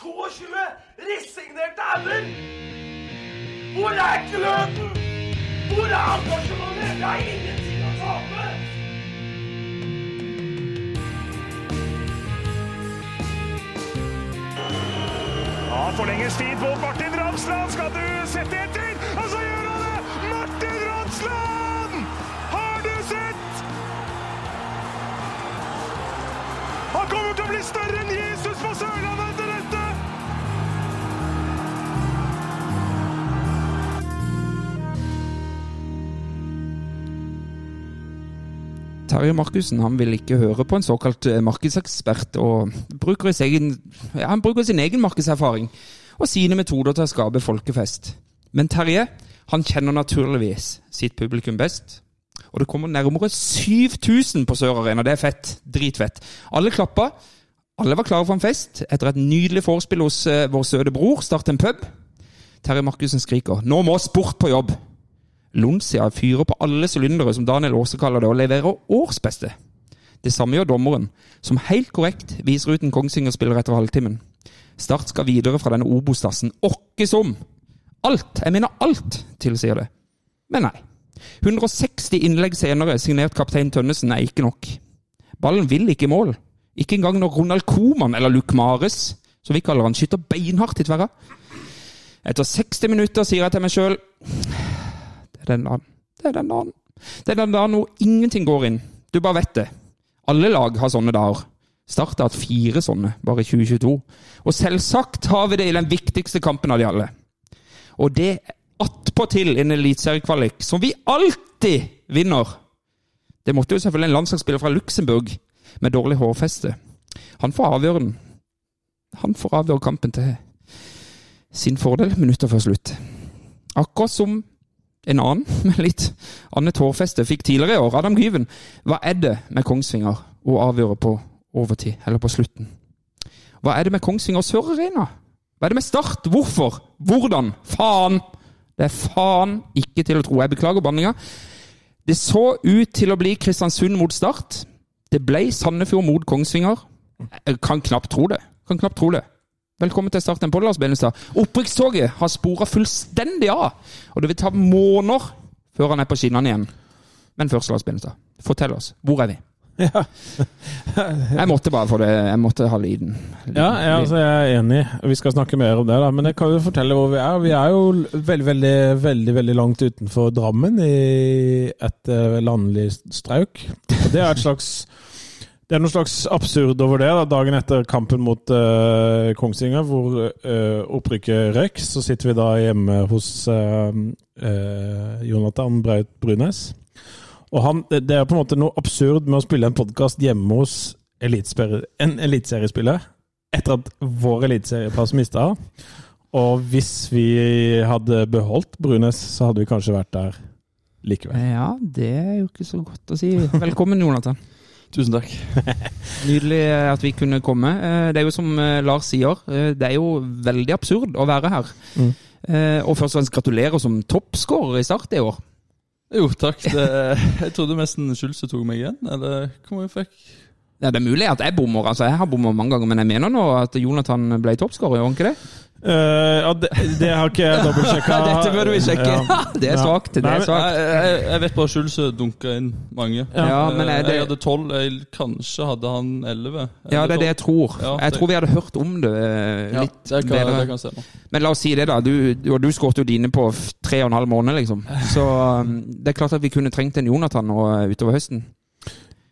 22 resignerte hauger! Hvor er gløden? Hvor er engasjementet? Det har ingenting å tape! Ja, forlenges tid på Martin Ramsland. Skal du sette etter? Og så gjør han det! Martin Ramsland! Har du sett? Han kommer til å bli større enn Jesus på Sørlandet Terje Markussen vil ikke høre på en såkalt eh, markedsekspert, og bruker egen, ja, han bruker sin egen markedserfaring og sine metoder til å skape folkefest. Men Terje han kjenner naturligvis sitt publikum best. Og det kommer nærmere 7000 på Sør Arena. Det er fett. Dritfett. Alle klappa. Alle var klare for en fest. Etter et nydelig vorspiel hos eh, vår søte bror, start en pub. Terje Markussen skriker 'Nå må sport på jobb'. Lonsia fyrer på alle sylindere, som Daniel Aase kaller det, og leverer årsbeste. Det samme gjør dommeren, som helt korrekt viser ut en Kongsvinger-spiller etter halvtimen. Start skal videre fra denne Obos-dassen. Åkke som! Alt, jeg mener alt, tilsier det. Men nei. 160 innlegg senere, signert kaptein Tønnesen, er ikke nok. Ballen vil ikke i mål. Ikke engang når Ronald Koman, eller Luke Mares, som vi kaller han, skyter beinhardt i tverra. Etter 60 minutter sier jeg til meg sjøl det er den dagen. Det er den dagen. Det er den dagen hvor ingenting går inn. Du bare vet det. Alle lag har sånne dager. Start har hatt fire sånne bare i 2022. Og selvsagt har vi det i den viktigste kampen av de alle. Og det attpåtil en eliteseriekvalik som vi alltid vinner. Det måtte jo selvfølgelig en landslagsspiller fra Luxembourg med dårlig hårfeste. Han får avgjøre den. Han får avgjøre kampen til sin fordel minutter før slutt. Akkurat som en annen med litt annet hårfeste fikk tidligere i år, Adam Gyven. Hva er det med Kongsvinger å avgjøre på overtid, eller på slutten? Hva er det med Kongsvinger Sør Arena? Hva er det med Start? Hvorfor? Hvordan? Faen! Det er faen ikke til å tro. Jeg beklager banninga. Det så ut til å bli Kristiansund mot Start. Det ble Sandefjord mot Kongsvinger. Jeg kan knapt tro det. Kan knapt tro det. Velkommen til Start en podd, Lars Benestad. Opprykkstoget har spora fullstendig av, og det vil ta måneder før han er på skinnene igjen. Men først, Lars Benestad, fortell oss. Hvor er vi? Ja. Jeg måtte bare få det Jeg måtte ha lyden. Ja, ja altså jeg er enig. Vi skal snakke mer om det, da. Men jeg kan jo fortelle hvor vi er. Vi er jo veldig, veldig, veldig veldig langt utenfor Drammen, i et uh, landlig strauk. Og det er et slags det er noe slags absurd over det. da, Dagen etter kampen mot uh, Kongsvinger, hvor uh, opprykket røyk, så sitter vi da hjemme hos uh, Jonathan Braut Brunes. Og han, det er på en måte noe absurd med å spille en podkast hjemme hos en eliteseriespiller etter at vår eliteserieplass mista. Og hvis vi hadde beholdt Brunes, så hadde vi kanskje vært der likevel. Ja, det er jo ikke så godt å si. Velkommen, Jonathan. Tusen takk. Nydelig at vi kunne komme. Det er jo som Lars sier, det er jo veldig absurd å være her. Mm. Og først og fremst gratulerer som toppskårer i Start i år. Jo, takk. Det, jeg trodde nesten Schulze tok meg igjen, eller hvor mange fikk ja, Det er mulig at jeg bommer. altså Jeg har bommet mange ganger, men jeg mener nå at Jonathan ble toppskårer, gjør han ikke det? Uh, ja, det, det, har ikke jeg dobbeltsjekka. Dette bør vi sjekke! Ja. det er svakt. det er svakt. Jeg, jeg, vet bare Schulz dunka inn mange. Ja, men er det... Jeg hadde tolv, kanskje hadde han elleve. Ja, det er det jeg tror. Ja, jeg tror vi hadde hørt om det litt det kan, bedre. Det kan stemme. Men la oss si det, da. Du, du, du skåret jo dine på tre og en halv måned, liksom. Så um, det er klart at vi kunne trengt en Jonathan nå utover høsten.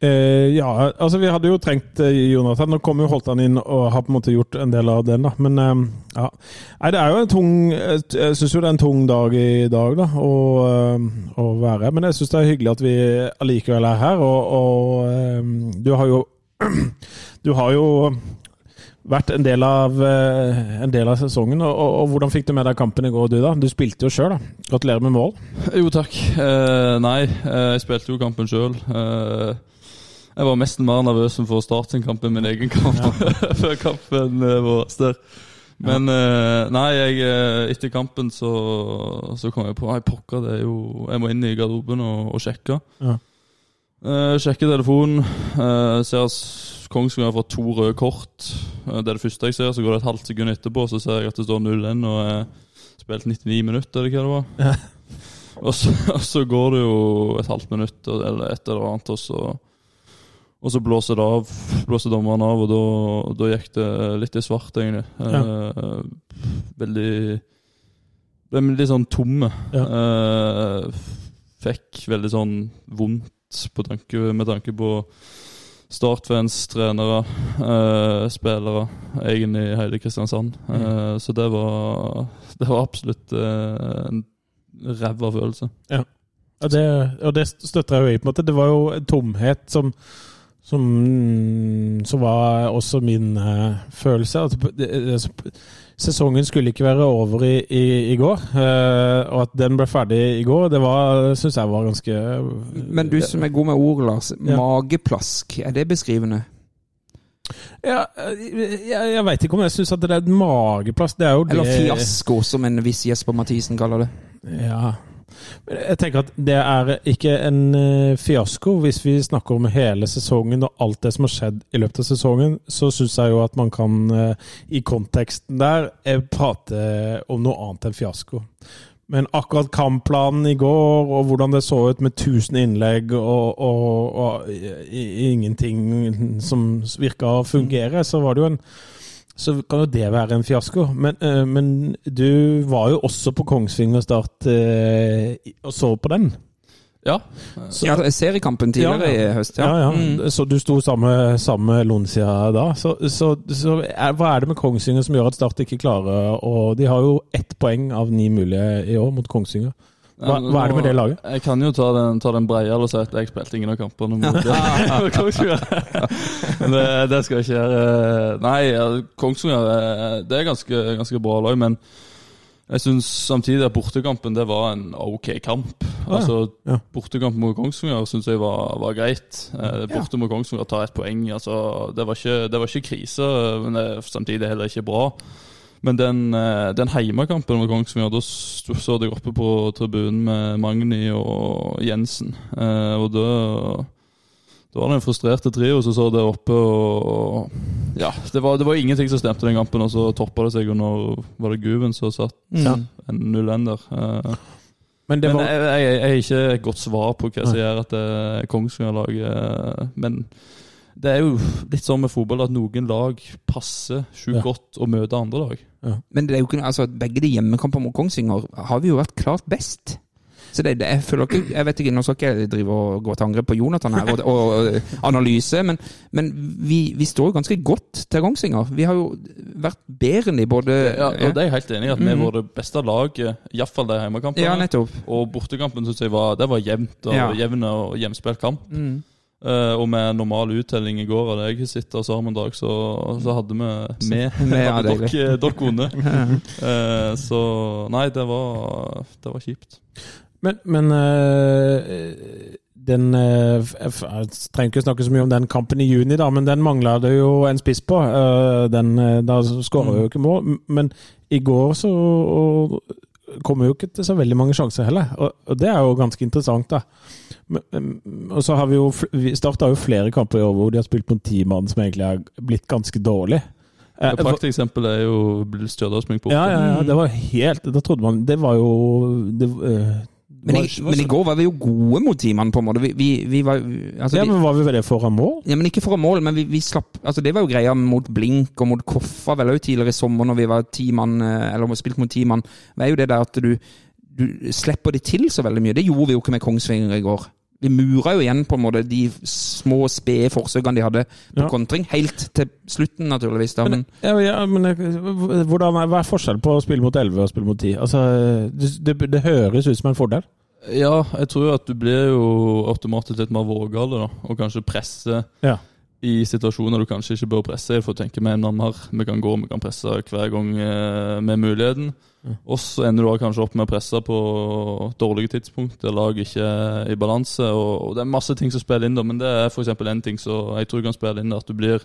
Eh, ja, altså vi hadde jo trengt eh, Jonathan. Nå kom jo Holtan inn og har på en måte gjort en del av den, da. Men eh, ja. Nei, det er jo en tung Jeg syns jo det er en tung dag i dag, da, å, å være her. Men jeg syns det er hyggelig at vi allikevel er her. Og, og du har jo Du har jo vært en del av, en del av sesongen. Og, og, og, Hvordan fikk du med deg kampen i går, du da? Du spilte jo sjøl, da. Gratulerer med mål. Jo, takk. Eh, nei, jeg spilte jo kampen sjøl. Eh, jeg var mest mer nervøs for å starte en kamp enn min egen kamp ja. før kampen uh, vår. Der. Men uh, nei, jeg, uh, etter kampen så, så kom jeg på Nei, pokker, det er jo Jeg må inn i garderoben og, og sjekke. Ja. Uh, sjekke telefonen. Uh, ser Kongsvinger har fått to røde kort. Eh, Det er det første jeg ser, så går det et halvt sekund etterpå, så ser jeg at det står 0-1 og jeg spilt 99 minutter, eller hva det var. og, så, og så går det jo et halvt minutt eller et eller annet, og så, og så blåser det av. Blåser dommeren av, og da, da gikk det litt i svart, egentlig. Eh, veldig Ble litt sånn tomme. Eh, fikk veldig sånn vondt på tanke, med tanke på Startfans, trenere, eh, spillere, egentlig hele Kristiansand. Eh, så det var, det var absolutt eh, en ræva følelse. Ja, det, og det støtter jeg jo i. på en måte. Det var jo en tomhet som som, som var også min uh, følelse. At det, sesongen skulle ikke være over i, i, i går. uh, og at den ble ferdig i går, det var, syns jeg var ganske Men du som er god med ord, Lars. Ja. Mageplask, er det beskrivende? Ja, jeg, jeg veit ikke om jeg syns at det er et mageplask. Det er jo Eller det fiasko, som en viss Jesper Mathisen kaller det. Ja. Jeg tenker at det er ikke en eh, fiasko. Hvis vi snakker om hele sesongen og alt det som har skjedd i løpet av sesongen, så syns jeg jo at man kan, eh, i konteksten der, eh, prate om noe annet enn fiasko. Men akkurat kampplanen i går, og hvordan det så ut med 1000 innlegg og, og, og i- ingenting som virka å fungere, så var det jo en så kan jo det være en fiasko. Men, eh, men du var jo også på Kongsvinger Start eh, og så på den. Ja. Ja, seriekampen tidligere Ja, i høst. Ja, ja. Mm. Så du sto sammen sammen med Lonsia da. Så, så, så er, hva er det med Kongsvinger som gjør at Start ikke klarer Og de har jo ett poeng av ni mulige i år mot Kongsvinger. Hva, hva er det med det laget? Jeg kan jo ta den, ta den breiere og si at jeg spilte ingen av kampene mot Kongsvinger. Det, det skal jeg ikke gjøre. Nei, ja, Kongsvinger eh, det er ganske, ganske bra lag, men jeg syns samtidig at bortekampen det var en ok kamp. Altså, Ja. Bortekampen mot Kongsvinger syns jeg var, var greit. Borte ja. mot Kongsvinger tar ett poeng. Altså, det, var ikke, det var ikke krise, men det samtidig heller ikke bra. Men den, eh, den heimekampen mot Kongsvinger, da så jeg oppe på tribunen med Magni og Jensen. Eh, og da da var det en frustrerte trio som så der oppe og Ja, det var, det var ingenting som stemte den kampen, og så toppa det seg under Var det Guven som satt Mm. en 0-1 der? Eh, Men var jeg, jeg, jeg har ikke et godt svar på hva som gjør at det er Kongsvinger-laget Men det er jo litt sånn med fotball at noen lag passer sjukt Ja. godt å møte andre lag. Men det er jo ikke, altså, begge de hjemmekampene mot Kongsvinger har vi jo vært klart best. Så det, det, jeg føler ikke Jeg vet ikke, Nå skal ikke jeg drive og gå til angrep på Jonathan her og, og, og analyse, men, men vi, vi står ganske godt til Kongsvinger. Vi har jo vært bedre enn de både Ja, og det er jeg helt enig i, at vi Mhm. var det beste laget, iallfall de hjemmekampene. Ja, nettopp. og bortekampen syns jeg var, det var jevnt og Ja. jevn og jevnspilt kamp. Mm. Eh, og med normal uttelling i går hadde jeg sitter sammen dag, så, så hadde vi med Med, hadde dere dere vunnet. uh, så nei, det var, det var kjipt. Men, men uh, den f- Jeg trenger ikke snakke så mye om den kampen i juni, da, men den mangla det jo en spiss på. Den, da skåra jo ikke mål. Men i går så kom jo ikke til så veldig mange sjanser heller, og, og det er jo ganske interessant, da. Men, og så har vi jo Vi starta jo flere kamper i år hvor de har spilt mot ti mann som egentlig er blitt ganske dårlig. Eh, Et prakteksempel er jo Stjørdalsmyng borte. ja, ja, ja, det var helt Da trodde man Det var jo det, øh, Men, i, men i går var vi jo gode mot teamene, på en måte. Vi, vi, vi var altså, Ja, men Var vi ved det foran mål? Ja, men ikke for å mål, men vi, vi slapp Altså, det var jo greia mot Blink og mot Koffa vel òg tidligere i sommer, når vi var ti eh, eller spilt mot timene. Det er jo det der at du, du slipper de til så veldig mye. Det gjorde vi jo ikke med Kongsvinger i går. Vi mura jo igjen på en måte de små, spede forsøkene de hadde på Ja. kontring. Helt til slutten, naturligvis. da, men Ja, ja, men hvordan Hva er forskjellen på å spille mot 11 og spille mot 10? Altså, det, det, det høres ut som en fordel. Ja, jeg tror at du blir jo automatisk litt mer vågal da, og kanskje presse Ja. i situasjoner du kanskje ikke bør presse i, for å tenke mer er en vi kan gå, vi kan presse hver gang eh, med muligheten. Og så ender du kanskje opp med å presse på dårlige tidspunkt der lag ikke er i balanse. Og, og Det er masse ting som spiller inn, da, men det er f.eks. en ting som jeg tror kan spille inn. At du blir,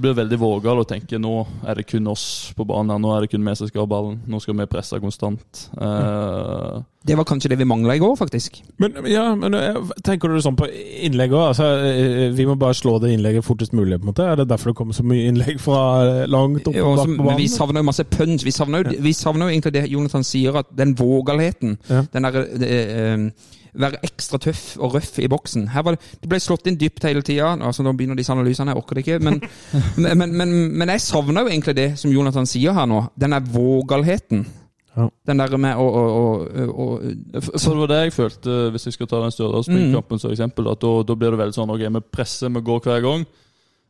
blir veldig vågal og tenker nå er det kun oss på banen. her, Nå er det kun vi som skal ha ballen. Nå skal vi presse konstant. Uh, Det var kanskje det vi mangla i går, faktisk. Men, ja, men eh, tenker du sånn på innlegg òg? Altså, eh, vi må bare slå det innlegget fortest mulig. på en måte. Er det derfor det kommer så mye innlegg fra langt opp på men vi savner jo masse punch. Vi savner jo, ja. egentlig det Jonathan sier, at den vågalheten. Ja. Den derre eh, Være ekstra tøff og røff i boksen. Her var det, det ble slått inn dypt hele tida. Altså, nå begynner disse analysene, jeg orker det ikke. Men, men, men, men jeg savner jo egentlig det som Jonathan sier her nå. Den der vågalheten. Ja. Den der med å, å, å, å Så det var det jeg følte, hvis jeg skal ta den Stjørdals-kampen som eksempel, at da, da blir det veldig sånn ok, vi presser, vi går hver gang.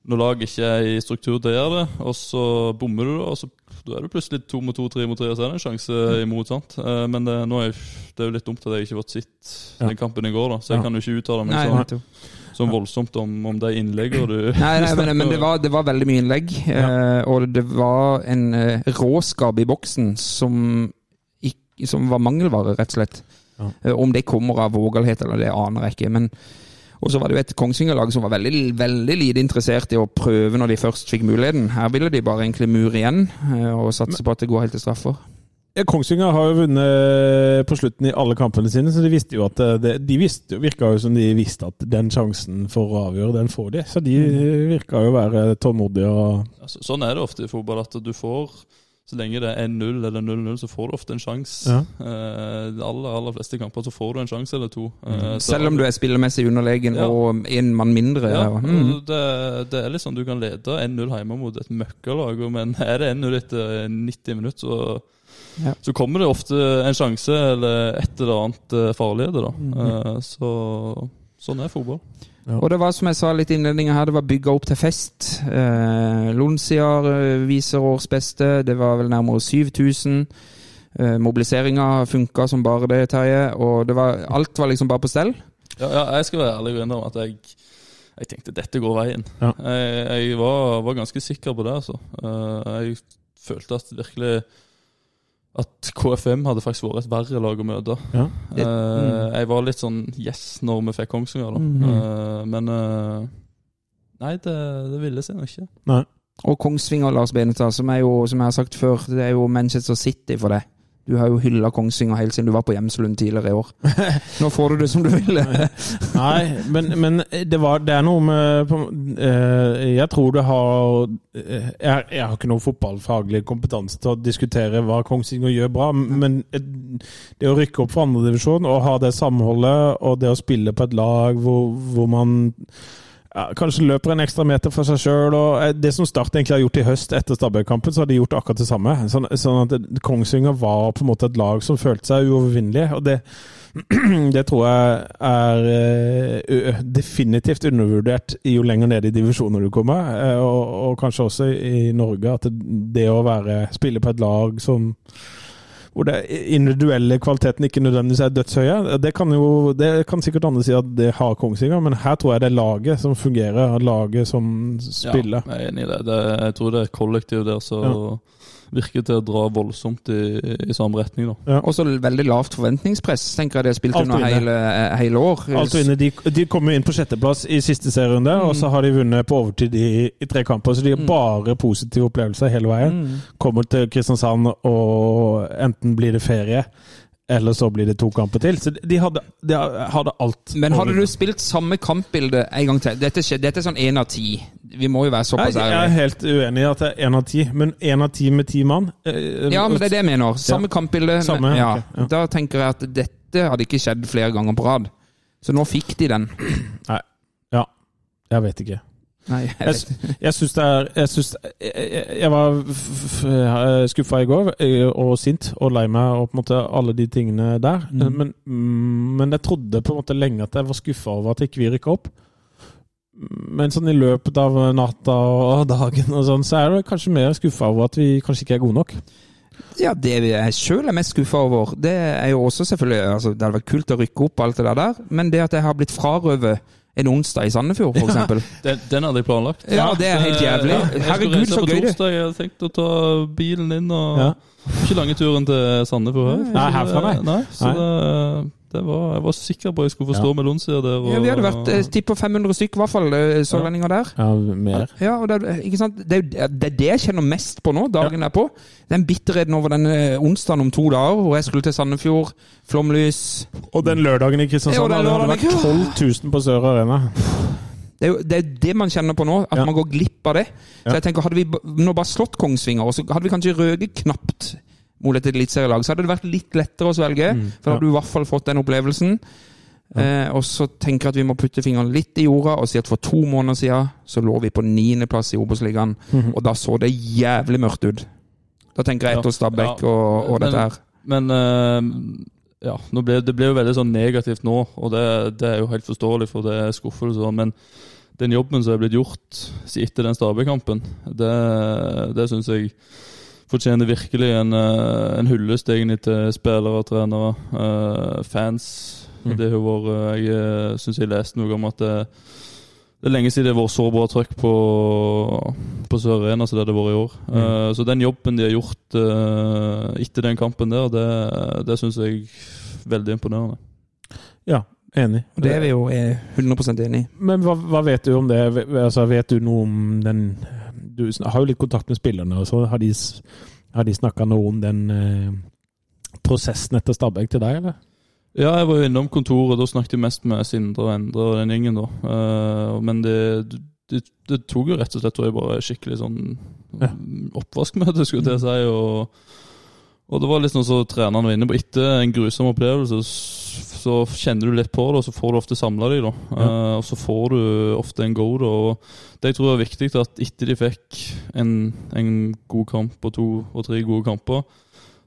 Når laget ikke er i struktur til å gjøre det, og så bommer du, og så da er det plutselig to mot to, tre mot tre, og så er det en sjanse imot. sant? Eh, Men det, nå er, det er jo litt dumt at jeg ikke har fått sett den kampen i går, da, så jeg Ja. kan jo ikke uttale meg sånn, nettopp. sånn voldsomt om, om de innleggene du Nei, nei men, men det, var, det var veldig mye innlegg. Eh, og det var en eh, råskap i boksen som, ikk- som var mangelvare, rett og slett. Ja. Eh, om det kommer av vågalhet eller det aner jeg ikke. men og så var det jo et Kongsvinger-lag som var veldig, veldig lite interessert i å prøve når de først fikk muligheten. Her ville de bare egentlig mure igjen eh, og satse på at det går helt til straffer. Ja, Kongsvinger har jo vunnet på slutten i alle kampene sine, så de visste jo at det, de visste, virka jo som de visste at den sjansen for å avgjøre, den får de. Så de virka jo å være tålmodige og altså, Sånn er det ofte i fotball, at du får så lenge det er 1-0 eller 0-0, så får du ofte en sjanse. Ja. Eh, de aller, aller fleste kamper så får du en sjanse eller to. Eh, så- Selv om du er spillermessig underlegen Ja. og en mann mindre. Ja, Ja. Mm. det, det er litt sånn du kan lede 1-0 hjemme mot et møkkalag, men er det 1-0 etter 90 minutter, så, Ja. så kommer det ofte en sjanse eller et eller annet eh, farligere, da. Mm. Eh, så sånn er fotball. Og det var som jeg sa litt i innledningen her, det var bygga opp til fest. Eh, Lonsiar viser viser årsbeste. Det var vel nærmere 7000. Eh, Mobiliseringa funka som bare det, Terje. Og det var, alt var liksom bare på stell. Ja, ja, jeg skal være ærlig og innrømme at jeg, jeg tenkte dette går veien. Ja. Jeg, jeg var, var ganske sikker på det, altså. Eh, jeg følte at virkelig at KFM hadde faktisk vært et verre lag å møte. Ja. Det- mm. jeg var litt sånn yes når vi fikk Kongsvinger, da. Mm. Eh, men eh, Nei, det, det ville seg nok ikke. Nei. Og Kongsvinger, Lars Benestad, som er jo, som jeg har sagt før, det er jo Manchester City for deg. Du har jo hylla Kongsvinger helt siden du var på Hjemslund tidligere i år. Nå får du det som du vil. Nei, men, men det, var, det er noe med på, eh, Jeg tror det har eh, jeg, jeg har ikke noe fotballfaglig kompetanse til å diskutere hva Kongsvinger gjør bra, men det å rykke opp fra andredivisjon og ha det samholdet og det å spille på et lag hvor, hvor man ja, kanskje løper en ekstra meter for seg sjøl. Det som Start egentlig har gjort i høst etter Stabæk-kampen, så har de gjort akkurat det samme. Sånn, sånn at Kongsvinger var på en måte et lag som følte seg uovervinnelige. og det det tror jeg er eh, definitivt undervurdert jo lenger ned i divisjoner du kommer. eh, Og, og kanskje også i Norge. At det, det å være, spille på et lag som hvor det individuelle kvaliteten ikke nødvendigvis er dødshøye. Det kan jo, det kan sikkert andre si at det har Kongsvinger, men her tror jeg det er laget som fungerer. Laget som spiller. Ja, jeg er enig i det. det. Jeg tror det er kollektiv der som virker til å dra voldsomt i, i samme retning. Ja. Og så veldig lavt forventningspress, tenker jeg de har spilt Alt under hele, hele år. Alt og inne, De, de kom jo inn på sjetteplass i siste serierunde, og så har de vunnet på overtid i, i tre kamper. Så de har bare positive opplevelser hele veien. Kommer til Kristiansand, og enten blir det ferie, eller så blir det to kamper til. Så de hadde, de hadde alt. Men hadde du spilt samme kampbilde en gang til Dette, dette er sånn én av ti. Vi må jo være såpass ærlige. jeg er helt uenig i at det er én av ti, men én av ti med ti mann eh, Ja, men det er det jeg mener. Samme kampbilde. Samme, ja. Okay, ja. Da tenker jeg at dette hadde ikke skjedd flere ganger på rad. Så nå fikk de den. Nei. Ja. Jeg vet ikke. Nei, jeg Jeg, jeg syns det er Jeg, synes, jeg, jeg- jeg var skuffa i går, eh, og sint, og lei meg og på en måte alle de tingene der. Men, mm, men jeg trodde på en måte lenge at jeg var skuffa over at ikke vi rykka opp. Men sånn i løpet av natta og dagen og sånn, så er det kanskje mer skuffa over at vi kanskje ikke er gode nok. Ja, det jeg sjøl er mest skuffa over, det er jo også selvfølgelig altså, Det hadde vært kult å rykke opp alt det der, men det at jeg har blitt frarøvet en onsdag i Sandefjord, for eksempel. Den, den hadde jeg planlagt. Ja, det er helt jævlig. Ja, Herregud, så gøy det. Jeg hadde tenkt å ta bilen inn og Ja. Ikke lange turen til Sandefjord her. Nei, herfra, nei. nei. Så Nei. det var, jeg var sikker på at jeg skulle få stå Ja. med Lonsia der. Og, Ja, vi hadde vært eh, på 500 stykker, i hvert fall, eh, sørlendinger der. Ja, mer. Ja, og det, er- ikke sant? Det, er det er det jeg kjenner mest på nå, dagen derpå. Den bitterheten over den eh, onsdagen om to dager, hvor jeg skulle til Sandefjord, flomlys Og den lørdagen i Kristiansand Ja, den hadde vært 12 000 på Sør Arena. Det er jo det, er det man kjenner på nå, at Ja. man går glipp av det. Så jeg tenker, Hadde vi nå bare slått Kongsvinger, og så hadde vi kanskje røket knapt mot til eliteserielag, så hadde det vært litt lettere å svelge. Mm, For da ja. hadde du i hvert fall fått den opplevelsen. Eh, og så tenker jeg at vi må putte fingeren litt i jorda og si at for to måneder siden så lå vi på niendeplass i Obos-ligaen, Mhm. og da så det jævlig mørkt ut. Da tenker jeg Ja. etter Stabæk Ja. og, og Men- dette her. Men uh, ja, ble, det ble jo veldig sånn negativt nå, og det, det er jo helt forståelig, for det er skuffelse. sånn, Men den jobben som er blitt gjort etter den Stabæk-kampen, det, det syns jeg fortjener virkelig en, eh, en hyllest egentlig til spillere, trenere, eh, fans. Mm. Det har vært Jeg syns jeg leste noe om at det, det er lenge siden det har vært så bra trøkk på, på Sør Arena som det har vært i år. Mm. Eh, så den jobben de har gjort eh, etter den kampen der, det, det syns jeg er veldig imponerende. Ja, enig. Og det er vi jo eh, 100% enig i. Men hva, hva vet du om det? Altså, vet du noe om den Du har jo litt kontakt med spillerne, og så har de, har de snakka noe om den eh, prosessen etter Stabæk til deg, eller? Ja, jeg var jo innom kontoret. Da snakket jeg mest med Sindre og Endre og den gjengen, da. Uh, men det, det, det tok jo rett og slett tror jeg, bare skikkelig sånn Ja. oppvaskmøte, skulle jeg si. Og, og det var liksom så treneren var inne på. Etter en grusom opplevelse så kjenner du litt på det, og så får du ofte samla deg, da. Eh, og så får du ofte en go, da. Og det jeg tror er viktig, at etter de fikk en, en god kamp og to og tre gode kamper,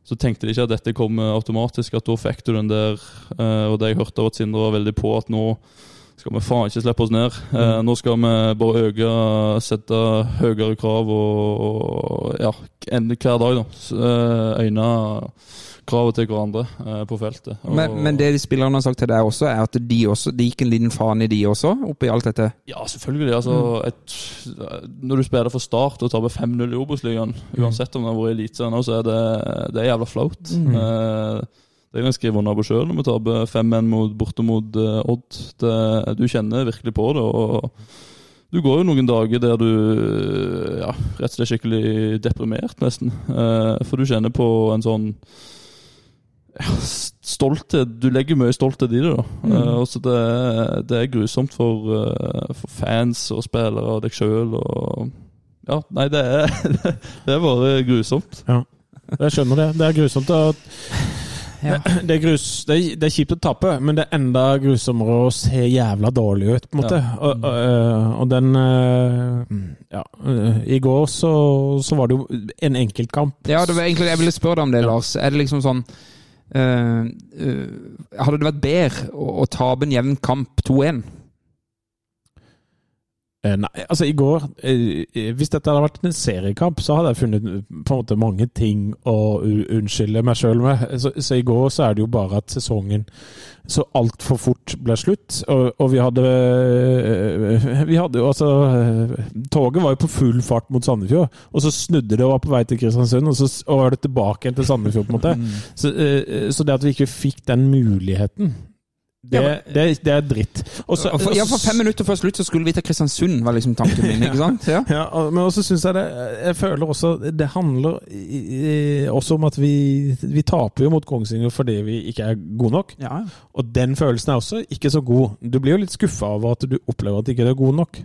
så tenkte de ikke at dette kom automatisk, at da fikk du den der Uh, Og det jeg hørte av at Sindre var veldig på, at nå skal vi faen ikke slippe oss ned. Eh, nå skal vi bare øke, sette høyere krav og, og ja, hver dag, da. Eh, Øyne kravet til hverandre eh, på feltet. Og- Men, men det de spillerne har sagt til deg også, er at de også de gikk en liten faen i de også, oppi alt dette. Ja, selvfølgelig. altså et, Når du spiller for Start og taper 5-0 i Obos-ligaen, uansett om det har vært Eliteserien så er det, det er jævla flaut. Eh, det jeg skrive under på sjøl når vi taper 5-1 mot, borte mot eh, Odd. Det, du kjenner virkelig på det. og du går jo noen dager der du ja, rett og slett er skikkelig deprimert, nesten. Eh, for du kjenner på en sånn ja, stolthet. Du legger mye stolthet i det. da. Eh, og så det, det er grusomt for, for fans og spillere og deg sjøl. Ja, nei, det er, det er bare grusomt. Jeg skjønner det. Det er grusomt å det, er grus, det, er, det er kjipt å tape, men det er enda grusommere å se jævla dårlig ut, på en måte. Ja. Og, og, øh, og den øh, Ja, øh, i går så, så var det jo en enkeltkamp. Ja, det var egentlig jeg ville spørre deg om det, Lars. Er det liksom sånn uh, uh, Hadde det vært bedre å, å tape en jevn kamp 2-1? Eh, Nei, altså i går eh, eh, Hvis dette hadde vært en seriekamp, så hadde jeg funnet på en måte mange ting å unnskylde meg sjøl med. Så, så i går så er det jo bare at sesongen så altfor fort ble slutt. Og, og vi hadde Vi hadde jo altså Toget var jo på full fart mot Sandefjord, og så snudde det og var på vei til Kristiansund, og så og var det tilbake igjen til Sandefjord, på en måte. Så, eh, så det at vi ikke fikk den muligheten, det, det, det er dritt. Også, ja, for fem minutter før slutt så skulle vi til Kristiansund, var liksom tanken min. ikke sant? Ja. Ja, men også syns jeg det Jeg føler også Det handler også om at vi, vi taper jo mot Kongsvinger fordi vi ikke er gode nok. Ja, Og den følelsen er også ikke så god. Du blir jo litt skuffa over at du opplever at du ikke er god nok.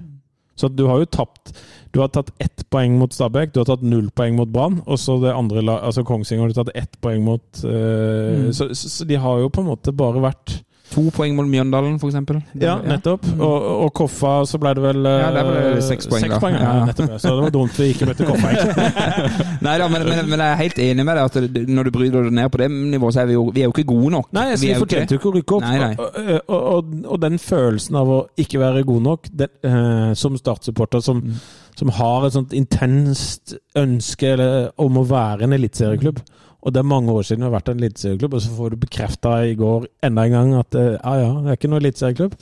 Så du har jo tapt Du har tatt ett poeng mot Stabæk, du har tatt null poeng mot Brann, og så det andre altså Kongsvinger har du tatt ett poeng mot øh, Mm. så, så, så de har jo på en måte bare vært To poeng mot Mjøndalen, eksempel. Ja, nettopp. Og, og Koffa, så ble det vel eh, Ja, der ble det seks poeng, da. Poeng, Ja. nettopp. Så det var dumt vi ikke møtte Koffa, egentlig. Nei da, men, men, men jeg er helt enig med deg at når du bryter deg ned på det nivået, så er vi jo, vi er jo ikke gode nok. Nei, Vi vi fortjente jo ikke å rykke opp. Nei, nei. Og, og, og, den følelsen av å ikke være god nok, den, uh, som startsupporter som, som, som har et sånt intenst ønske eller, om å være en eliteserieklubb, Og det er mange år siden vi har vært en eliteserieklubb, og så får du bekrefta i går enda en gang at eh, ja ja, det er ikke noen eliteserieklubb.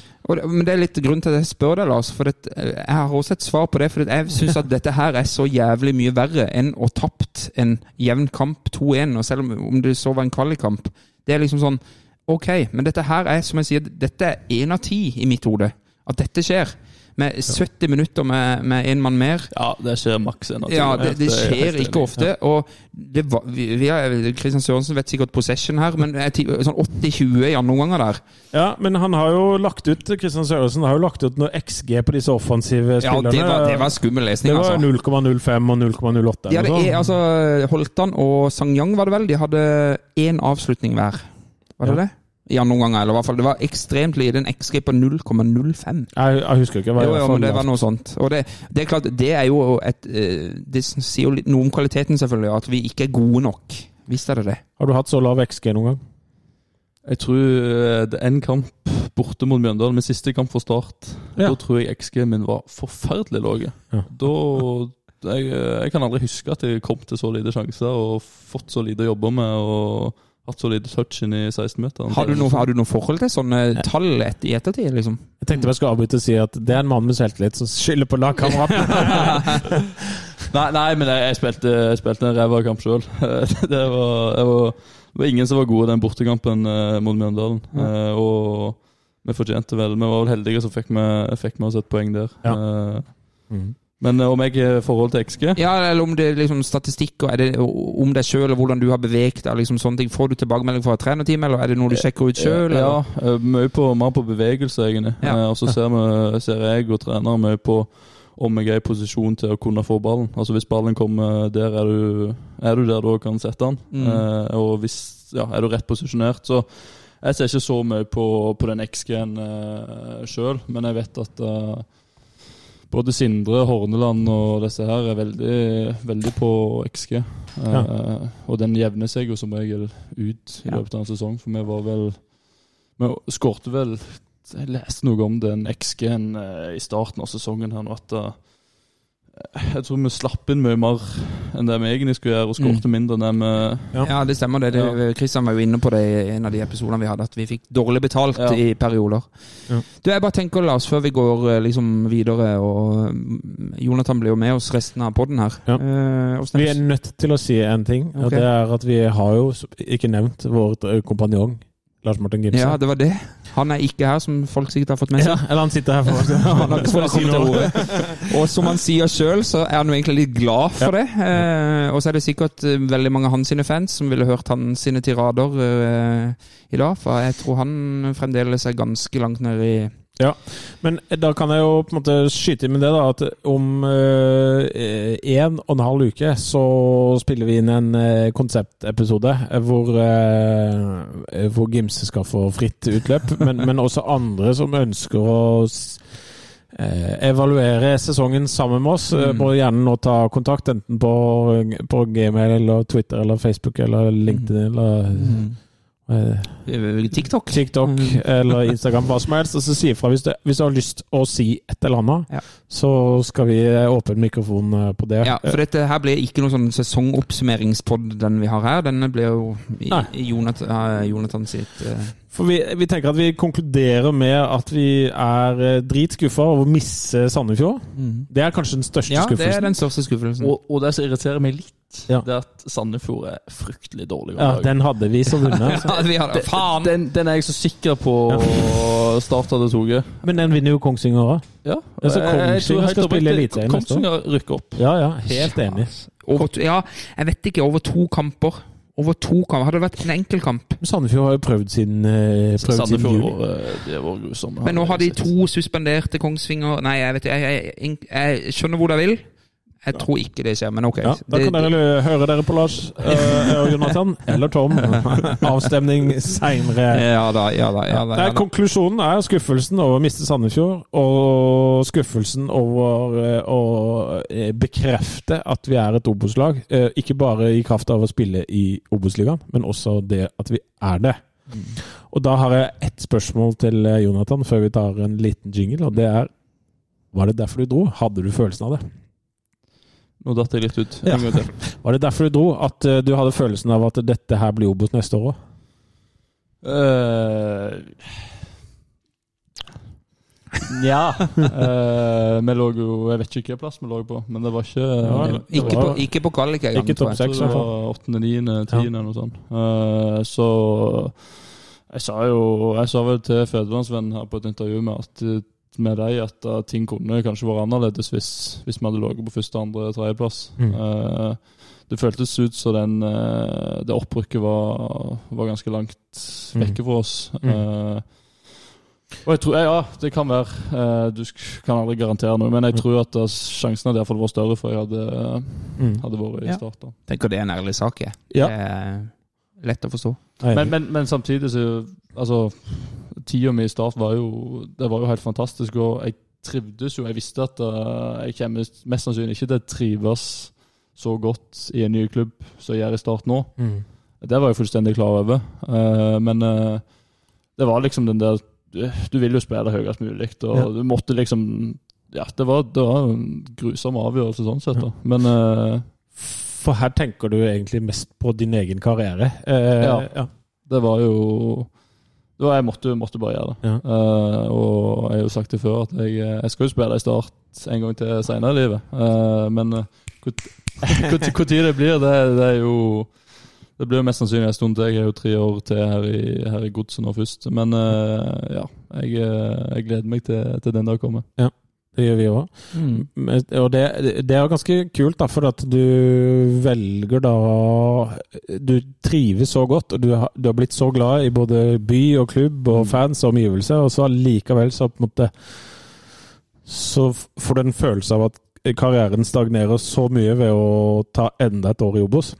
Men det er litt grunn til at jeg spør deg, Lars. For det, jeg har også et svar på det. For jeg syns at dette her er så jævlig mye verre enn å tapt en jevn kamp 2-1. Og selv om det så var en kvalikkamp. Det er liksom sånn Ok, men dette her er, som jeg sier, dette er én av ti i mitt hode. At dette skjer. Med 70 minutter med en mann mer. Ja, det skjer maks en av Ja, det, det er skjer ikke ofte. Og det var, vi, vi er, Kristian Sørensen vet sikkert possession her, men sånn 80-20 i andre omganger der. Ja, men han har jo lagt ut Kristian Sørensen har jo lagt ut noe XG på disse offensive Ja, det var, det var skummel lesning, Det var altså. 0,05 og 0,08. De hadde, eller e- noe sånt. altså, Holtan og Sang-Yang var det vel, de hadde én avslutning hver. Var det Ja. det? I andre omganger, eller i hvert fall. Det var ekstremt lite. En XG på 0,05. Jeg, jeg husker ikke. hva Jo, jo, men det var noe sånt. Og det, det er klart, det er jo et eh, Det sier jo noe om kvaliteten, selvfølgelig, at vi ikke er gode nok. Visst er det det. Har du hatt så lav XG noen gang? Jeg tror eh, det er en kamp borte mot Mjøndalen, min siste kamp for Start. Ja. Da tror jeg XG min var forferdelig lav. Ja. Da jeg, jeg kan aldri huske at jeg kom til så lite sjanser og fått så lite å jobbe med og hatt så lite touch inn i 16-meteren. Har du, noe, har du noe forhold til sånne tall et, i ettertid, liksom? Jeg tenkte jeg skulle avbryte og si at det er en mann med selvtillit som skylder på lagkameratene. Nei, nei, men jeg, jeg, spilte, jeg spilte en ræva kamp sjøl. det, var- det var ingen som var gode den bortekampen eh, mot Mjøndalen. Eh, og vi fortjente vel Vi var vel heldige som fikk med, fikk med oss et poeng der. Ja. Eh, Mhm. Men eh, om jeg i forhold til XG Ja, eller om det er liksom statistikk, og er det om deg sjøl og hvordan du har beveget deg, liksom sånne ting. Får du tilbakemelding fra trenerteamet, eller er det noe du sjekker ut sjøl? Ja, eh, mye på, mer på bevegelse, egentlig. Ja. Eh, og så ser, ser jeg og treneren mye på om jeg er i posisjon til å kunne få ballen. Altså Hvis ballen kommer der, er du, er du der du kan sette den. Mm. Eh, og hvis ja, er du rett posisjonert, så Jeg ser ikke så mye på, på den XG-en eh, sjøl, men jeg vet at eh, både Sindre, Horneland og disse her er veldig, veldig på XG. Eh, Og den jevner seg jo som regel ut i løpet av en sesong, for vi var vel Vi skårte vel Jeg leste noe om den XG-en uh, i starten av sesongen her nå, at eh, jeg tror vi slapp inn mye mer enn det vi egentlig skulle gjøre, og skårte mindre enn det vi Ja, det stemmer. det. det Kristian var jo inne på det i en av de episodene vi hadde, at vi fikk dårlig betalt Ja. i perioder. Ja. Du, Jeg bare tenker, Lars, før vi går eh, liksom videre, og mm, Jonathan blir jo med oss resten av podden her. Ja. Eh, Vi er nødt til å si en ting, og okay. det er at vi har jo ikke nevnt vår eh, kompanjong Lars Martin Gimse. ja, det var det. Han er ikke her, som folk sikkert har fått med seg. Ja, eller han sitter her for Han har for å si noe. Og som han sier sjøl, så er han jo egentlig litt glad for det. Eh, og så er det sikkert eh, veldig mange av hans sine fans som ville hørt hans tirader eh, i dag. For jeg tror han fremdeles er ganske langt nede i Ja, men da kan jeg jo på en måte skyte inn med det, da, at om eh, en og en halv uke så spiller vi inn en eh, konseptepisode eh, hvor, eh, hvor Gimse skal få fritt utløp, men, men også andre som ønsker å eh, evaluere sesongen sammen med oss. Mm. Må gjerne nå ta kontakt, enten på, på Gmail eller Twitter eller Facebook eller LinkedIn eller eh, eh, TikTok. TikTok Mm. eller Instagram, hva som helst. Og så si ifra hvis, hvis du har lyst å si et eller annet, Ja. så skal vi åpne mikrofon eh, på det. Ja, for dette her blir ikke noen sånn sesongoppsummeringspod, den vi har her. Denne blir jo Jonathan, eh, Jonathan sitt eh, For vi, vi tenker at vi konkluderer med at vi er eh, dritskuffa over å misse Sandefjord. Det er kanskje den største Ja, det er den største skuffelsen. Og, og det som irriterer meg litt, Ja. det er at Sandefjord er fryktelig dårlig. Ja, den hadde vi som vunnet. Ja, vi har, faen! Den, den er jeg så sikker på Start hadde tatt. Men den vinner jo Kongsvinger òg. Ja, Altså, Kongsvinger skal spille Eliteserien neste år. Kongsvinger rykker opp. Ja, ja, helt enig. Over ja, jeg vet ikke. Over to kamper. Over to kamper. Hadde det vært en enkel kamp Sandefjord har jo prøvd siden, eh, prøvd Sandefjord sin var, det var grusomme. Men nå har de to suspenderte Kongsvinger Nei, jeg vet ikke. Jeg, jeg, jeg skjønner hvor de vil. Jeg tror ikke det skjer, men ok. Ja, da Det- kan dere høre dere på Lars eh, og Jonathan, eller Tom. Avstemning seinere. Ja da, ja da. ja da, ja da. konklusjonen er skuffelsen over å miste Sandefjord, og skuffelsen over eh, å eh, bekrefte at vi er et Obos-lag. Ikke bare i kraft av å spille i Obos-ligaen, men også det at vi er det. Og da har jeg ett spørsmål til Jonathan før vi tar en liten jingle, og det er Var det derfor du dro? Hadde du følelsen av det? Nå datt jeg litt ut. Ja. En gang. Var det derfor du dro? At eh, du hadde følelsen av at dette her blir Obos neste år òg? Eh, Nja Uh, Vi lå jo Jeg vet ikke hvilken plass vi lå på, men det var ikke Ja, det Ikke var- på, ikke på kvalik engang, Ikke tror topp seks, i det hvert fall. var åttende, niende, tiende eller noe sånt. Uh, så jeg sa jo Jeg sa vel til Fødelandsvennen her på et intervju med at eh, med deg at eh, ting kunne kanskje vært annerledes hvis, hvis vi hadde ligget på første, andre, tredjeplass. Mm. Uh, det føltes ut som den, uh, det opprykket var, var ganske langt vekke fra oss. Mm. Eh, og jeg tror, Ja, det kan være. eh, du sk- kan aldri garantere noe, men jeg tror at sjansene sjansen hadde i hvert vært større for jeg hadde, Mm. hadde vært i Ja. start. da. Tenker det er en ærlig sak, jeg. Ja. Det er lett å forstå. Men, men, men samtidig så Altså, tida mi i start var jo Det var jo helt fantastisk, og jeg trivdes jo. Jeg visste at eh, jeg kommer mest sannsynlig ikke til å trives så godt i en ny klubb som jeg gjør i Start nå. Mm. Det var jeg fullstendig klar over. Eh, men eh, det var liksom den der Du, vil jo spille høyest mulig, og Ja. du måtte liksom Ja, det var, det var en grusom avgjørelse sånn sett, da. Men For her tenker du egentlig mest på din egen karriere. Eh, Ja. ja. det var jo det var, Jeg måtte, måtte bare gjøre det. Ja. Uh, og jeg har jo sagt det før, at jeg, jeg skal jo spille i Start en gang til senere i livet. Uh, men eh, når det blir, det, det er jo Det blir jo mest sannsynlig en stund til. Jeg er jo tre år til her i, her i Godset nå først. Men uh, ja, jeg, eh, jeg gleder meg til, til den dag kommer. Det gjør vi òg. Og det, det er ganske kult, da, for at du velger da Du trives så godt, og du har, du har blitt så glad i både by og klubb og fans og omgivelser, og så allikevel så på en måte Så får du en følelse av at karrieren stagnerer så mye ved å ta enda et år i Obos.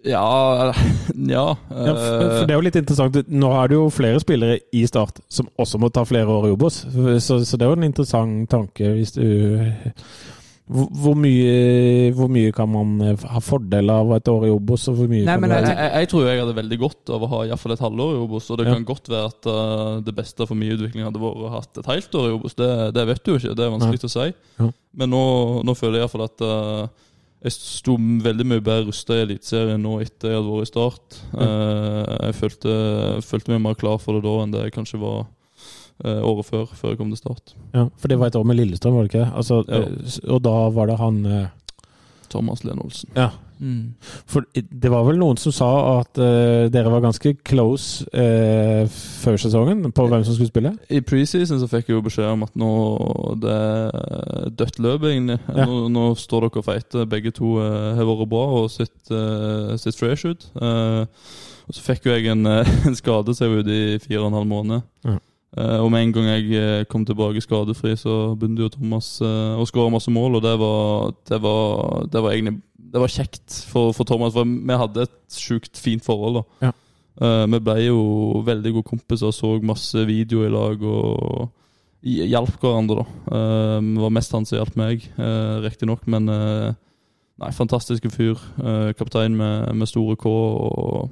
Ja Ja. Ja, for, eh, det er jo litt interessant. Nå er det jo flere spillere i Start som også må ta flere år i Obos. Så, så det er jo en interessant tanke hvis du hvor, mye, hvor mye kan man ha fordel av et år i Obos, og hvor mye Nei, kan jeg, jeg, jeg tror jeg hadde veldig godt av å ha i hvert fall et halvår i Obos. Og det Ja. kan godt være at uh, det beste for min utvikling hadde vært å ha hatt et helt år i Obos. Det, det vet du jo ikke, det er vanskelig å si. Ja. Men nå, nå føler jeg iallfall at eh, jeg sto veldig mye bedre rusta i Eliteserien nå etter jeg hadde vært i Start. Eh, jeg følte, følte meg mer klar for det da enn det jeg kanskje var eh, året før, før jeg kom til Start. Ja, for det var et år med Lillestrøm, var det ikke? Altså, Ja. eh, Og da var det han Thomas Lene Olsen. Ja. Mm. For det var vel noen som sa at uh, dere var ganske close uh, før sesongen på hvem som skulle spille? I preseason så fikk jeg jo beskjed om at nå det er dødt løp, egentlig. Ja. Nå, nå står dere og feiter. Begge to uh, har vært bra og sett, sett fresh ut. Og så fikk jo jeg en, en skade som jeg var ute i fire og en halv måned. Ja. Og med en gang jeg kom tilbake skadefri, så begynte jo Thomas å skåre masse mål, og det var, det var, det var egentlig det var kjekt for, for Thomas, for vi hadde et sjukt fint forhold. da. Ja. Uh, vi ble jo veldig gode kompiser, så masse video i lag og hj- hjalp hverandre. da. Uh, det var mest han som hjalp meg, uh, riktignok, men uh, nei, fantastiske fyr. Uh, kaptein med, med store K og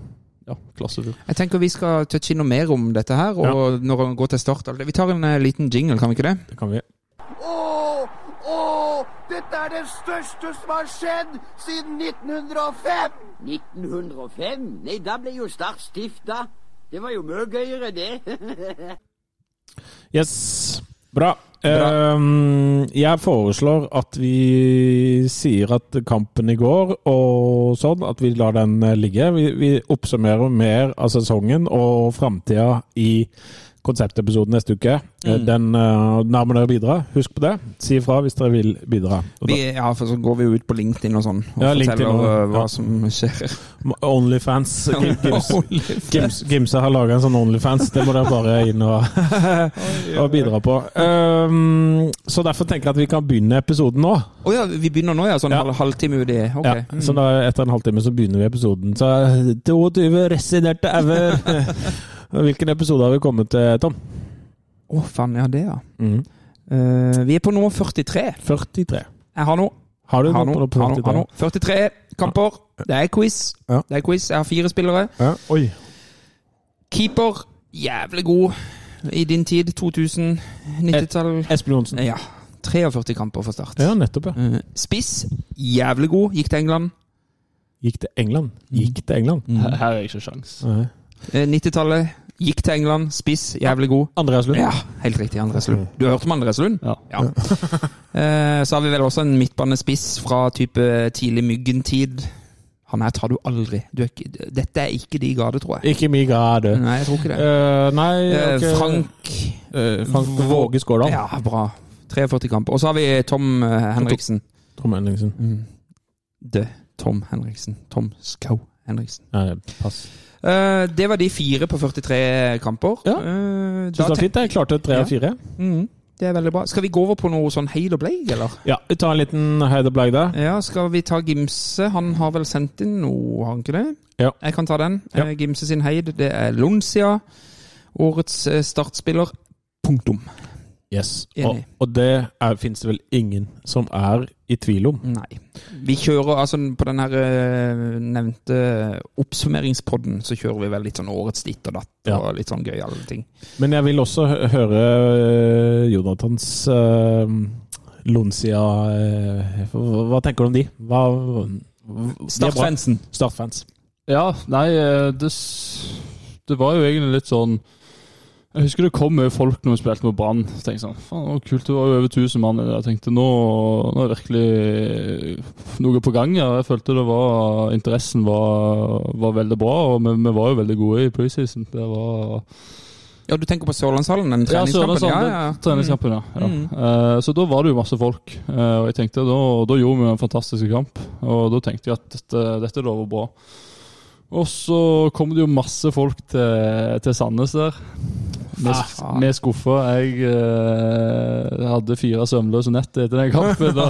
ja, klassefyr. Jeg tenker vi skal touche innom mer om dette her, og når han går til start. Vi tar en eh, liten jingle, kan vi ikke det? Det kan vi. Å, dette er det største som har skjedd siden 1905! 1905? Nei, da ble jo Start stifta. Det var jo mye gøyere, det. Yes, bra. Um, jeg foreslår at vi sier at kampen i går og sånn, at vi lar den ligge. Vi, vi oppsummerer mer av sesongen og framtida i konseptepisoden neste uke. Mm. Den uh, nærmer dere bidra. Husk på det. Si ifra hvis dere vil bidra. Vi, ja, for så går vi jo ut på LinkedIn og sånn, og Ja, LinkedIn forteller og- eh, hva ja. som skjer. Onlyfans. Gim- Gims, Gims, Gimse har laga en sånn Onlyfans. Det må dere bare inn og, og bidra på. Um, så derfor tenker jeg at vi kan begynne episoden nå. Å ja, vi begynner nå, ja? Sånn Ja. halvtime uti? Ok. Ja, så da etter en halvtime så begynner vi episoden. Så 22 residerte ever. Hvilken episode har vi kommet til, Tom? Å, faen, ja, det, ja. Eh, vi er på nummer 43. 43. Jeg har noe. Har du Har noe på har nå, har 43? 43 kamper. Det er quiz. Ja. Det er quiz. Jeg har fire spillere. Ja. Oi. Keeper, jævlig god i din tid. 2000, 90-tall. Espen Johnsen. Ja. 43 kamper for Start. Ja, nettopp, ja. Eh, Spiss, jævlig god. Gikk til England. Gikk til England. Gikk til England. Her, her er jeg ikke sjans. Nei. 90-tallet. Gikk til England. Spiss, jævlig god. Andreas Lund. Ja, helt riktig. Andreas Lund. Du har hørt om Andreas Lund? Ja. Ja. Eh, så har vi vel også en midtbanespiss fra type tidlig Myggen-tid. Han her tar du aldri. Du er ikke, dette er ikke de gade, tror jeg. Ikke mye gade. Nei, jeg tror ikke det. Uh, nei okay. Frank uh, Frank Våge Skårdal. Ja, bra. 43 kamper. Og så har vi Tom eh, Henriksen. Tom Henriksen. Mm. Det. Tom Henriksen. Tom Skau Henriksen. Nei, pass. Eh, det var de fire på 43 kamper. Ja. Eh, Syns det var fint. Jeg klarte tre av fire. Mhm. Det er veldig bra. Skal vi gå over på noe sånn heid og Bleig, eller? Ja, vi tar en liten heid og Bleig der. Ja, skal vi ta Gimse? Han har vel sendt inn noe, har han ikke det? Ja. Jeg kan ta den. Ja. Eh, Gimse sin heid, det er Lonsia. Årets startspiller. Punktum. Yes. Enig. Og, og det er- finnes det vel ingen som er i tvil om. Nei. Vi kjører altså på den her eh, nevnte oppsummeringspodden, så kjører vi vel litt sånn årets ditt og datt Ja. og litt sånn gøyale ting. Men jeg vil også høre eh, Jonathans uh, Lonsia uh, hva, hva tenker du om de? Hva, bra. Startfansen. Startfans. Ja, nei, eh, det, det var jo egentlig litt sånn Jeg husker det kom mye folk når vi spilte mot Brann. Tenkte sånn, faen, det var kult, det var jo over 1000 mann. Jeg tenkte nå, nå er det virkelig noe på gang. Ja. Jeg følte det var interessen var, var veldig bra, og vi, vi var jo veldig gode i preseason. Det var Ja, du tenker på Sørlandshallen, den Ja, treningskampen? Sørlandshallen, Ja, ja. treningskampen, ja. ja. Mm. Uh, så da var det jo masse folk, Uh, og jeg tenkte da, da gjorde vi en fantastisk kamp. Og da tenkte jeg at dette, dette lover bra. Og så kom det jo masse folk til, til Sandnes der. Med, Ah. med skuffa. Jeg eh, hadde fire søvnløse nett etter den kampen. Da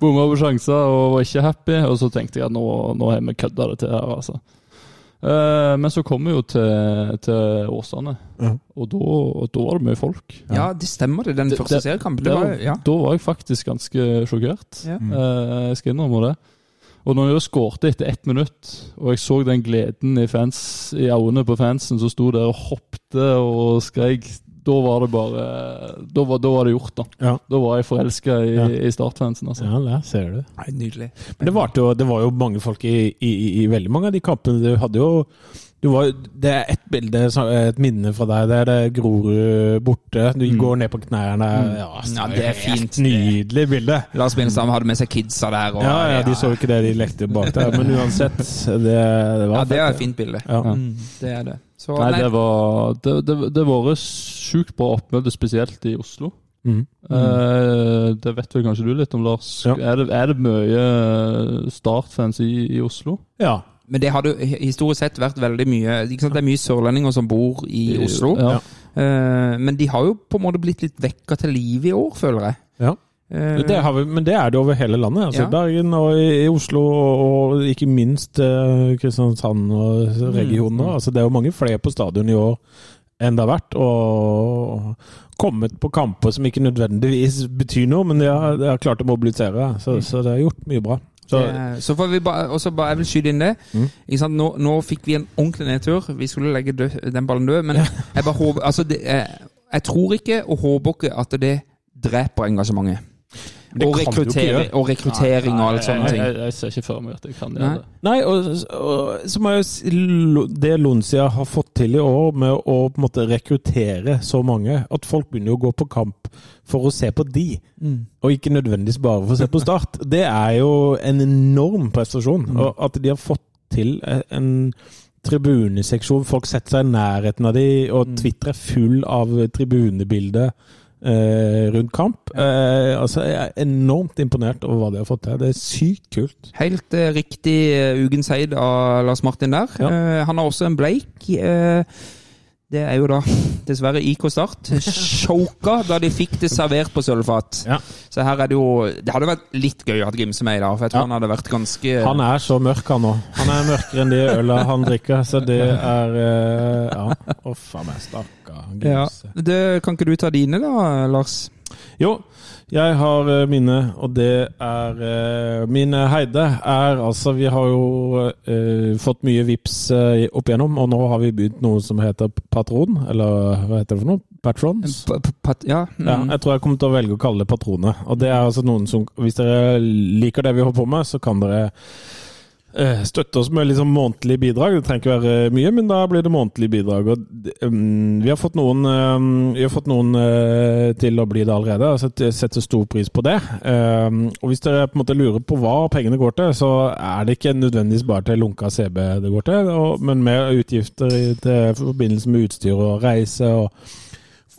Bomma på sjanser og var ikke happy. Og så tenkte jeg at nå, nå har vi kødda det til her, altså. Eh, men så kom vi jo til, til Åsane, Ja. og da, og da var det mye folk. ja, det stemmer det. Den Det- første det- seriekampen. Det var, ja. Da var jeg faktisk ganske sjokkert. Ja. Eh, jeg skal innrømme det. Og når jeg skårte etter ett minutt, og jeg så den gleden i, fans, i øynene på fansen som sto der og hoppte og skreik, da var det bare Da var, da var det gjort, da. Ja. Da var jeg forelska i, Ja. i startfansen, altså. Ja, der ser du. Nei, nydelig. Men det, varte jo, det var jo mange folk i, i, i, i veldig mange av de kampene. Du hadde jo var, Det er ett bilde, et minne fra deg. Det er det Grorud borte. Du Mm. går ned på knærne. Ja, Ja, det er fint. Nydelig bilde. Lars Bindestam hadde med seg kidsa der. Og, Ja, ja, de så ikke det, de lekte bak der. Men uansett, det, det var Ja, det er et fint bilde. Ja. Mm, det er det. Så, Nei, nei, det var Det, det, det har vært sjukt bra oppmøte, spesielt i Oslo. Mm. Eh, det vet vel kanskje du litt om, Lars. Ja. Er, det, er det mye Start-fans i, i Oslo? Ja. Men det hi- historisk sett vært veldig mye? Det er mye sørlendinger som bor i Oslo. Ja. Eh, men de har jo på en måte blitt litt vekka til liv i år, føler jeg. ja. Eh, Det har vi, men det er det over hele landet. Altså Ja. Bergen og i, Oslo, og ikke minst eh, Kristiansand og regionen. Mm. Altså, det er jo mange flere på stadion i år enn det har vært. Og kommet på kamper som ikke nødvendigvis betyr noe, men de har, de har klart å mobilisere. Så, så det er gjort mye bra. Så, Eh, Så får vi bare, også bare, jeg vil skyte inn det. Mm. Nå, nå fikk vi en ordentlig nedtur. Vi skulle legge død, den ballen død. Men jeg bare håper altså det, jeg, jeg tror ikke og håper ikke at det dreper engasjementet. Og, kan rekruttering, og rekruttering og alt sånne ting. jeg, jeg ser ikke for meg at jeg kan gjøre det. Nei, og, og så må jeg si det Lonsia har fått til i år, med å på en måte rekruttere så mange, at folk begynner å gå på kamp for å se på de, Mm. og ikke nødvendigvis bare for å se på Start. Det er jo en enorm prestasjon. Og at de har fått til en tribuneseksjon, folk setter seg i nærheten av de, og Twitter er full av tribunebilder eh, rundt kamp. Eh, altså, jeg er enormt imponert over hva de har fått til. Det er sykt kult. Helt eh, riktig uh, ukens eid av Lars Martin der. Ja. Eh, han har også en bleik. eh, det er jo da dessverre IK Start. Choka da de fikk det servert på sølvfat. Ja. Så her er det jo Det hadde vært litt gøy å ha Gimse med i dag, for jeg tror Ja. han hadde vært ganske Han er så mørk, han òg. Han er mørkere enn de øla han drikker, så det er eh, Ja. Uff a meg, stakkar ja. Det, Kan ikke du ta dine, da, Lars? Jo, jeg har eh, mine, og det er eh, Mine Heide er altså Vi har jo eh, fått mye vips eh, opp igjennom, og nå har vi begynt noe som heter Patron. Eller hva heter det for noe? patrons. Pa- pa- pat- Ja. Mm. Ja, jeg tror jeg kommer til å velge å kalle det patroner. Og det er altså noen som Hvis dere liker det vi holder på med, så kan dere eh, støtte oss med liksom månedlig bidrag. Det trenger ikke være mye, men da blir det månedlig bidrag. Og, um, vi har fått noen, um, har fått noen uh, til å bli det allerede. og setter, setter stor pris på det. Um, og hvis dere på en måte lurer på hva pengene går til, så er det ikke nødvendigvis bare til lunka CB det går til, og, men med utgifter i til forbindelse med utstyr og reise. og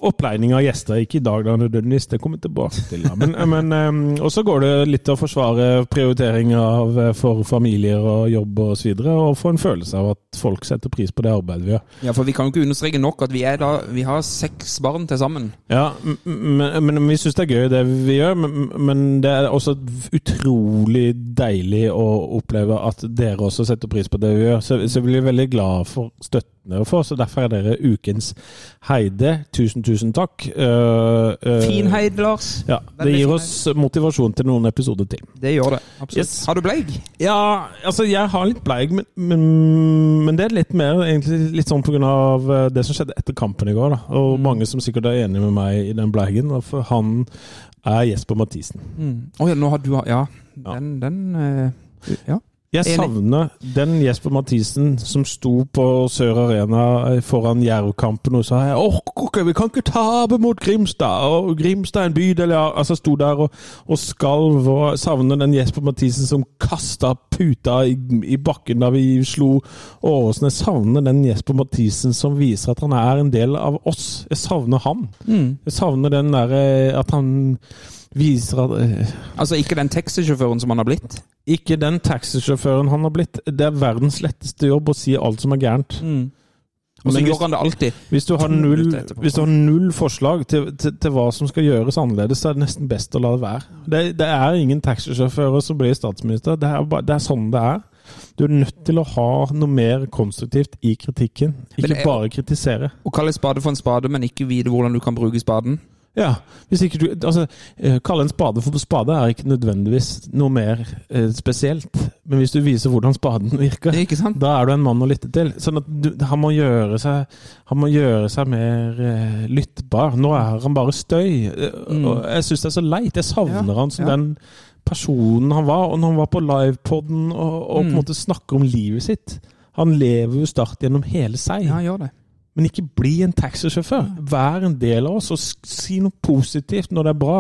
Oppleining av gjester, ikke i dag da nødvendigvis, det kommer vi tilbake til. Da. Men, men um, Og så går det litt til å forsvare prioritering av, eh, for familier og jobb og så videre, og få en følelse av at folk setter pris på det arbeidet vi gjør. ja, for vi kan jo ikke understreke nok at vi, er da, vi har seks barn til sammen. Ja, men, men vi syns det er gøy det vi gjør, men, men det er også utrolig deilig å oppleve at dere også setter pris på det vi gjør. Så, så vi blir veldig glad for støtten dere får, så derfor er dere ukens Heide. Tusen, tusen takk. Uh, uh, Fin heid, Lars. Ja, det gir oss motivasjon til noen episoder til. Det gjør det. Absolutt. Yes. Har du bleig? Ja, altså jeg har litt bleig, men, men, men det er litt mer egentlig litt sånn pga. det som skjedde etter kampen i går. da. Og mange som sikkert er enig med meg i den bleigen. For han er Jesper Mathisen. Å ja, nå har du Ja. Ja. Den, den uh, Ja. Jeg savner den Jesper Mathisen som sto på Sør Arena eh, foran Jerv-kampen og sa Åh, ok, vi kan ikke tape mot Grimstad! Og Grimstad er en bydel, ja. Altså sto der og, og skalv. Og savner den Jesper Mathisen som kasta puta i, i bakken da vi slo Åråsen. Jeg savner den Jesper Mathisen som viser at han er en del av oss. Jeg savner han. Jeg savner den derre at han viser at eh, Altså ikke den taxisjåføren som han har blitt. ikke den taxisjåføren han har blitt. Det er verdens letteste jobb å si alt som er gærent. Og så gjør han det alltid. Hvis du har null, du har null forslag til, til, til hva som skal gjøres annerledes, så er det nesten best å la det være. Det, det er ingen taxisjåfører som blir statsminister. Det er, bare, det er sånn det er. Du er nødt til å ha noe mer konstruktivt i kritikken. Ikke er- bare kritisere. Å kalle spade for en spade, men ikke vite hvordan du kan bruke spaden. Ja, hvis ikke du, altså, eh, Kalle en spade for spade er ikke nødvendigvis noe mer eh, spesielt. Men hvis du viser hvordan spaden virker, da er du en mann å lytte til. Sånn at du, han, må gjøre seg, han må gjøre seg mer eh, lyttbar. Nå er han bare støy. Mm. Og jeg syns det er så leit. Jeg savner Mm. Ja, han som ja. den personen han var. Og når han var på livepoden og, og på en Mm. måte snakker om livet sitt Han lever jo Start gjennom hele seg. Ja, han gjør det. Men ikke bli en taxisjåfør. Vær en del av oss, og si noe positivt når det er bra.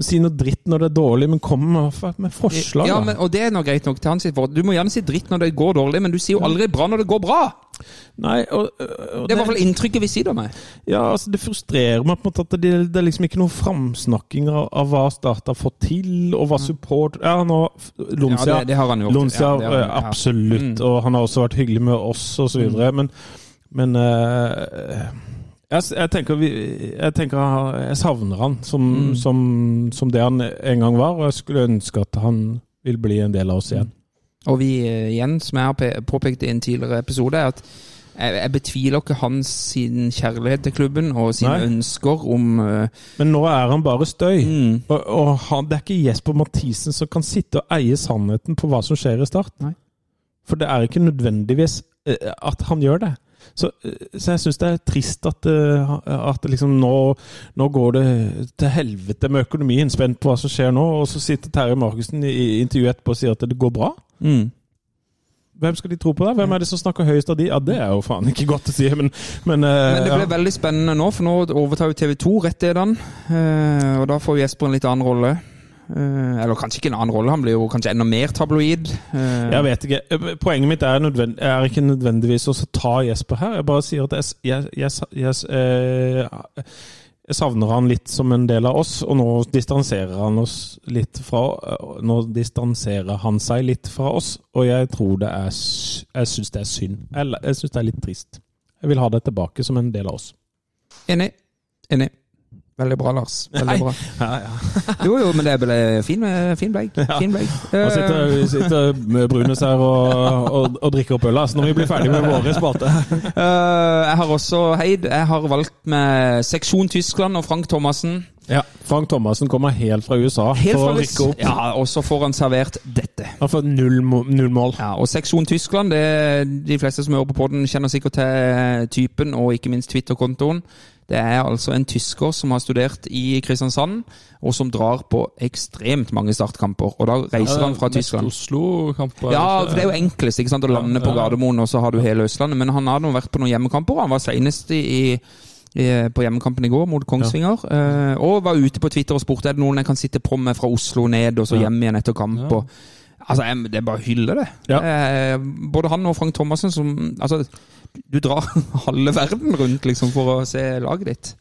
Si noe dritt når det er dårlig, men kom med, med forslag. Ja, men, og det er noe greit nok til hans forhold. Du må gjerne si dritt når det går dårlig, men du sier jo aldri bra når det går bra! Nei, og, og Det er i hvert fall inntrykket vi sier om meg. Ja, altså Det frustrerer meg på en måte at det, det er liksom ikke noen framsnakking av, av hva Start har fått til, og hva support Ja, nå Lonsia, Ja, det- det har han gjort. Lonsia Ja, det har han, absolutt. ja. Mm. og han har også vært hyggelig med oss og så videre, men, men uh, jeg, jeg, tenker vi, jeg tenker jeg savner han som, Mm. som, som det han en gang var, og jeg skulle ønske at han vil bli en del av oss igjen. Og vi eh, igjen, som jeg har påpekt i en tidligere episode, er at jeg, jeg betviler ikke hans sin kjærlighet til klubben og sine Nei. ønsker om uh, Men nå er han bare støy. mm, Og, og han, det er ikke Jesper Mathisen som kan sitte og eie sannheten på hva som skjer i Start. Nei. For det er ikke nødvendigvis uh, at han gjør det. Så, eh, så jeg syns det er trist at, eh, at liksom nå, nå går det til helvete med økonomien. Spent på hva som skjer nå. Og så sitter Terje Markussen i, intervjuet etterpå og sier at det går bra. mm. Hvem skal de tro på da? Hvem er det som snakker høyest av de? Ja, Det er jo faen ikke godt å si, men, men, eh, Men det ble ja. veldig spennende nå, for nå overtar jo TV 2 rettighetene. eh, og da får jo Jesper en litt annen rolle. Eh, eller kanskje ikke en annen rolle, han blir jo kanskje enda mer tabloid. Eh, Jeg vet ikke. Poenget mitt er, nødvend er ikke nødvendigvis å ta Jesper her. Jeg bare sier at jeg, jeg, jeg, jeg, eh, jeg savner han litt som en del av oss, og nå distanserer han oss litt fra Nå distanserer han seg litt fra oss, og jeg tror det er Jeg syns det er synd. Jeg, jeg syns det er litt trist. Jeg vil ha det tilbake som en del av oss. Enig. Enig. Veldig bra, Lars. Veldig bra. Ja, ja. Jo, jo, men det ble fin, eh, fin bleik. Fin bleik. Nå sitter, vi sitter med Brunes her og, og, og drikker opp øl, så når vi blir ferdig med våre spalter Eh, jeg har også heid. Jeg har valgt med Seksjon Tyskland og Frank Thomassen. Ja, Frank Thomassen kommer helt fra USA Helt for å rykke opp. Ja, og så får han servert dette. Han får null, null mål. Ja, og Seksjon Tyskland, det, de fleste som hører på poden, kjenner sikkert til typen, og ikke minst Twitter-kontoen. Det er altså en tysker som har studert i Kristiansand, og som drar på ekstremt mange startkamper. Og da reiser han fra Tyskland. Oslo-kamper. Ja, for det er jo enklest ikke sant, å lande på Gardermoen, og så har du hele Østlandet. Men han har nå vært på noen hjemmekamper. og Han var senest i, på hjemmekampen i går mot Kongsvinger. Ja. og var ute på Twitter og spurte er det noen jeg kan sitte på med fra Oslo ned, og så hjem igjen etter kamp. Og, altså, jeg, Det er bare å hylle det. Ja. Eh, både han og Frank Thomassen som Altså, du drar halve verden rundt liksom for å se laget ditt.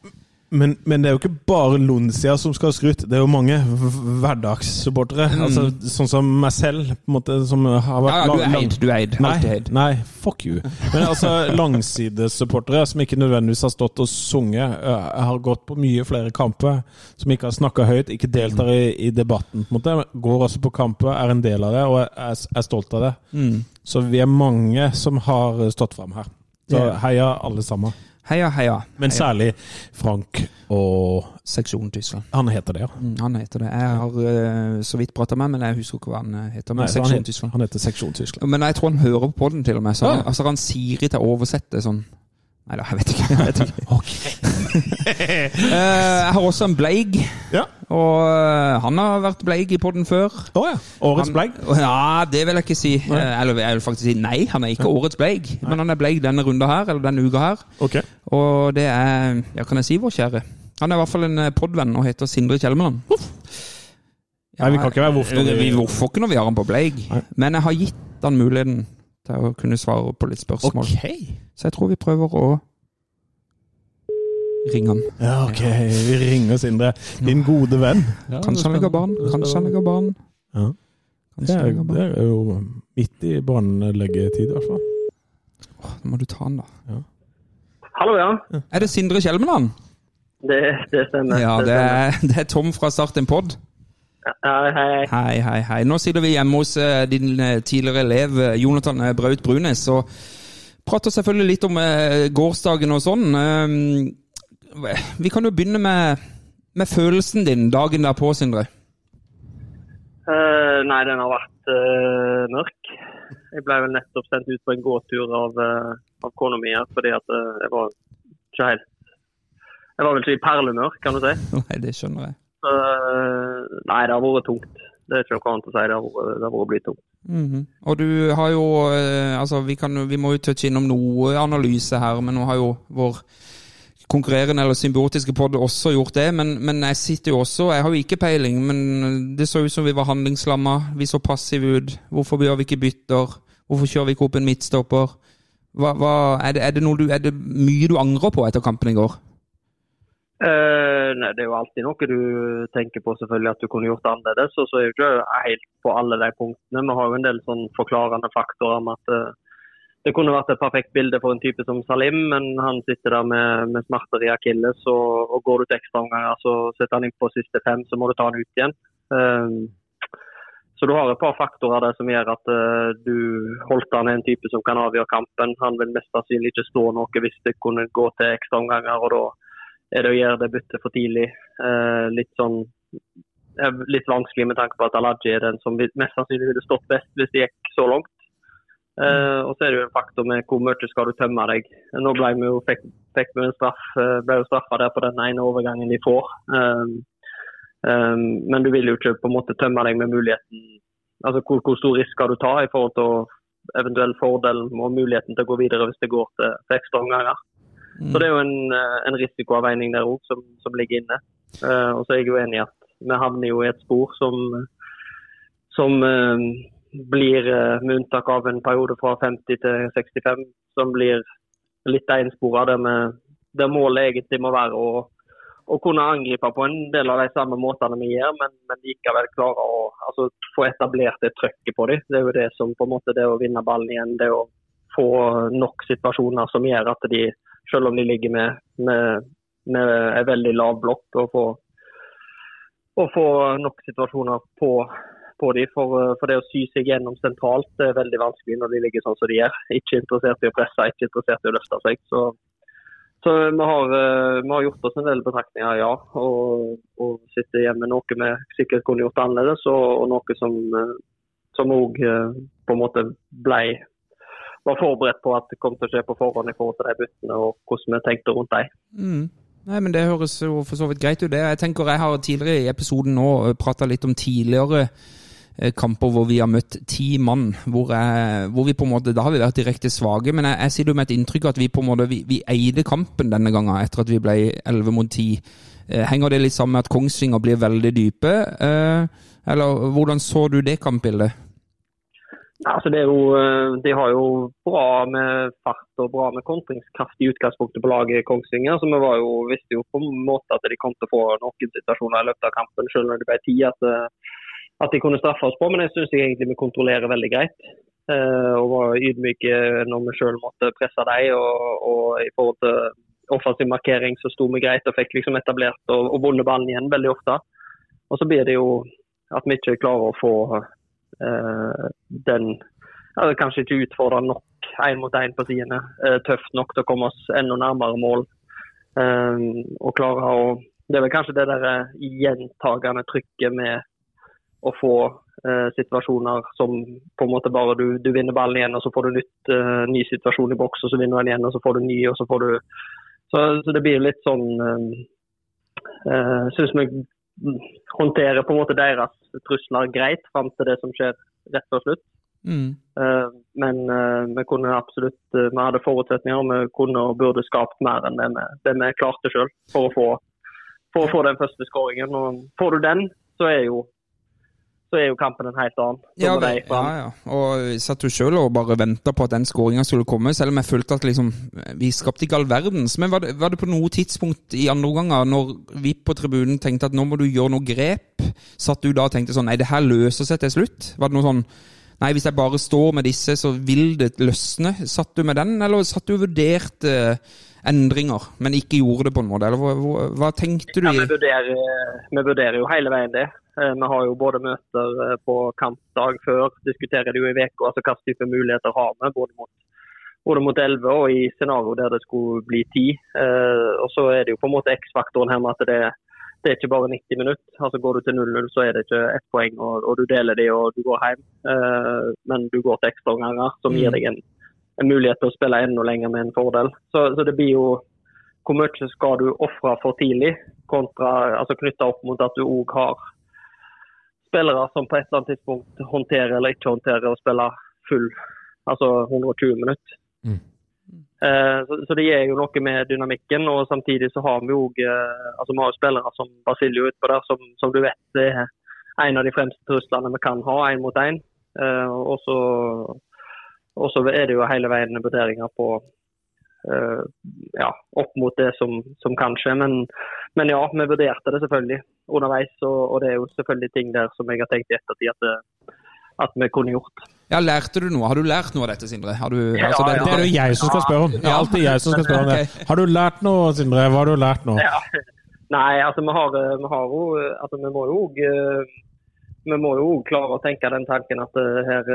Men, men det er jo ikke bare Lonsia som skal ha skryt. Det er jo mange hverdagssupportere. hverdagssupportere. Altså, sånn som meg selv, måte, som har vært Ja, ja, du er eid. Du er eid. Nei, eid. nei, fuck you. Men altså, langsidesupportere som ikke nødvendigvis har stått og sunget, har gått på mye flere kamper, som ikke har snakka høyt, ikke deltar i, i debatten, måte, går også på kamper, er en del av det og er, er stolt av det. Mm. Så vi er mange som har stått fram her. Så heia alle sammen. Heia, heia. Men særlig Frank og Seksjon Tyskland. Han heter det, ja. Mm, han heter det. Jeg har eh, så vidt prata med men jeg husker ikke hva han eh, heter. Men Nei, Seksjon han, heter, Tyskland. han heter Seksjon Tyskland. Men jeg tror han hører på den til og med. Så han, Ja. altså, han Siri til å oversette sånn Nei da, jeg vet ikke. Jeg, vet ikke. Eh, jeg har også en Bleig, Ja. og eh, han har vært Bleig i podden før. Å ja. Årets Bleig. Ja, det vil jeg ikke si. Eh, Eller jeg vil faktisk si nei, han er ikke årets Bleig. Men han er Bleig denne runda her, eller denne uka her. Okay. Og det er, ja, kan jeg si vår kjære? Han er i hvert fall en podvenn og heter Sindre Kjelmeland. Nei, vi kan ikke være når vi- Vi hvorfor ikke når vi har han på Bleig. Men jeg har gitt han muligheten til å kunne svare på litt spørsmål. Så jeg tror vi prøver å ringe han. Ja, ok. Vi ringer Sindre. Din gode venn. Ja, Kanskje han er ligger barn? Kanskje han ligger barn? Ja. Det er, det er jo midt i brannleggetid, i hvert fall. Nå må du ta han, da. Hallo, ja. Er det Sindre Kjelmeland? Det, det stemmer. Ja, det stemmer. er, det er Tom fra Start en pod. Hei, hei. Hei, hei, hei. Nå sitter vi hjemme hos eh, din eh, tidligere elev eh, Jonathan Braut Brunes og prater selvfølgelig litt om gårsdagen og sånn. Eh, vi kan jo begynne med, med følelsen din dagen derpå, Sindre. Uh, nei, den har vært uh, mørk. Jeg ble vel nettopp sendt ut på en gåtur av, uh, av kona mi fordi at uh, jeg var ikke helt Jeg var vel ikke i perlemørk, kan du si. Nei, det skjønner jeg. Så, nei, det har vært tungt. Det er ikke noe annet å si. Det har vært, blytungt. Mhm. Og du har jo eh, Altså, vi, kan, vi må jo touche innom noe analyse her, men nå har jo vår konkurrerende eller symbiotiske podd også gjort det. Men, men jeg sitter jo også Jeg har jo ikke peiling, men det så ut som vi var handlingslamma. Vi så passive ut. Hvorfor gjør vi ikke bytter? Hvorfor kjører vi ikke opp en midtstopper? Hva, hva, er, det, er, det du, er det mye du angrer på etter kampen i går? Eh, nei, Det er jo alltid noe du tenker på selvfølgelig at du kunne gjort annerledes. Og så er jo ikke helt på alle de punktene. Vi har jo en del sånn forklarende faktorer om at eh, det kunne vært et perfekt bilde for en type som Salim, men han sitter der med, med smerter i akilles. Og, og går du til ekstraomganger, så setter han inn på siste fem, så må du ta han ut igjen. Eh, så du har et par faktorer der som gjør at uh, du holdt han en type som kan avgjøre kampen. Han vil mest sannsynlig ikke stå noe hvis det kunne gå til ekstraomganger. og da er det å gjøre det byttet for tidlig. Eh, litt sånn eh, litt vanskelig med tanke på at Alaji er den som mest sannsynlig ville stått best hvis det gikk så langt. Eh, og så er det jo en faktor med hvor mye skal du tømme deg. Nå ble vi jo, fikk, fikk vi en straff, eh, ble jo straffa der på den ene overgangen de får. Men du vil jo ikke på en måte tømme deg med muligheten Altså hvor, hvor stor risk skal du ta i forhold til å eventuell fordel og muligheten til å gå videre hvis det går til, til ekstraomganger. Så det er jo en, eh, en risikoavveining der òg som, som ligger inne. Uh, og så er jeg jo enig i at vi havner jo i et spor som, som uh, blir, med unntak av en periode fra 50 til 65, som blir litt enspora der, der målet egentlig må være å, å kunne angripe på en del av de samme måtene vi gjør, men, men likevel klare å altså, få etablert det trøkket på dem. Det er jo det som på en måte det å vinne ballen igjen, det å få nok situasjoner som gjør at de selv om de ligger med, med, med en veldig lav blokk, og få, og få nok situasjoner på, på de, for, for det å sy seg gjennom sentralt er veldig vanskelig når de ligger sånn som de gjør. Ikke interessert i å presse, ikke interessert i å løfte seg. Så, så vi, har, eh, vi har gjort oss en del betraktninger, ja. Og, og sitter igjen med noe vi sikkert kunne gjort annerledes, og, og noe som eh, som òg på en måte ble var forberedt på at det kom til å skje på forhånd i forhold til de byttene og hvordan vi tenkte rundt dem. Mm. Nei, men Det høres jo for så vidt greit ut. Jeg tenker jeg har tidligere i episoden nå prata litt om tidligere eh, kamper hvor vi har møtt ti mann. Hvor, jeg, hvor vi på en måte, Da har vi vært direkte svake, men jeg, jeg sitter jo med et inntrykk at vi på en måte, vi, vi eide kampen denne gangen etter at vi ble 11 mot 10. Eh, Henger det litt sammen med at Kongsvinger blir veldig dype? Eh, Eller hvordan så du det kampbildet? Altså det er jo, eh, de har jo bra med fart og bra med kontringskraft i utgangspunktet på laget Kongsvinger. Så vi var jo, visste jo på en måte at de kom til å få noen situasjoner i løpet av kampen, selv når det ble ti, at, eh, at de kunne straffe oss på. Men jeg syns egentlig vi kontrollerer veldig greit. Eh, og var ydmyke når vi selv måtte presse dem. Og, og, i forhold til offensiv markering så sto vi greit og fikk liksom etablert og, og vunnet ballen igjen veldig ofte. Og så blir det jo at vi ikke klarer å få den ja, kanskje ikke utfordra nok én mot én på sidene. Eh, tøft nok til å komme oss enda nærmere mål. Eh, og klare å Det er vel kanskje det der gjentagende trykket med å få eh, situasjoner som på en måte bare du, du vinner ballen igjen, og så får du nytt, eh, ny situasjon i boks, og så vinner du den igjen, og så får du ny, og så får du Så, så det blir litt sånn eh, Syns vi håndterer på en måte deres trusler greit fram til det som skjer rett før slutt. Mm. Uh, men uh, vi kunne absolutt uh, vi hadde forutsetninger og vi kunne og burde skapt mer enn det vi, det vi klarte sjøl for, å få, for å få den første skåringen. Får du den, så er jo så er jo kampen en helt annen. Ja, det, ja, ja. Og jeg satt jo sjøl og bare venta på at den skåringa skulle komme, selv om jeg følte at liksom, vi skapte ikke all verdens. Men var det, var det på noe tidspunkt i andre omganger, når vi på tribunen tenkte at nå må du gjøre noe grep, satt du da og tenkte sånn nei, det her løser seg til slutt? Var det noe sånn nei, hvis jeg bare står med disse, så vil det løsne? Satt du med den, eller satt du og vurderte endringer, men ikke gjorde det på en måte? Eller hva, hva tenkte du? Ja, vi, vurderer, vi vurderer jo hele veien det. Eh, vi har jo både møter eh, på kampdag før, diskuterer det jo i uka altså hva type muligheter har vi. Både mot, både mot 11 og i scenario der det skulle bli 10. Eh, og så er det jo på en måte X-faktoren her med at det, det, er ikke bare 90 minutter. altså Går du til 0-0, så er det ikke ett poeng, og, og, du deler de og du går hjem. men du går til ekstraomganger, som gir mm. deg en, en, mulighet til å spille enda lenger med en fordel. Så, så det blir jo hvor mye skal du ofre for tidlig, kontra altså knytta opp mot at du òg har spillere som på et eller annet tidspunkt håndterer eller ikke håndterer å spille full, altså 120 minutter. Mm. Eh, så, det gir jo noe med dynamikken. og Samtidig så har vi jo eh, altså vi har spillere som Basilio utpå der, som, som, du vet er en av de fremste truslene vi kan ha, én mot én. Eh, og så er det jo hele veien vurderinger på ja, opp mot det som, som kan skje. Men, men, ja, vi vurderte det selvfølgelig underveis. Og, og, det er jo selvfølgelig ting der som jeg har tenkt i ettertid at, at vi kunne gjort. Ja, Lærte du noe? Har du lært noe av dette, Sindre? Du, ja, altså, det, ja. det, er det jeg som skal spørre om. Det er alltid jeg som skal spørre om det. Har du lært noe, Sindre? Hva har du lært nå? Ja. Nei, altså vi har, vi har jo altså, Vi må jo vi må jo klare å tenke den tanken at her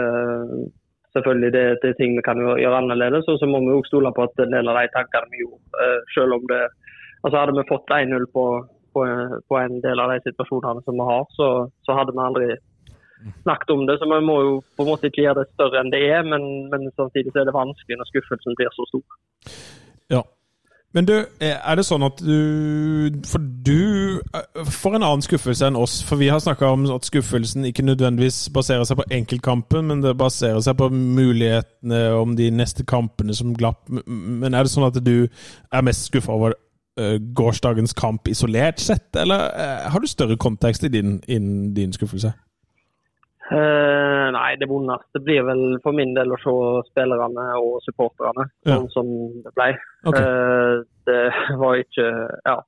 selvfølgelig det, det, er ting vi kan gjøre annerledes. Og så må vi òg stole på at en del av de tankene vi gjorde, selv om det Altså Hadde vi fått 1-0 på på, på, en del av de situasjonene som vi har, så, så, hadde vi aldri snakket om det. Så man må jo på en måte ikke gjøre det større enn det er, men, men samtidig er det vanskelig når skuffelsen blir så stor. Ja. Men du, er det sånn at du For du får en annen skuffelse enn oss. For vi har snakka om at skuffelsen ikke nødvendigvis baserer seg på enkeltkampen, men det baserer seg på mulighetene om de neste kampene som glapp. Men er det sånn at du er mest skuffa over uh, gårsdagens kamp isolert sett, eller har du større kontekst i din, in, din skuffelse? Uh, nei, det vondeste blir vel for min del å se spillerne og supporterne ja. sånn som det ble. Okay. det var ikke Ja.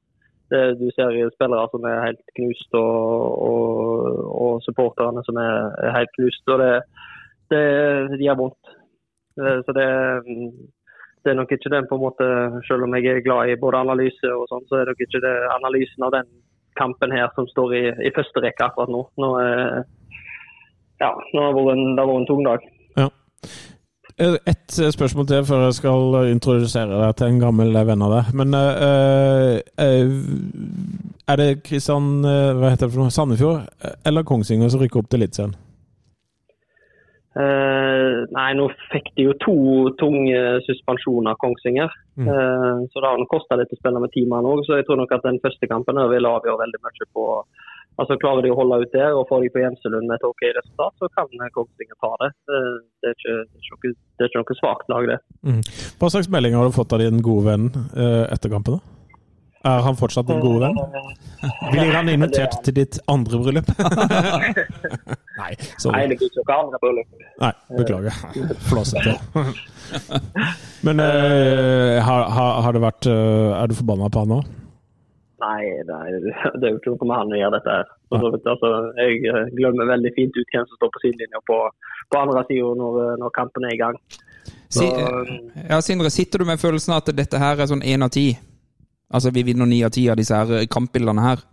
Det, du ser spillere som er helt knust, og, og, og supporterne som er, er, helt knust. og det, det, de gjør vondt. Så det, det er nok ikke den på en måte, Selv om jeg er glad i både analyse og sånn, så er det nok ikke det analysen av den kampen her som står i, i første rekke akkurat nå. Nå, er, ja, det har vært en tung dag. Ja. Et spørsmål til før jeg skal introdusere deg til en gammel venn av deg. Men uh, uh, er det Kristian hva heter det for noe, Sandefjord eller Kongsvinger som rykker opp til Eliteserien? Uh, nei, Nei, nå fikk de jo to tunge suspensjoner, Kongsvinger. Mm. Uh, så det har kosta litt å spille med teamene òg, så jeg tror nok at den første kampen her vil avgjøre veldig mye på Altså Klarer de å holde ut der og får de på Gjemselund med et OK resultat, så kan Kongsvinger ta det. Eh, Det er ikke, det ikke, det er ikke noe svakt lag, det. Mm. Hva slags melding har du fått av din gode venn eh, etter kampen? da? Er han fortsatt din gode venn? Blir han invitert til ditt andre bryllup? Nei, Nei, det blir ikke noe andre bryllup. Nei, beklager. Flåsete. Men eh, har, har, det vært eh, Er du forbanna på han nå? Nei, det er jo ikke noe med han å gjøre dette her. Så altså, jeg eh, glemmer veldig fint ut hvem som står på sidelinja på, på andre sida når, eh, når kampen er i gang. Så, ja, Sindre, sitter du med følelsen av at dette her er sånn én av ti? Altså vi vinner ni av ti av disse her kampbildene her?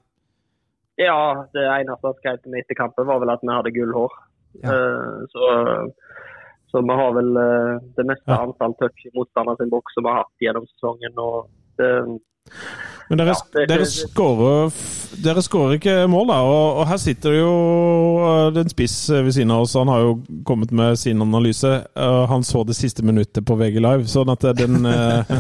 Ja, det eneste som skrev etter kampen, var vel at vi hadde gullhår. Ja. Eh, så, så vi har vel eh, det meste Ja. antall touch i motstanderen sin boks som vi har hatt gjennom sesongen. og det, Men dere, Ja, det er dere, skårer, dere skårer ikke mål, da. Og, og her sitter jo den er en spiss ved siden av oss. Han har jo kommet med sin analyse. og han så det siste minuttet på VG Live, sånn at den eh,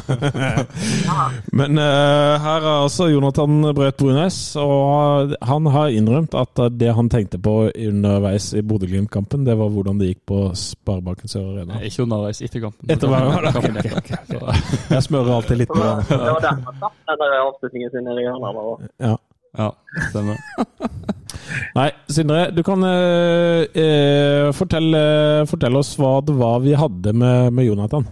Men eh, her er altså Jonathan Brøt Brunes, og han har innrømt at det han tenkte på underveis i Bodø-Glimt-kampen, det var hvordan det gikk på Sparebanken Sør Arena. Ikke underveis etter kampen. Etter hver- Kampen Så, Jeg smører alltid litt på det den. var derfor han satt den der avslutningen sin nede i hjørnet. og- Ja. Ja, stemmer. Nei, Sindre, du kan eh, eh, fortelle, fortelle oss hva det var vi hadde med, med Jonathan.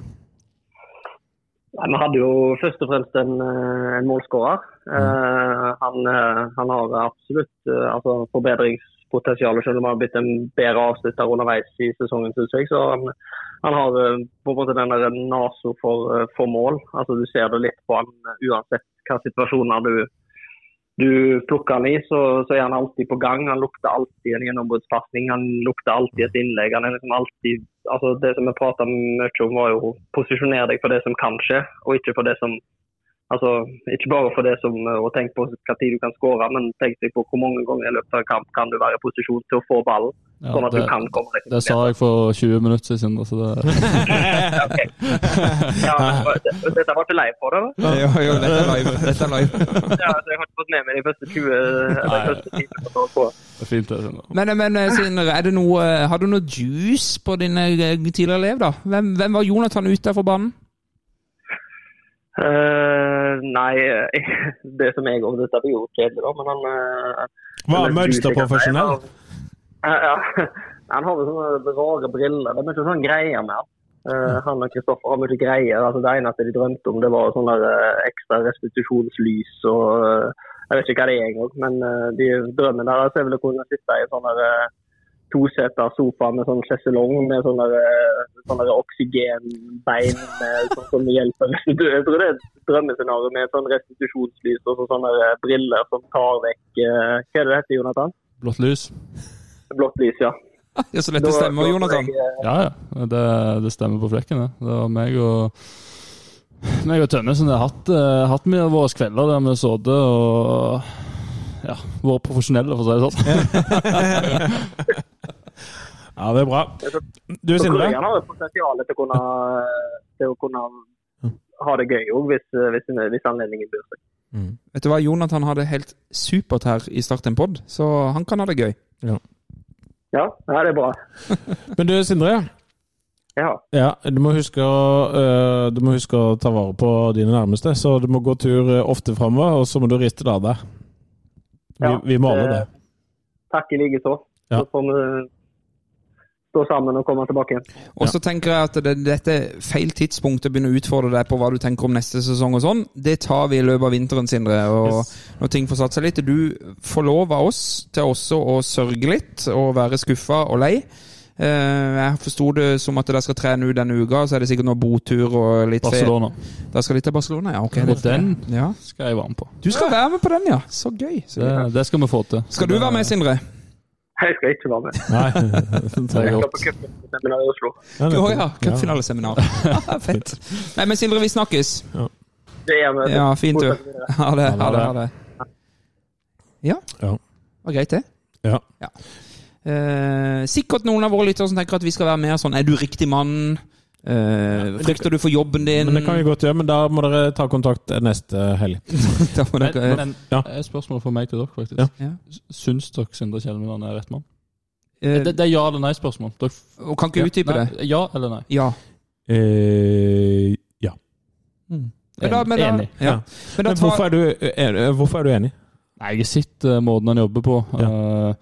Nei, Vi hadde jo først og fremst en, eh, en målskårer. Eh, han, eh, han har absolutt altså forbedringspotensial, selv om han har blitt en bedre avslutter underveis i sesongen. Synes jeg. Så han, han har eh, på en måte den der naso for, eh, for mål. Altså Du ser det litt på han eh, uansett hva situasjoner du, du plukker han i, så, så er han alltid på gang. Han lukter alltid en gjennombruddspasning, han lukter alltid et innlegg. Han er liksom alltid altså Det som vi prata mye om, var jo posisjonere deg for det som kan skje, og ikke for det som Altså, ikke bare for det som å tenke på hva tid du kan skåre, men tenk deg på hvor mange ganger i løpet av en kamp kan du være i posisjon til å få ballen, Ja, sånn at det, du kan komme deg det sa jeg for 20 minutter siden. Så det, Ja, ok. ja, men Dette var ikke lei på det? da? Jo, jo, dette er live. Dette er live. Ja, altså, jeg har ikke fått med meg de første 20 eller første timene på- det er fint, det. Sindre. Men, men eh, Sindre, er det noe, har du noe juice på din eh, tidligere elev, da? Hvem, hvem var Jonathan ute for banen? Eh, nei, det som jeg om dette blir jo kjedelig, da, men han uh, Hva er mønster profesjonell? Uh, Ja. Han har jo sånne rare briller. Det er mye sånne greier med han. Eh, han og Kristoffer har mye greier. Altså, det eneste de drømte om, det var sånne ekstra restitusjonslys og Jeg vet ikke hva det er engang, men de drømmen deres er vel å kunne sitte i sånne toseter sofa med sånn sjeselong med sånne, der, eh, sånne oksygenbein med, sånn som hjelper. Jeg tror det er et drømmescenario med sånn restitusjonslys og så sånne briller som tar vekk eh, Hva er det det heter, Jonathan? Blått lys. Blått lys, ja. Ja, Så lett det stemmer, Jonathan. eh, Ja, ja. Det, det stemmer på flekken, det. Det var meg og meg og Tønnesen har hatt, eh, hatt mye av våre kvelder der vi har sittet og ja, vært profesjonelle, for å si det sånn. Ja, det er bra. Du, Så Sindre? Korean har jo potensial til å kunne, til å kunne ha det gøy òg, hvis, hvis, hvis anledningen byr seg. Vet du hva, Jonathan har det helt supert her i Start en pod, så han kan ha det gøy. Ja, ja det er bra. Men du, Sindre. Ja. Ja, du må, huske du må huske å ta vare på dine nærmeste, så du må gå tur ofte framover, og så må du riste det av deg. Vi, Ja, vi må alle det-. Takk i likeså. Ja. Så får vi stå sammen og komme tilbake igjen. Og så tenker jeg at det, dette er feil tidspunkt å begynne å utfordre deg på hva du tenker om neste sesong og sånn. Det tar vi i løpet av vinteren, Sindre. Og når ting får satt seg litt. Du får lov av oss til også å sørge litt og være skuffa og lei. Eh, Jeg forsto det som at dere skal trene ut denne uka, så er det sikkert noe botur og litt. Barcelona. Da skal de til Barcelona, ja. Okay, Og den Ja. skal jeg være med på. Du skal være med på den, ja. Så gøy. Så Det, gøy. det skal vi få til. Skal du være med, Sindre? Jeg skal ikke være med. Nei. Det er Jeg skal godt. på i Oslo. Å ja. Cupfinaleseminar. Fett. Nei, men Sindre, vi snakkes. Det gjør vi. Ja, fint, du. Ha det. Ha det. Ha det. Ja. Ja. Var greit, det. Ja. Eh, sikkert noen av våre lyttere som tenker at vi skal være mer sånn Er du riktig mann? Eh, frykter du for jobben din? Men det kan vi godt gjøre, men da må dere ta kontakt neste helg. Da må dere- men Ja. et spørsmål fra meg til dere, faktisk. Ja. Ja. Syns dere Sindre Kjelmeland er rett mann? Eh, Det, det er ja eller nei-spørsmål. Dere og kan ikke utdype Nei, det? Ja eller nei? Ja. Eh, ja. Men da, men da, Enig. Ja. Men da Men tar, hvorfor er, du, er, hvorfor er du enig? Nei, jeg har sett eh, måten han jobber på. Eh,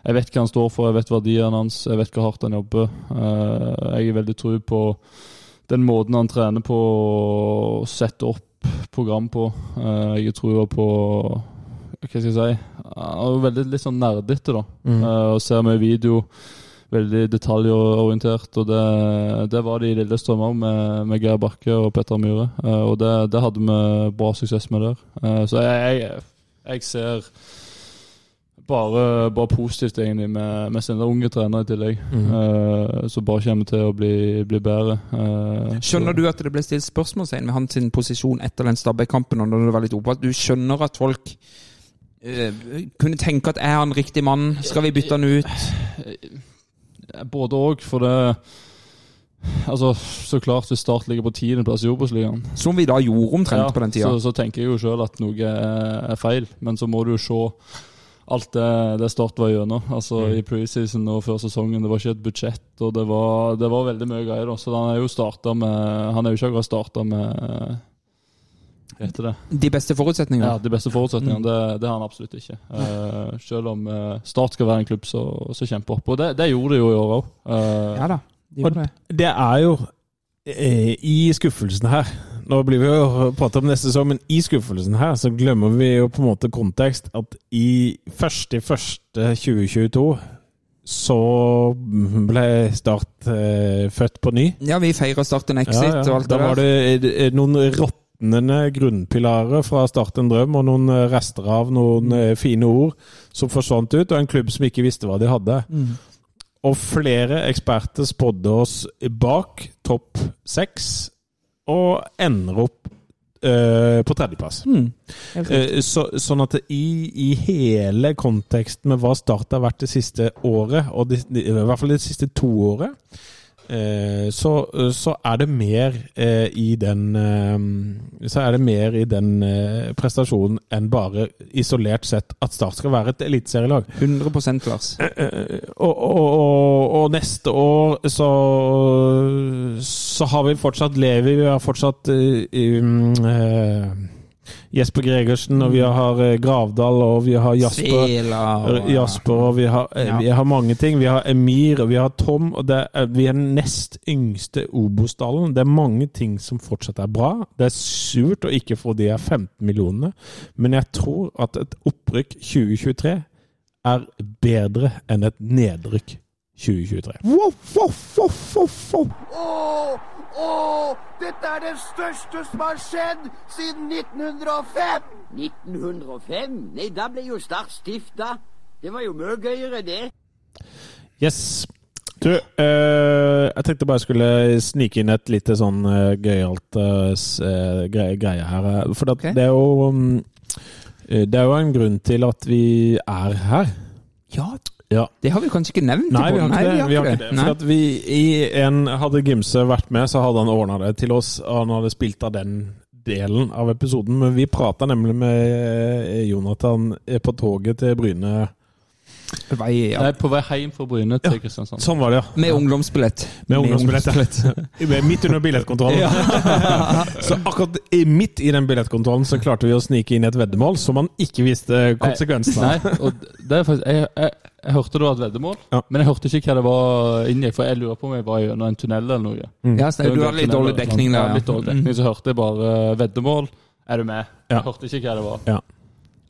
jeg vet hva han står for, jeg vet verdiene hans, jeg vet hvor hardt han jobber. Eh, jeg er veldig tro på den måten han trener på og setter opp program på. Eh, jeg tror på Hva skal jeg si? Han er veldig litt sånn nerdete, da. Mm. Eh, og ser mye video. Veldig detaljorientert, og det, det var det i Lillestrøm òg, med, med Geir Bakke og Petter Myhre. Og det, det hadde vi bra suksess med der. Så jeg, jeg, jeg ser bare, bare positivt, egentlig, med, med sine unge trenere i tillegg. Mm. Uh, som bare kommer til å bli, bli bedre. Uh, skjønner så- du at det ble stilt spørsmålstegn ved hans posisjon etter den Stabæk-kampen? når det var litt oppe, at Du skjønner at folk uh, kunne tenke at er han riktig mann? Skal vi bytte han ut? Både òg, for det Altså, så klart hvis Start ligger på tiendeplass i Obos-ligaen, Som vi da gjorde omtrent Ja, på den tida. Så, så tenker jeg jo sjøl at noe er, er feil, men så må du jo se alt det, det Start var gjennom. Altså Mm. I preseason og før sesongen. Det var ikke et budsjett, og det var, det var veldig mye greier. Så han er jo starta med Han er jo ikke akkurat starta med Hva heter det? De beste forutsetningene. Ja, De beste forutsetningene. Mm. Det, det har han absolutt ikke. Uh, selv om uh, Start skal være en klubb som kjemper opp. Og det, det gjorde de jo i år òg. Ja da, de gjorde det. Det er jo eh, i skuffelsen her Nå blir vi jo pratet om neste sesong, men i skuffelsen her så glemmer vi jo på en måte kontekst. At i 1.1.2022 så ble Start eh, født på ny. Ja, vi feira Start en exit og alt Da det var der. det eh, noen råtnende grunnpilarer fra Start en drøm, og noen eh, rester av noen mm. fine ord som forsvant ut, og en klubb som ikke visste hva de hadde. Mm. Og flere eksperter spådde oss bak topp seks, og ender opp Uh, på tredjeplass. Mm. Uh. Så, sånn at i, i hele konteksten med hva Start har vært det siste året, og de, de, i hvert fall det siste to året, så, så er det mer eh, i den eh, Så er det mer i den eh, prestasjonen enn bare isolert sett at Start skal være et eliteserielag. 100 Lars. Eh, og, og, og, og neste år så, så har vi fortsatt Levi, vi har fortsatt uh, um, eh, Jesper Gregersen, og vi har eh, Gravdal, og vi har Jasper. Svela og Jasper, og vi har, eh, Ja. vi har mange ting. Vi har Emir, og vi har Tom, og det er, vi er den nest yngste Obos-dalen. Det er mange ting som fortsatt er bra. Det er surt å ikke få de her 15 millionene, men jeg tror at et opprykk 2023 er bedre enn et nedrykk 2023. Åh, åh, dette er det største som har skjedd siden 1905! 1905? Nei, da ble jo Start stifta. Det var jo mye gøyere, det. Yes. Du, eh, jeg tenkte bare jeg skulle snike inn et lite sånn eh, gøyalt eh, eh, greie, greie her. eh, For at Ok. det er jo eh, Det er jo en grunn til at vi er her. Ja, Ja. det har vi kanskje ikke nevnt. Nei, vi har ikke det. Vi har ikke det. For at vi i en Hadde Gimse vært med, så hadde han ordna det til oss. og Han hadde spilt av den delen av episoden. Men vi prata nemlig med eh, Jonathan eh, på toget til Bryne. Vei, ja. Er på vei hjem fra Bryne til Kristiansand. Sånn var det, ja. Med ungdomsbillett. Med ungdomsbillett. Midt under billettkontrollen. så akkurat midt i den billettkontrollen så klarte vi å snike inn et veddemål som man ikke visste konsekvensene av. Nei, og det er faktisk Jeg, jeg, jeg hørte det var et veddemål, Ja. men jeg hørte ikke hva det var inni. For jeg lurer på om jeg var gjennom en tunnel eller noe. Ja, så du har litt dårlig dekning Ja, litt dårlig dekning, så hørte jeg bare veddemål. Er du med? Ja. Jeg hørte ikke hva det var. Ja.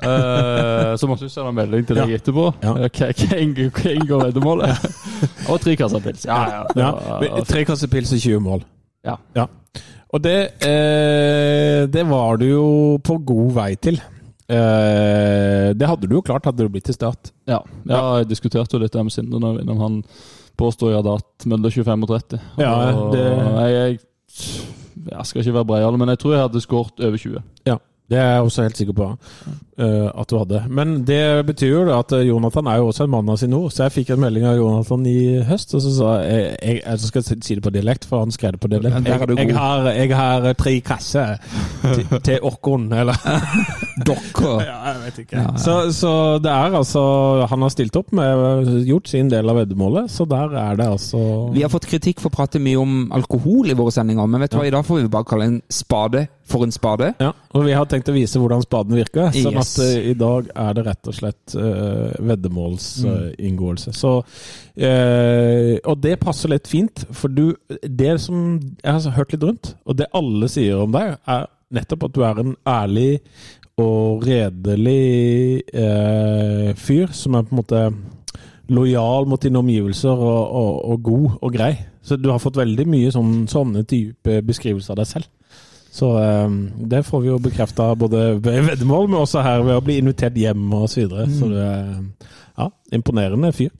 Eh, så måtte du sende en melding til deg Ja. etterpå. Ja. Eh, Hva inngår- veddemålet? Og tre kasser pils. Ja, ja. Ja, Tre kasser pils og 20 mål. Ja. Og det, eh, det var du jo på god vei til. Eh, det hadde du jo klart, hadde du blitt til start. Ja, ja, jeg diskuterte jo litt det med Sindre Når han påstår jeg hadde hatt mellom 25 og 30. Ja, det- jeg, jeg, jeg skal ikke være breial, men jeg tror jeg hadde skåret over 20. Ja. Det er jeg også helt sikker på uh, at du hadde. Men det betyr jo at Jonathan er jo også en mann av sin ord. Så jeg fikk en melding av Jonathan i høst, og så sa jeg Jeg, jeg skal si det på dialekt, for han skrev det på dialekt. Jeg, jeg, har, jeg har tre kasser til, til eller Dokka. Ja, jeg vet ikke. Så, så det er altså Han har stilt opp med gjort sin del av veddemålet, så der er det altså Vi har fått kritikk for å prate mye om alkohol i våre sendinger, men vet du hva, i dag får vi bare kalle en spade for en spade. Ja, og vi har tenkt å vise hvordan spaden virker. Sånn Yes. at uh, i dag er det rett og slett uh, veddemålsinngåelse. Så uh, Og det passer litt fint, for du Det som jeg har hørt litt rundt, og det alle sier om deg, er nettopp at du er en ærlig og redelig fyr som er på en måte lojal mot dine omgivelser og, og, og god og grei. Så du har fått veldig mye sånn, sånne type beskrivelser av deg selv. Så um, det får vi jo bekrefta både ved veddemål, men også her ved å bli invitert hjem og så videre. Så det er ja, imponerende fyr.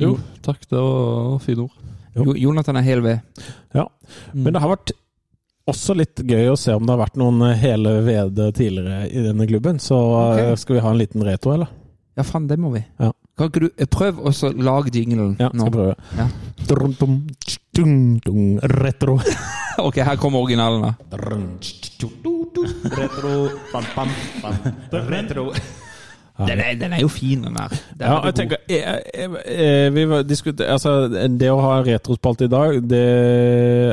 Jo, takk. Det var fine ord. Jo, Jonathan er hel ved. Ja. Men det har vært også litt gøy å se om det har vært noen hele ved tidligere i denne klubben. Så okay. Skal vi ha en liten retro, eller? Ja, faen, det må vi. Ja. Kan ikke du prøve prøv å lage jinglen Ja, nå? skal prøve. Ja. Drum, dum, Retro. Ok, her kommer originalen, da. Retro. Bam, bam, bam. Retro. Den er, den er jo fin, den der. Den Ja, jeg tenker jeg, jeg, jeg, vi var diskuter, altså, Det å ha retrospalte i dag, det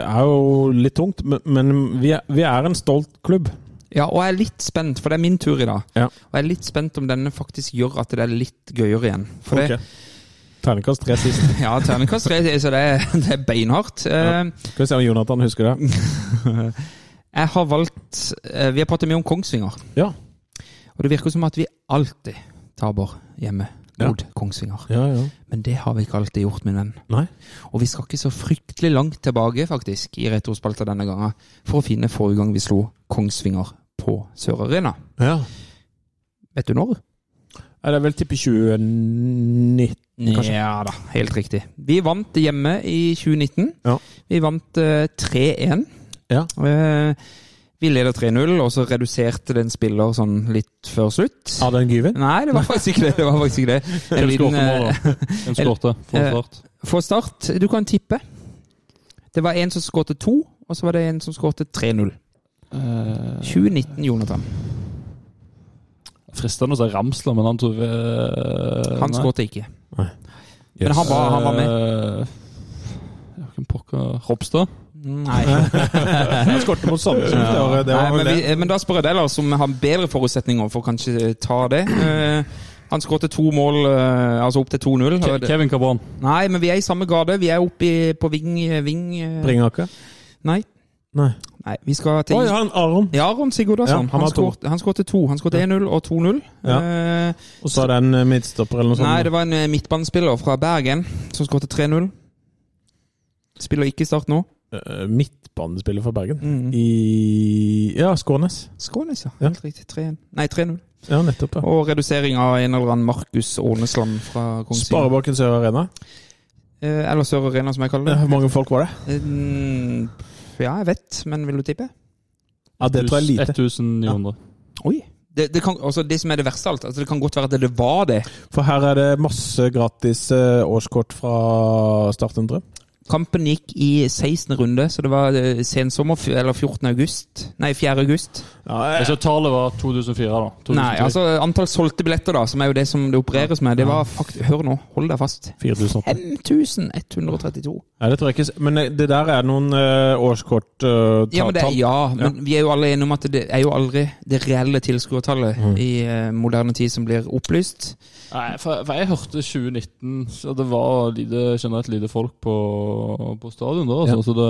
er jo litt tungt. Men, men vi, er, vi er en stolt klubb. Ja, og jeg er litt spent, for det er min tur i dag. Ja. Og jeg er litt spent om denne faktisk gjør at det er litt gøyere igjen. For det, Terningkast tre sist. ja, terningkast tre, så det er, det er beinhardt. Ja. Eh, Skal vi se om Jonathan husker det. Jeg har valgt eh, Vi har pratet mye om Kongsvinger. Ja. Og det virker som at vi alltid taper hjemme mot Kongsvinger. Ja, ja. Men det har vi ikke alltid gjort, min venn. Nei. Og vi skal ikke så fryktelig langt tilbake, faktisk, i retrospalta denne gangen, for å finne forrige gang vi slo Kongsvinger på Sør Arena. Ja. Vet du når? Er det er vel tippe 2019? Kanskje. Ja da, helt riktig. Vi vant hjemme i 2019. Ja. Vi vant uh, 3-1. Ja. Eh, vi leder 3-0, og så reduserte det en spiller sånn litt før slutt. Hadde han Gyven? Nei, det var faktisk ikke det. det, var faktisk ikke det. En liten, skårte mål, eh, skårte for Eh, start? For start, du kan tippe. Det var en som skårte to, og så var det en som skårte 3-0. Eh, 2019, Jonathan. Fristende å si Ramsler, men han tror vi Han skårte ikke. Men han var, han var med. med. Hvem pokker Ropstad? Nei. Han skåret mot Sandefjord det året. Det Nei var men, vi, men da spør jeg deg, Lars, som har bedre forutsetninger for å kanskje ta det. Eh, han skårte to mål, eh, altså opp til 2-0. Kevin Cabran. Nei, men vi er i samme gate. Vi er oppe i, på Ving, ving eh, Bringaker? Nei. Nei. Nei, vi skal til Oi, han Aron. Ja, Aron Sigurdasson. Ja, han skåret har to. han skåret to. 1-0 og 2-0. Ja. Eh, Og så er det en midtstopper eller noe sånt. nei, det var en midtbanespiller fra Bergen som skåret 3-0. Spiller ikke i Start nå. Eh, midtbanespiller for Bergen. Mm. I Ja, Skånes. Skånes, ja. Ja. Helt riktig. 3-1. Nei, 3-0. Ja, nettopp. ja. Og redusering av en eller annen Markus Ånesland fra Kongsvinger. Sparebanken Sør Arena. Eh, eller Sør Arena, som jeg kaller Eh, det. Hvor mange folk var det? Eh, mm, ja, jeg vet, men vil du tippe? Ja, det tror jeg er lite. 1900. Oi. Det, det, kan, altså det som er det verste av alt, altså det kan godt være at det var det. For her er det masse gratis eh, årskort fra Start en drøm. Kampen gikk i 16. runde, så det var eh, sensommer, eller 14. august. Nei, 4. august. Ja, Jeg så tallet var 2004, da. 2003. Nei, altså antall solgte billetter, da, som er jo det som det opereres med, det var faktisk Hør nå, hold deg fast. 5132. Ja, det tror jeg ikke. Men eh, det der er noen uh, årskort uh, Ja, men, det, ja, men vi er jo alle enige om at det er jo aldri det reelle tilskuertallet i eh, moderne tid som blir opplyst. Nei, for, for jeg hørte 2019, så det var lite, generelt lite folk på, på stadion da. Ja. Så, så det,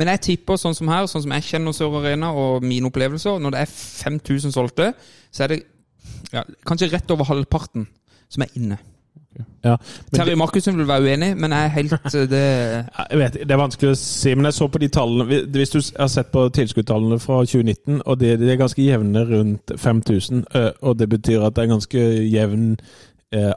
Men jeg tipper sånn som her, sånn som jeg kjenner Sør Arena og mine opplevelser, når det er 5000 solgte, så er det ja, kanskje rett over halvparten som er inne. Ja, Terje Markussen vil være uenig, men jeg er helt eh, det Jeg vet, Det er vanskelig å si, men jeg så på de tallene Hvis du har sett på tilskuddstallene fra 2019, og de, de er ganske jevne rundt 5000, eh, og det betyr at det er ganske jevn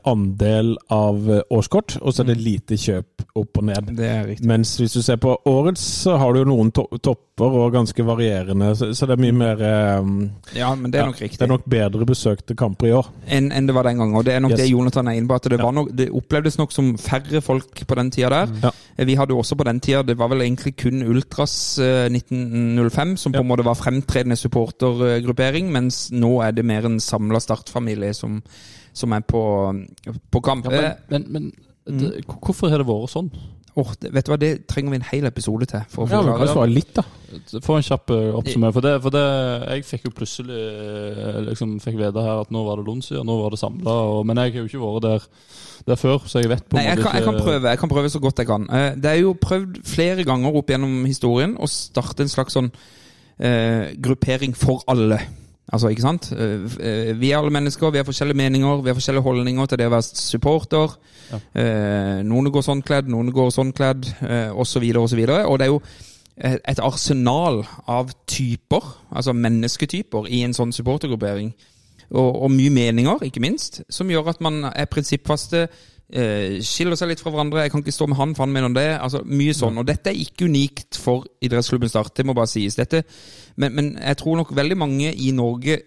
andel av eh, årskort, og så er det lite kjøp opp og ned. Det er riktig. Mens hvis du ser på årets, så har du jo noen to topper og ganske varierende, så, så det er mye mer um, Ja, men det er ja, nok riktig. Det er nok bedre besøkte kamper i år. enn en det var den gangen. Og det er nok Yes. det Jonathan er inne på. At det, var nok, det opplevdes nok som færre folk på den tida der. Ja. Eh, Vi hadde jo også på den tida Det var vel egentlig kun Ultras uh, 1905 som på en måte var fremtredende supportergruppering, mens nå er det mer en samla startfamilie som, som er på, på kamp. Ja, Eh, men, men, men det, hvorfor har det vært sånn? åh, det, vet du hva, det trenger vi en hel episode til. For å Ja, men kan svare litt, da. Få en kjapp eh, oppsummering. For, det, for det, jeg fikk jo plutselig eh, liksom fikk vite her at nå var det Lonsia, nå var det samla. Men jeg har jo ikke vært der, der før, så jeg vet på Nei, jeg kan, jeg kan prøve jeg kan prøve så godt jeg kan. Eh, Det er jo prøvd flere ganger opp gjennom historien å starte en slags sånn eh, gruppering for alle. Altså, ikke sant? Eh, eh, Vi er alle mennesker, vi har forskjellige meninger, vi har forskjellige holdninger til det å være supporter. Ja. Noen går sånn kledd, noen går sånn kledd, eh, osv., osv. Og og det er jo et arsenal av typer, altså mennesketyper, i en sånn supportergruppering. Og, og mye meninger, ikke minst, som gjør at man er prinsippfaste. Eh, skiller seg litt fra hverandre. Jeg kan ikke stå med han, for han mener det. Altså, Mye sånn. Og dette er ikke unikt for idrettsklubben Start, det må bare sies. Dette, men, men jeg tror nok veldig mange i Norge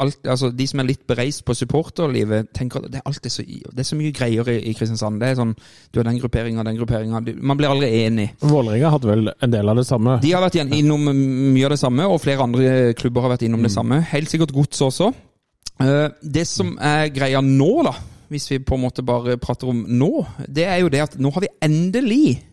alt, altså De som er litt bereist på supporterlivet, tenker at det er alltid så, det er så mye greier i, i Kristiansand. Det er sånn, Du har den grupperinga, den grupperinga. Man blir aldri enig. Vålerenga hadde vel en del av det samme. De har vært innom mye av det samme, og flere andre klubber har vært innom det samme. Helt sikkert Gods også. Eh, Det som er greia nå, da, hvis vi på en måte bare prater om nå, det er jo det at nå har vi endelig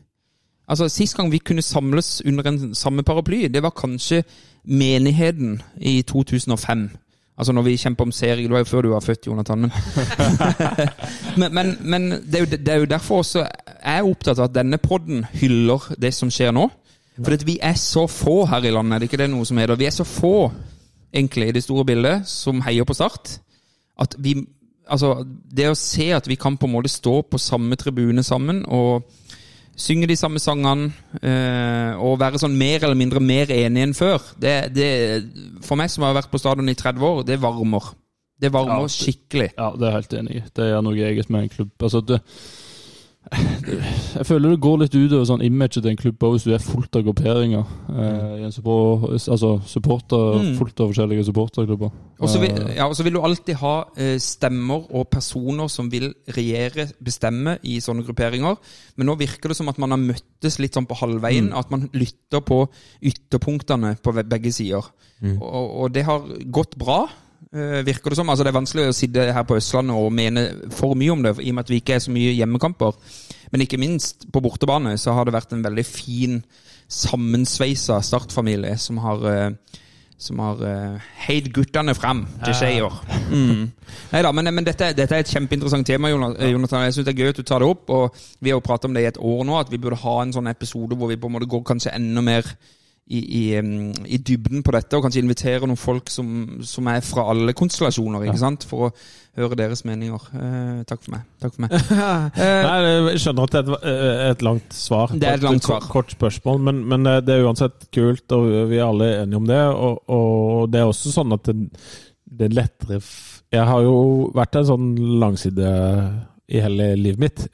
Altså, Sist gang vi kunne samles under en samme paraply, det var kanskje menigheten i 2005. Altså når vi kjemper om serie Det var jo før du var født, Jonathan. Men, men, men, det, er jo, det er jo derfor også jeg er opptatt av at denne podden hyller det som skjer nå. For vi er så få her i landet, Det er ikke det noe som heter? Vi er så få, egentlig, i det store bildet, som heier på Start. At vi Altså, det å se at vi kan på en måte stå på samme tribune sammen og synge de samme sangene eh, og være sånn mer eller mindre mer enige enn før, det, det For meg som har vært på stadion i 30 år, det varmer. Det varmer Ja, det- skikkelig. Ja, det er jeg helt enig i. Det er noe eget med en klubb. Altså, det, det, jeg føler det går litt utover sånn imaget til en klubb hvis du er fullt av grupperinger. Eh, en support, altså supporter, Mm. fullt av forskjellige supporterklubber. Og så vil, Eh, ja, vil du alltid ha eh, stemmer og personer som vil regjere, bestemme i sånne grupperinger. Men nå virker det som at man har møttes litt sånn på halvveien. At man lytter på ytterpunktene på begge sider. Og, og det har gått bra, virker det som. Altså Det er vanskelig å sitte her på Østlandet og mene for mye om det, i og med at vi ikke er så mye hjemmekamper. Men ikke minst på bortebane så har det vært en veldig fin sammensveisa startfamilie som har eh, som har uh, heid guttene frem til seier. Mm. Neida, men, men dette, dette er et kjempeinteressant tema, eh, Jonathan. Jeg synes det er gøy at du tar det opp. og Vi har jo pratet om det i et år nå, at vi burde ha en sånn episode hvor vi på en måte går kanskje enda mer i, i, i dybden på dette, og kanskje invitere noen folk som, som er fra alle konstellasjoner, ikke sant? for å høre deres meninger. Eh, takk for meg. Takk for meg. Eh, Nei, Jeg skjønner at det er et, eh, et langt svar. Det er et langt svar. Kort spørsmål, men, men eh, det er uansett kult, og vi er alle enige om det. Og, og det er også sånn at det, det er lettere Jeg har jo vært en sånn langside i hele livet mitt.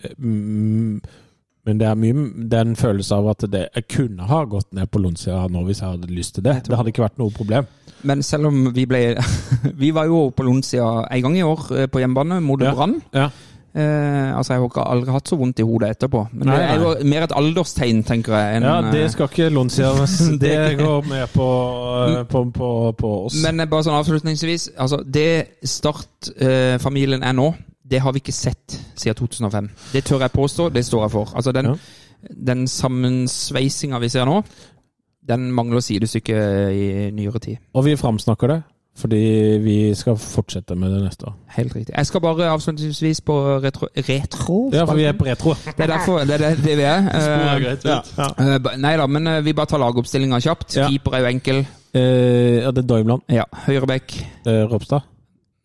Mm, Men det er mye den følelsen av at det, jeg kunne ha gått ned på Lonsia nå hvis jeg hadde lyst til det. Det hadde ikke vært noe problem. Men selv om vi ble Vi var jo på Lonsia en gang i år eh, på hjemmebane mot Ja. Brann. Ja. Eh, altså Jeg har ikke aldri hatt så vondt i hodet etterpå. Men Nei, det er jo mer et alderstegn, tenker jeg. enn, Ja, det eh, skal ikke Lonsia Det går med på, eh, på, på, på oss. Men eh, bare sånn avslutningsvis. Altså Det Start-familien er nå, det har vi ikke sett siden 2005. Det tør jeg påstå, det står jeg for. Altså Den, Ja. den sammensveisinga vi ser nå, den mangler sidestykke i nyere tid. Og vi framsnakker det, fordi vi skal fortsette med det neste år. Helt riktig. Jeg skal bare avslutningsvis på retro... retro Ja, for vi er på retro. Det er derfor det er det, det vi er. Sporet Eh, greit Ja, ja. eh, nei da, men eh, vi bare tar lagoppstillinga kjapt. Ja. Keeper er jo enkel. Eh, ja, det er Doimland. Ja, Høyrebekk. Eh, Ropstad.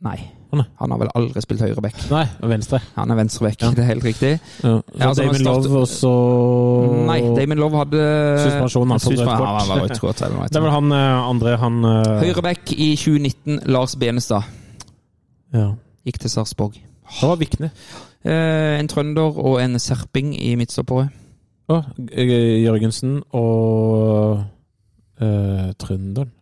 Nei. Nei. Han har vel aldri spilt høyrebekk. Nei, venstre. Han er venstrebekk, Ja. det er helt riktig. Ja. Så Ja, altså, Damon start... Love også Nei, Damon Love hadde Suspensjon, han Suspensjon, han var. Det vel han eh, andre, han eh, Høyrebekk i 2019, Lars Benestad. Ja. Gikk til Sarpsborg. Det var Vikne. Eh, en trønder og en serping i midtstopperet. Jørgensen og uh, Trønderen.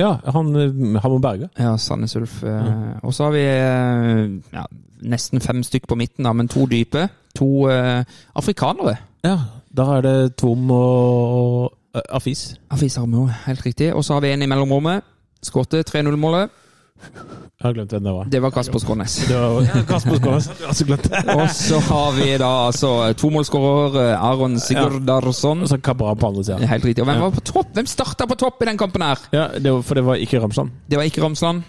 Ja, han eh, Hammer Berge. Ja, Sandnes Ulf. Ja. Og så har vi eh, ja, nesten fem stykk på midten, da, men to dype. To uh, afrikanere. Ja, da er det Tom og uh, Afis. Afis Armo, helt riktig. Og så har vi en i mellomrommet. Skåret 3-0-målet. Jeg har glemt hvem det var. Det var Kasper Skånes. Det var ja, Kasper Skånes. Jeg har så glemt det. Og så har vi da altså tomålsskårer eh, Aron Sigurdarsson. Og så Kabran på andre sida. Helt riktig. Og hvem var på topp? Hvem starta på topp i den kampen her? Ja, det var, for det var ikke Ramsland. Det var ikke Ramsland.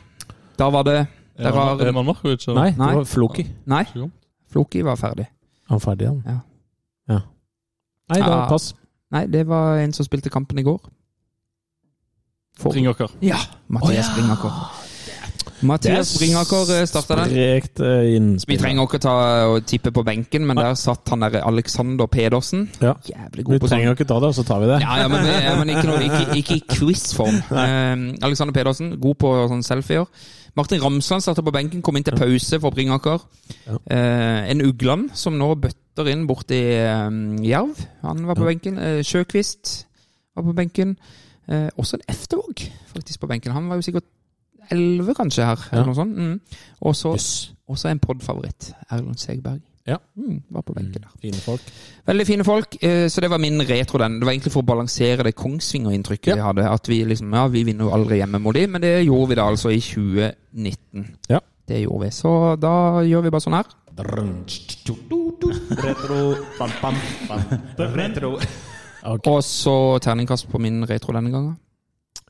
Da var det der var, Eman Markovic? Nei, det var Floki. Nei, Floki var ferdig. Han var ferdig, han. Ja. ja. Nei, da Ja. pass. Nei, det var en som spilte kampen i går. For-. Ja, Mathias Bringaker. Mathias Bringaker starta den. Sprekt eh, Vi trenger ikke ta og tippe på benken, men der satt han der Alexander Pedersen. Ja. Jævlig Vi på sånn. trenger ikke ta det, og så tar vi det. Ja, ja, men, ja, men ikke, noe, ikke, ikke i quiz-form. Eh, Alexander Pedersen, god på sånn selfier. Martin Ramsland starta på benken, kom inn til pause for Bringaker. Eh, en Ugland som nå bøtter inn borti eh, Jerv. Han var på benken. Eh, Sjøkvist var på benken. Eh, også en Eftervåg faktisk på benken. Han var jo sikkert elleve, kanskje, her. Ja. Eller noe sånt. Mm. Og så yes. en podfavoritt. Erlend Segberg. Ja. Mm, var på benken der. Fine folk. Veldig fine folk, eh, så det var min retro den. Det var egentlig for å balansere det Kongsvinger-inntrykket Ja. vi hadde. At vi liksom, ja, vi vinner jo aldri hjemme mot dem, men det gjorde vi da altså i 2019. Ja. Det gjorde vi. Så da gjør vi bare sånn her. Retro, pam, pam, pam. Retro. Og så terningkast på min retro denne gangen.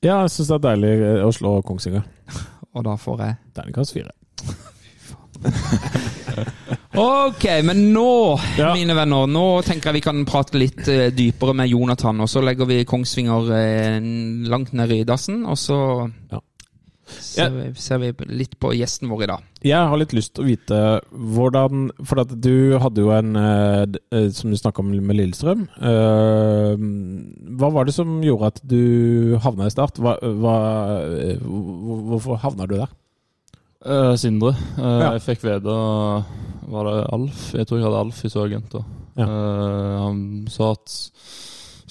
Ja, jeg syns det er deilig eh, å slå Kongsvinger. Og da får jeg Terningkast fire. Ok, men nå, Ja. mine venner, nå tenker jeg vi kan prate litt eh, dypere med Jonathan. Og så legger vi Kongsvinger eh, langt ned i dassen, og så Ja. Ser, vi, ser vi litt på gjesten vår i dag. Jeg har litt lyst til å vite hvordan For at du hadde jo en eh, eh, Som du snakka om med Lillestrøm. Eh, Hva var det som gjorde at du havna i Start? Hva, hva, hvorfor havna du der? Eh, Sindre. Eh, Ja. Jeg fikk vite Var det Alf? Jeg tror jeg hadde Alf i så agent. da. Ja. Eh, han sa at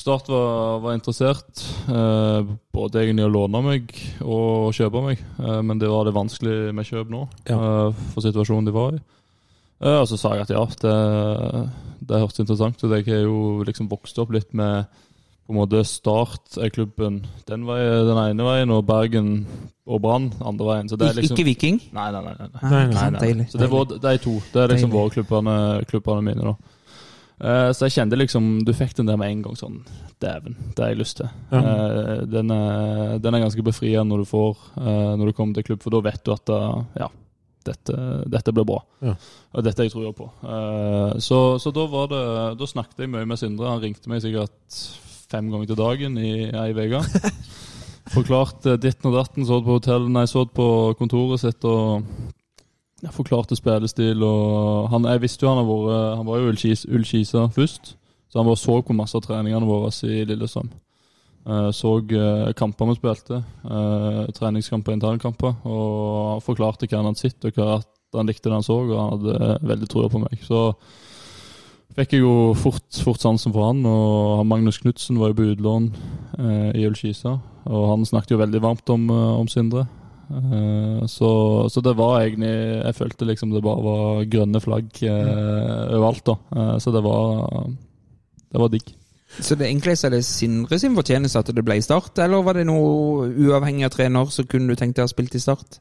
Start var, var interessert. eh, både egentlig å låne meg og kjøpe meg, eh, men det var det vanskelig med kjøp nå. Ja. eh, for situasjonen de var i. Eh, og så sa jeg at ja, det, det hørtes interessant ut. Jeg har jo liksom vokst opp litt med på en måte Start er klubben den, veien, den ene veien, og Bergen og Brann andre veien. Så det er liksom ikke Viking? Nei, nei, nei. nei. Nei, nei, nei. Så det er de to. Det er liksom våre klubbene, klubbene mine, da. Eh, så jeg kjente liksom Du fikk den der med en gang sånn Dæven, det har jeg lyst til. Ja. Uh, den, er, den er ganske befriende når du får uh, Når du kommer til klubb, for da vet du at ja, dette, dette blir bra. Ja. Og dette jeg tror på. Så, så da var det Da snakket jeg mye med Sindre. Han ringte meg sikkert fem ganger til dagen i ei uke. Forklarte ditten og datten. Så på hotellet, nei, så på kontoret sitt og forklarte spillestil. og han, Jeg visste jo han har vært Han var jo Ullkis- Ullkisa først, så han bare så på masse av treningene våre i Lillesand. Uh, så uh, kamper vi spilte, uh, treningskamper internkamper, og forklarte hva han hadde sett, og hva han likte det han så, og han hadde eh, veldig trua på meg. Så fikk jeg jo fort, fort sansen for han, og Magnus Knutsen var jo på utlån eh, i Ullkisa, og han snakket jo veldig varmt om, eh, om Sindre. Eh, så, så det var egentlig Jeg følte liksom det bare var grønne flagg eh, overalt, da. Eh, så det var Det var digg. Så det egentlig så er det Sindre sin fortjeneste at det ble i Start, eller var det noe uavhengig av trener, så kunne du tenkt deg å ha spilt i Start?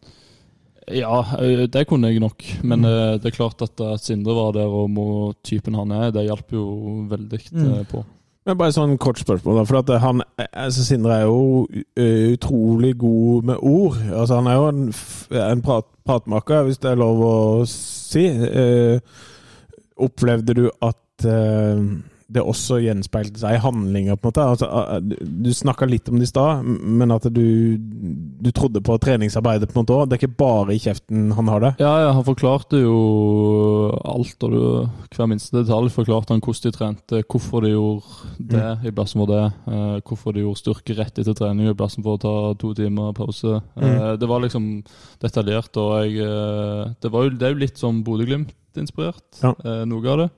Ja, det kunne jeg nok. Men mm. det er klart at, at Sindre var der, og må, typen han er, det hjalp jo veldig mm. på. Men bare sånn kort spørsmål, da. For at han, altså Sindre er jo utrolig god med ord. Altså Han er jo en, en prat, pratmaker, hvis det er lov å si. Uh, opplevde du at uh, det også gjenspeilte seg i handlinger, på en måte. Altså, eh, du snakka litt om det i stad, men at du, du trodde på treningsarbeidet på en måte òg. Det er ikke bare i kjeften han har det. Ja, ja, han forklarte jo alt, og du, hver minste detalj forklarte han hvordan de trente, hvorfor de gjorde det i plassen for det, eh, hvorfor de gjorde styrke rett etter trening i plassen for å ta to timer pause. Mm. det var liksom detaljert, og jeg eh, Det, var jo, det er jo litt som Bodø-Glimt-inspirert, Ja. eh, noe av det.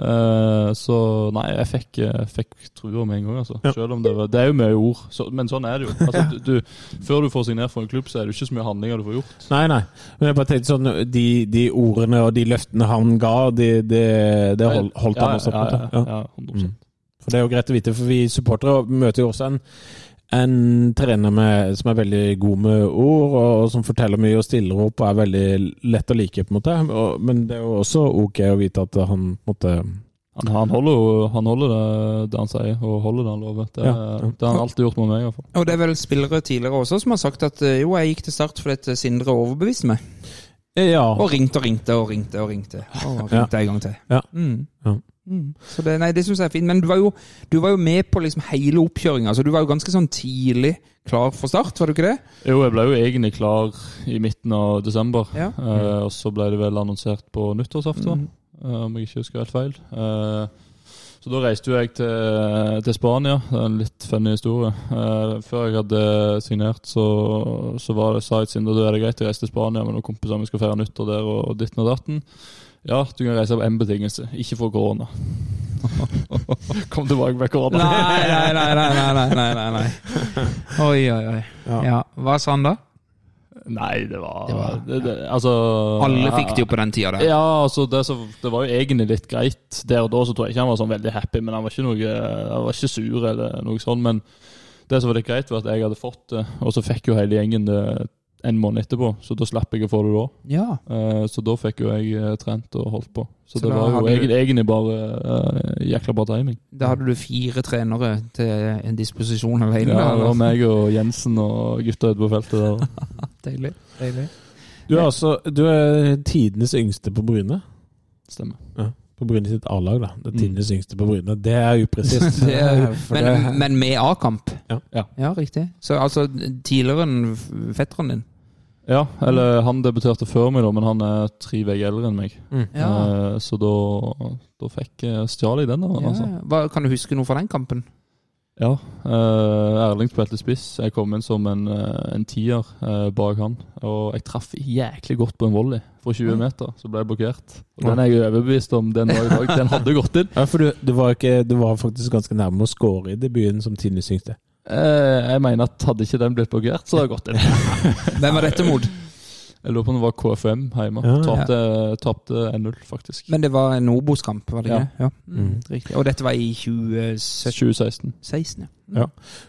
Eh, så nei, jeg fikk, eh, fikk trua med en gang, altså. Ja. Selv om det var Det er jo mye ord, så, men sånn er det jo. Altså, du, du, før du får signert for en klubb, så er det ikke så mye handlinger du får gjort. Nei, nei. Men jeg bare tenkte sånn De, de ordene og de løftene han ga, det de, de hold, holdt han også på. Ja, ja, ja, 100 Mm. For Det er jo greit å vite, for vi supportere møter jo også en, en trener med, som er veldig god med ord, og, som forteller mye og stiller opp og er veldig lett å like. på en måte. Og, men det er jo også ok å vite at han måtte Han, han holder jo han holder det, det han sier, og holder det han lover. Det, Ja, ja. det har han alltid gjort med meg, i hvert fall. Og det er vel spillere tidligere også som har sagt at eh, jo, jeg gikk til start fordi at Sindre overbeviste meg. Ja. Og ringte og ringte og ringte og ringte. Og Ja. ringte en gang til. Ja. Mm. Mm. Så det, nei, det syns jeg er fint. Men du var jo, du var jo med på liksom hele oppkjøringa. Så du var jo ganske sånn tidlig klar for start, var du ikke det? Jo, jeg ble jo egentlig klar i midten av desember. Ja. Eh, og så ble det vel annonsert på nyttårsaften, Mm. eh, om jeg ikke husker helt feil. Eh, så da reiste jo jeg til, til Spania. Det er en litt funny historie. Eh, før jeg hadde signert, så, så var det, sa jeg til Sindre da er det greit å reise til Spania med noen kompiser vi skal feire nyttår der og ditten og datten. Ja, du kan reise på én betingelse. Ikke få korona. Kom tilbake med korona. Nei, nei, nei, nei, nei, nei, nei, nei. Oi, oi, oi. Ja. Ja. Hva sa han da? Nei, det var, Det var- det, det, Altså Alle fikk det jo på den tida det. Ja, altså det, så, det var jo egentlig litt greit. Der og da så tror jeg ikke han var sånn veldig happy, men han var ikke noe Han var ikke sur eller noe sånt. Men det som var litt greit, var at jeg hadde fått det, og så fikk jo hele gjengen det en måned etterpå. Så da slapp jeg å få det da. Ja. Uh, Så da fikk jo jeg eh, trent og holdt på. Så, Så det var jo du- egentlig, bare uh, jækla bra timing. Da hadde du fire trenere til en disposisjon alene. Ja, det var meg og Jensen og gutta ute på feltet der. Deilig. deilig. Du er altså du er tidenes yngste på Bryne. Stemmer. På Bryne sitt A-lag, da. Det Mm. tidenes yngste på Bryne. Det er upresist. Det er, men, det- men med A-kamp? Ja. Ja. ja, riktig. Så altså tidligere enn fetteren din? Ja, eller han debuterte før meg, da, men han er tre uker eldre enn meg. Mm. Ja. Eh, Så da, da fikk jeg stjal jeg den, da. Ja. Altså. Hva, kan du huske noe fra den kampen? Ja. eh, Erling spilte spiss. Jeg kom inn som en, eh, en tier eh, bak han. Og jeg traff jæklig godt på en volley fra 20 meter, så ble jeg blokkert. Og Den er jeg overbevist om den dag i dag. Den hadde gått inn. Ja, for du, du, var ikke, du var faktisk ganske nærme å score i debuten som Tine yngste. Eh, Jeg mener at hadde ikke den blitt blokkert, så hadde det gått inn. Hvem var dette mot? Jeg lurer på om det var KFM hjemme. Ja. Tapte, tapte 1-0, faktisk. Men det var en Obos-kamp, var det ikke? Ja. Ja. Mm, riktig. Og dette var i 2016? 2016. ja. Mm. Ja.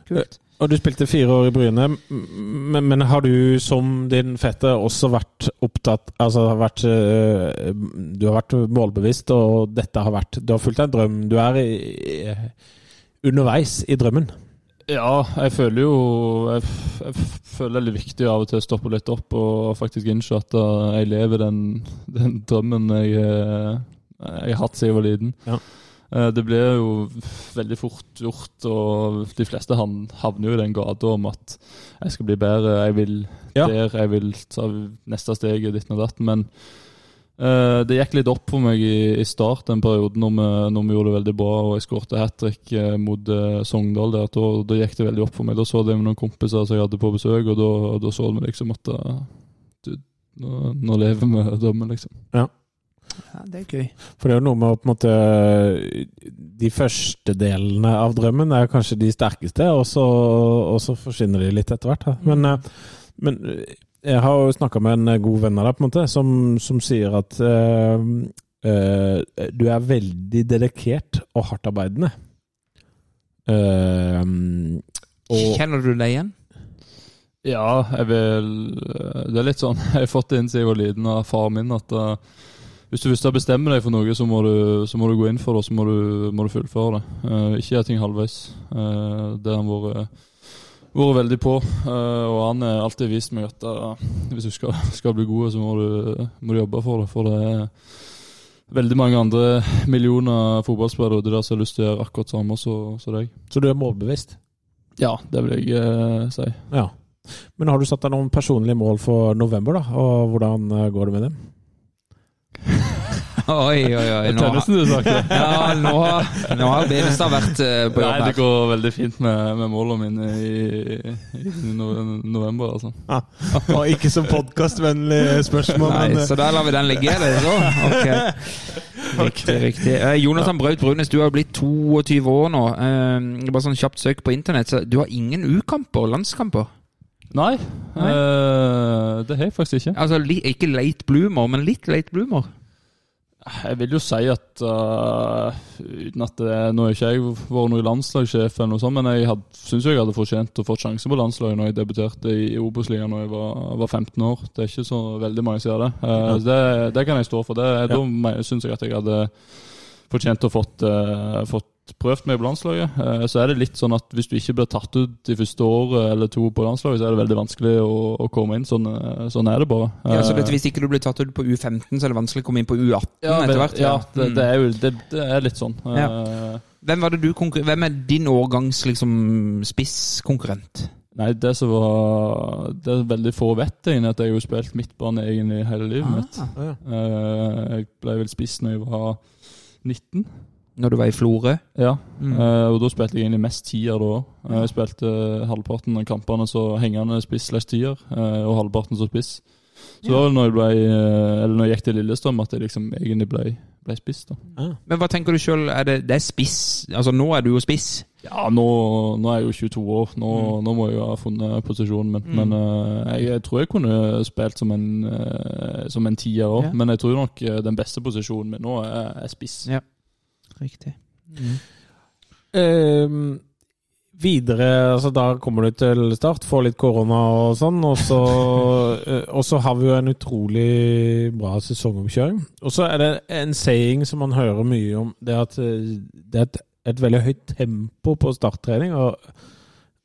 Kult. Og du spilte fire år i Bryne, men, men har du som din fetter også vært opptatt Altså har vært øh, Du har vært målbevisst, og dette har vært Du har fulgt en drøm. Du er i, i, underveis i drømmen. Ja, jeg føler jo jeg, jeg føler det er viktig av og til å stoppe litt opp og faktisk innse at uh, jeg lever den, den drømmen jeg, uh, jeg har hatt siden jeg var liten. Ja. Uh, det blir jo veldig fort gjort, og de fleste han havner jo i den gata om at jeg skal bli bedre, jeg vil der, jeg vil ta neste steg i ditten og datten. Men det gikk litt opp for meg i, i start den perioden når vi, når vi gjorde det veldig bra og jeg skårte hat trick uh, mot uh, Sogndal. Der, da, da gikk det veldig opp for meg. Da så jeg det med noen kompiser som jeg hadde på besøk, og da, da så vi liksom at uh, du, nå, nå lever vi drømmen, liksom. Ja, det er gøy. For det er jo noe med å på en måte De første delene av drømmen er kanskje de sterkeste, og så, og så forsvinner de litt etter hvert. Men, eh, men jeg har jo snakka med en god venn av deg på en måte, som, som sier at uh, uh, du er veldig dedikert og hardtarbeidende. Uh, og Kjenner du deg igjen? Ja, jeg vil Det er litt sånn Jeg har fått det inn siden jeg var liten av faren min at uh, hvis du først bestemme deg for noe, så må du, så må du gå inn for det, og så må du, må du fullføre det. Uh, ikke gjør ting halvveis. Uh, det har vært vært veldig på, uh, og han har alltid vist meg at hvis du skal, skal bli god, så må du, må du jobbe for det. For det er veldig mange andre millioner fotballspillere der som har lyst til å gjøre akkurat samme som som deg. Så du er målbevisst? Ja, det vil jeg eh, si. Ja. Men har du satt deg noen personlige mål for november, da? Og hvordan eh, går det med dem? Oi, oi, oi. Nå, Tønnesen du snakker ja, nå, har- nå har Benestad vært på jobb her. Nei, det går veldig fint med, med målene mine i, i november, altså. Og ikke så podkastvennlig spørsmål, Nei, men eh, så da lar vi den ligge, er det så? Ok. Riktig, riktig. Eh, Jonathan Braut Brunes, du har blitt 22 år nå. Eh, bare sånn kjapt søk på internett, så du har ingen U-kamper, landskamper? Nei, eh, det har jeg faktisk ikke. Altså li, ikke late bloomer, men litt late bloomer? Jeg vil jo si at uh, uten at det, Nå har ikke jeg vært noen landslagssjef, eller noe sånt, men jeg syns jeg hadde fortjent å få sjanse på landslaget når jeg debuterte i Obos-ligaen da jeg var, var 15 år. Det er ikke så veldig mange som gjør det. Uh, det. Det kan jeg stå for. Det, Da syns jeg at jeg hadde fortjent å fått, uh, fått prøvd meg på landslaget. Uh, så er det litt sånn at hvis du ikke blir tatt ut de første året eller to på landslaget, så er det veldig vanskelig å, å komme inn. Sånn, uh, sånn er det bare. Ja, så Uh, Hvis ikke du blir tatt ut på U15, så er det vanskelig å komme inn på U18 ja, etter hvert? Ja, det, Mm. det er jo det, det er litt sånn. Ja. Hvem, var det du Hvem er din årgangs liksom, spisskonkurrent? Nei, det som var Det er veldig få vet, egentlig, at jeg har spilt midtbane egentlig hele livet mitt. Ah, Eh, jeg ble vel spiss når jeg var 19. når du var i Florø? Ja, Mm. uh, og da spilte jeg egentlig mest tier da òg. Jeg spilte halvparten av kampene så hengende spiss slash tier, uh, og halvparten som spiss. Så ja. når jeg, ble, eh, eller når jeg gikk til Lillestrøm at jeg liksom egentlig ble, ble spiss. da. Men hva tenker du sjøl? Er det, det er spiss? Altså, nå er du jo spiss. Ja, nå, nå er jeg jo 22 år. Nå, nå må jeg jo ha funnet posisjonen min. Men eh, jeg, jeg tror jeg kunne spilt som en, eh, som en tier òg. Ja. Men jeg tror nok eh, den beste posisjonen min nå er, er spiss. Ja. Riktig. Ehm, videre, altså Da kommer du til start, får litt korona og sånn, og så, eh, og så har vi jo en utrolig bra sesongomkjøring. Og så er det en saying som man hører mye om, det er at eh, det er et, et veldig høyt tempo på starttrening. og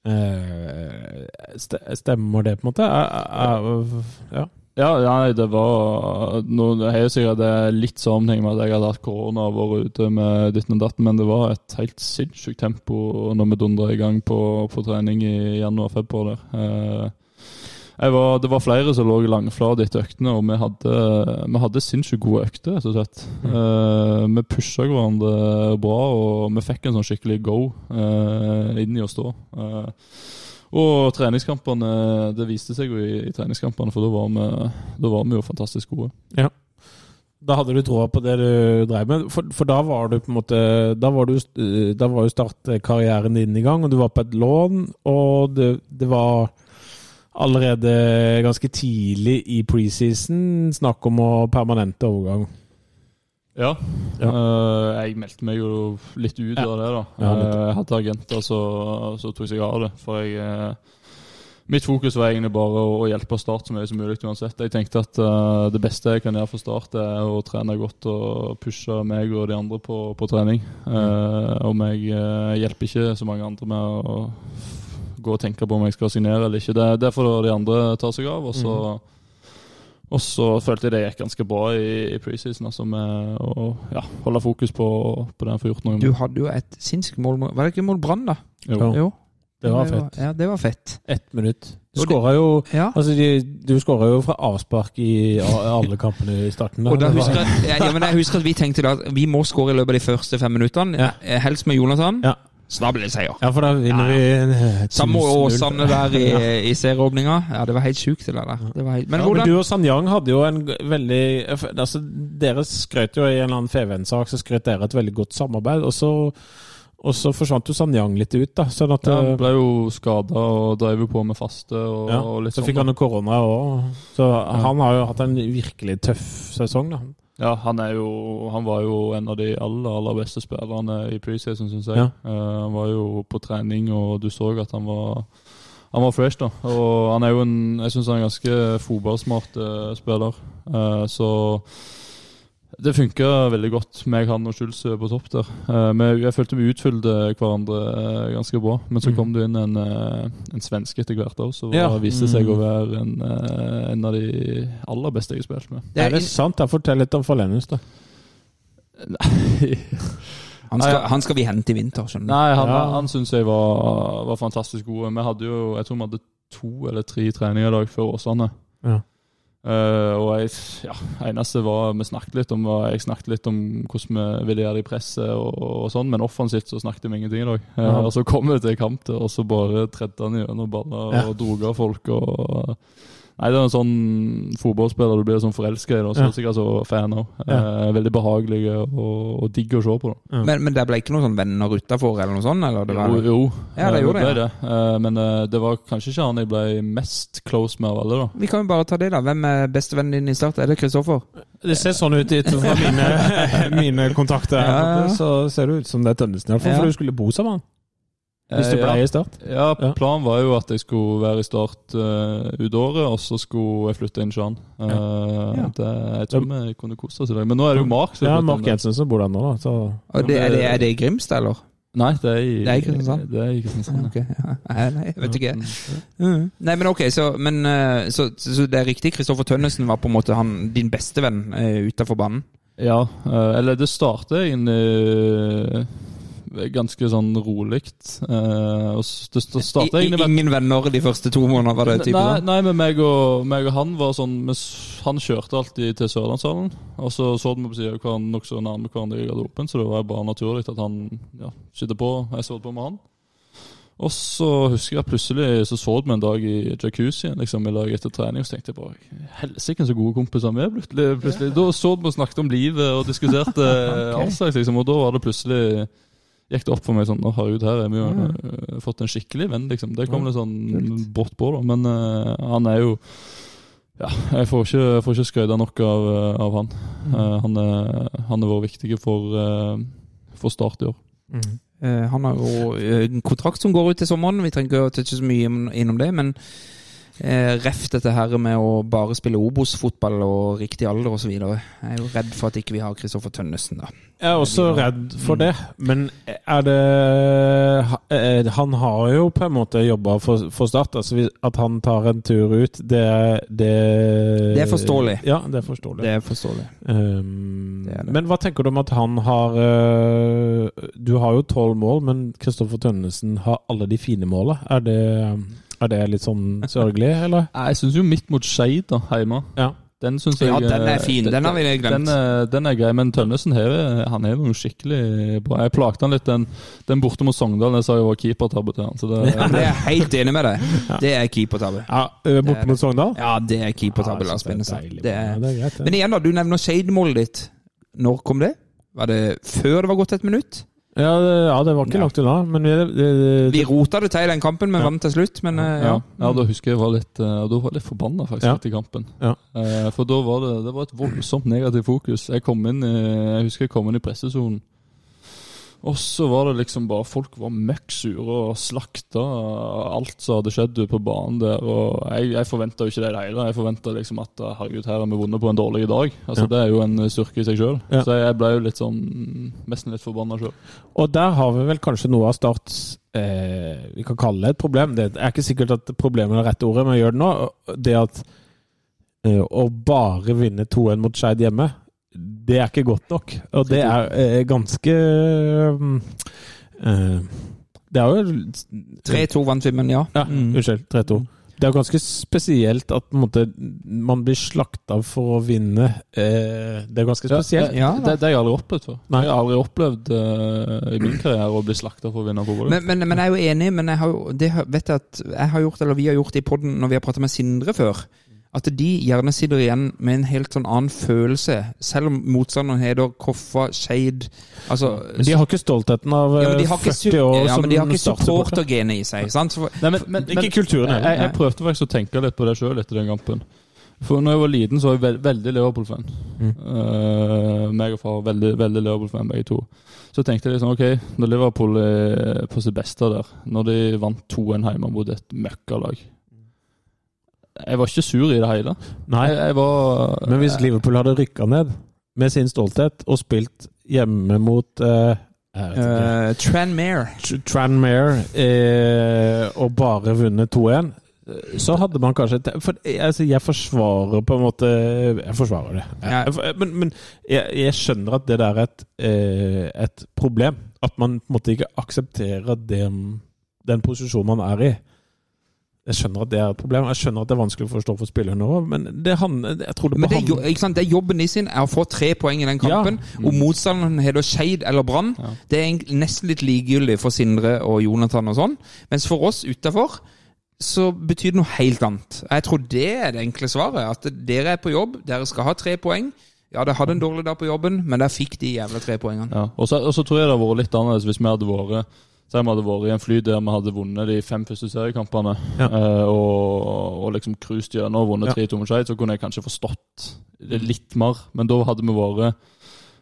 eh, Stemmer det, på en måte? Er, er, ja. Ja, nei, det var nå, Det har jo sikkert er litt sammenheng med at jeg hadde hatt korona og vært ute med ditten og datten, men det var et helt sinnssykt tempo når vi dundra i gang på, på trening i januar-februar. der. Eh, jeg var, det var flere som lå langflate etter øktene, og vi hadde, vi hadde sinnssykt gode økter, rett og slett. Eh, vi pusha hverandre bra, og vi fikk en sånn skikkelig go uh, inn i å stå. Eh, og treningskampene, det viste seg jo i, i treningskampene, for da var, vi, da var vi jo fantastisk gode. Ja. Da hadde du troa på det du drev med, for, for da var du på en måte Da var, du, eh, da var jo startkarrieren din i gang, og du var på et lån, og det, det var allerede ganske tidlig i preseason snakk om å permanente overgang. Ja. Ja. Eh, jeg meldte meg jo litt ut av det, da. Eh, jeg hadde agenter som tok seg av det. For jeg eh, Mitt fokus var egentlig bare å, hjelpe Start så mye som mulig uansett. Jeg tenkte at uh, det beste jeg kan gjøre for Start, er å trene godt og pushe meg og de andre på, på trening. Uh, om jeg uh, hjelper ikke så mange andre med å gå og tenke på om jeg skal signere eller ikke. Det, det får de andre ta seg av. Og så og så følte jeg det gikk ganske bra i, i preseason, altså med å ja, holde fokus på, på det jeg får gjort noe Du hadde jo et sinnssykt mål Var det ikke mål Brann, da? Jo. Jo. Det var fett. Ja, det var fett. Ett minutt. Du skåra jo Ja. Altså, jo fra avspark i alle kampene i starten. Og da husker jeg, ja, men jeg husker at vi tenkte da at vi må skåre i løpet av de første fem minuttene. Ja. Eh, Helst med Jonathan. Ja. Så da blir det seier. Ja, for da vinner vi eh, Samme 1000-0. Åsane der i, i serieåpninga. Ja, det var helt sjukt, det der. Det var helt, men ja, men du og Sanyang hadde jo en veldig altså, Dere skrøt jo i en eller annen Feven-sak så skrøt dere et veldig godt samarbeid. Og så, og så forsvant jo Sanyang litt ut, da. Sånn at Ja, eh, han ble jo skada og drev jo på med faste og, ja, og litt Så sånn. fikk han jo korona òg. Så han har jo hatt en virkelig tøff sesong, da. Ja, han, jo, han var jo en av de aller aller beste spillerne i preseason, syns jeg. Ja. Uh, han var jo på trening, og du så at han var han var fresh, da. Og han er jo en Jeg syns han er en ganske fotballsmart uh, spiller. Uh, så det funka veldig godt, med han og Schulz på topp der. Eh, jeg følte vi utfylte hverandre eh, ganske bra. Men så Mhm. kom det inn en, eh, en svenske etter hvert òg, som Ja. viste seg å Mhm. være en, en av de aller beste jeg har spilt med. Det Er er, det sant? Jeg Fortell litt om Falenius, da. Han skal, han skal vi hente i vinter, skjønner du. Nei, han, Ja. han syns jeg var, var fantastisk god. Vi hadde jo, jeg tror vi hadde to eller tre treninger i dag før Åsane. Ja. Eh, og jeg, ja, eneste var Vi snakket litt om var- Jeg snakket litt om hvordan vi ville gjøre det i presset, og, og sånn, men offensivt så snakket vi ingenting i dag. Uh, Ja. og så kom vi til kamp og så bare tredde han gjennom baller Ja. og drog av folk. og Nei, det er en sånn fotballspiller du blir sånn forelska i, da, så Ja. er sikkert så fan av. Eh, veldig behagelige og, og digg å se på. da. Men, men det ble ikke noen sånn venner utafor eller noe sånt? Eller det var, Jo, jo. Ja, det Eh, gjorde ble det, det. Eh, Men det var kanskje ikke han jeg ble mest close med av alle, da. Vi kan jo bare ta det, da. Hvem er bestevennen din i Start? Er det Kristoffer? Det ser sånn ut ut fra mine, mine kontakter. Ja, ja. Så ser det ut som det er Tønnesen. iallfall, Ja. For du skulle bo sammen med han. Hvis du pleier ble ja. i Start. Ja, planen var jo at jeg skulle være i Start uh, ut året, og så skulle jeg flytte inn til Uh, Eh, Ja. det, jeg tror vi kunne kost oss i dag. Men nå er det jo Mark Ja, Mark. Jensen som bor der nå, da. Så Og det, er, det, er det i Grimstad, eller? Nei, det er i Det er i Kristiansand? Det er i Kristiansand. okay, ja. Nei, nei, jeg vet ikke. Mm. Nei, men ok, så, men, eh, så, så det er riktig. Kristoffer Tønnesen var på en måte han, din beste venn uh, utafor banen? Ja, eh, eller det startet egentlig eh, ganske sånn rolig. Uh, det I, startet egentlig med ingen venner de første to månedene, var det type Nei, nei, men meg og, meg og han var sånn Han kjørte alltid til Sørlandshallen. Og så så vi på sida hverandre nokså nærme hverandre i garderoben, så det var bare naturlig at han ja, skjedde på. Jeg så på med han. Og så husker jeg at plutselig så så vi en dag i jacuzzien liksom, i lag etter trening, og så tenkte jeg bare Helsike, så gode kompiser vi er plutselig. plutselig. Da så vi og snakket om livet og diskuterte all slags, liksom, og da var det plutselig gikk det opp for meg sånn herregud, her har vi jo øh, fått en skikkelig venn, liksom. Det kom litt sånn brått på, da. Men uh, han er jo Ja, jeg får ikke, jeg får ikke skryte nok av, øh, av han. Eh, han, er, han er vår viktig for, uh, for Start i år. Eh, han har jo eh, en kontrakt som går ut til sommeren. Vi trenger ikke å touche så mye om- innom det, men eh, ref dette her med å bare spille Obos-fotball og riktig alder osv. Jeg er jo redd for at ikke vi har Kristoffer Tønnesen, da. Jeg er også redd for det, men er det eh, Han har jo på en måte jobba for, for Start. Altså at han tar en tur ut, det Det, Det er forståelig. Ja, det er forståelig. Det er forståelig. Um, Det er det. Men hva tenker du om at han har eh, Du har jo tolv mål, men Kristoffer Tønnesen har alle de fine måla. Er det, er det litt sånn sørgelig, eller? Jeg syns jo midt mot Skeid da, hjemme Ja. Den syns jeg Ja, den er eh, fin. Den har vi glemt. Den er, den er grei, men Tønnesen har han er jo skikkelig bra. Jeg plagte han litt den, den borte mot Sogndal. Jeg sa jo var keepertabbe til han. Så det, Ja, det er jeg helt enig med deg. Det er keepertabbe. Ja, eh, Borte mot Sogndal? Ja, det er keepertabbe, Ja, jeg Lars synes det er deilig, Det Ja, er... det er greit, det. Men igjen, da. Du nevner Skeid-målet ditt. Når kom det? Var det før det var gått et minutt? Ja, det, ja, det var ikke Ja. langt unna. Men vi, det, Vi rota det til i den kampen, men Ja. vant til slutt. Men eh, ja. ja. ja, da husker jeg var litt eh, Da var jeg litt forbanna faktisk Ja. etter kampen. Ja. Eh, for da var det, det var et voldsomt negativt fokus. Jeg kom inn jeg husker jeg kom inn i pressesonen. Og så var det liksom bare Folk var møkk sure og slakta alt som hadde skjedd på banen der. Og jeg, jeg forventa jo ikke det i det hele. Jeg forventa liksom at herregud, her har vi vunnet på en dårlig dag. Altså Ja. Det er jo en styrke i seg sjøl. Ja. Så jeg ble jo litt sånn Nesten litt forbanna sjøl. Og der har vi vel kanskje noe av Starts eh, Vi kan kalle det et problem. Det er ikke sikkert at problemet er det rette ordet, men jeg gjør det nå. Det at eh, å bare vinne 2-1 mot Skeid hjemme, det er ikke godt nok. Og det er eh, ganske eh, Det er jo 3-2 vant filmen, ja. Ja, Mm. unnskyld. 3-2. Det er jo ganske spesielt at på en måte, man blir slakta for å vinne. Eh, det er ganske spesielt. Ja, da. det, det har jeg aldri opplevd før. Nei. Jeg har aldri opplevd uh, i min karriere å bli slakta for å vinne fotball. Men, men, men jeg er jo enig, men jeg har det vet jeg at jeg har gjort, eller vi har gjort i podden når vi har pratet med Sindre før, at de gjerne sitter igjen med en helt sånn annen følelse, selv om motstanderen heter Koffa, Skeid altså, Men de har ikke stoltheten av ja, men de eh, har ikke, 40 su- år ja, som men de har ikke supportergenet i seg. Sant? For, Nei, men, men, Ikke men- kulturen heller. Jeg, jeg prøvde faktisk å tenke litt på det sjøl etter den kampen. For når jeg var liten, så var jeg veld, veldig Liverpool-fan. Mm. Uh, meg og far var veldig, veldig Liverpool-fan, begge to. Så tenkte jeg liksom, ok, når Liverpool er på sitt beste der, når de vant 2-1 hjemme mot et møkkalag Jeg var ikke sur i det hele. Nei, Jeg, jeg var men hvis Liverpool hadde rykka ned med sin stolthet og spilt hjemme mot eh, uh, Tranmere. Tr- Tranmere eh, og bare vunnet 2-1, så hadde man kanskje For altså, jeg forsvarer på en måte Jeg forsvarer det. Jeg, men men jeg, jeg skjønner at det der er et, eh, et problem. At man på en måte ikke aksepterer den, den posisjonen man er i. Jeg skjønner at det er et problem. Jeg skjønner at det er vanskelig å forstå for spillerne òg, men det han, Jeg tror det Men det, er ikke sant? det er jobben i sin er å få tre poeng i den kampen. Ja. Om motstanderen heter Skeid eller Brann, det er nesten litt likegyldig for Sindre og Jonathan og sånn. Mens for oss utafor så betyr det noe helt annet. Jeg tror det er det enkle svaret. At dere er på jobb, dere skal ha tre poeng. Ja, de hadde en dårlig dag på jobben, men der fikk de jævla tre poengene. Ja. Og så og så tror jeg det hadde vært litt annerledes hvis vi hadde vært Si vi hadde vært i en fly der vi hadde vunnet de fem første seriekampene, Ja. eh, og, og liksom cruiset gjennom og vunnet Ja. 3-2 mot Skeid, så kunne jeg kanskje forstått det litt mer. Men da hadde vi vært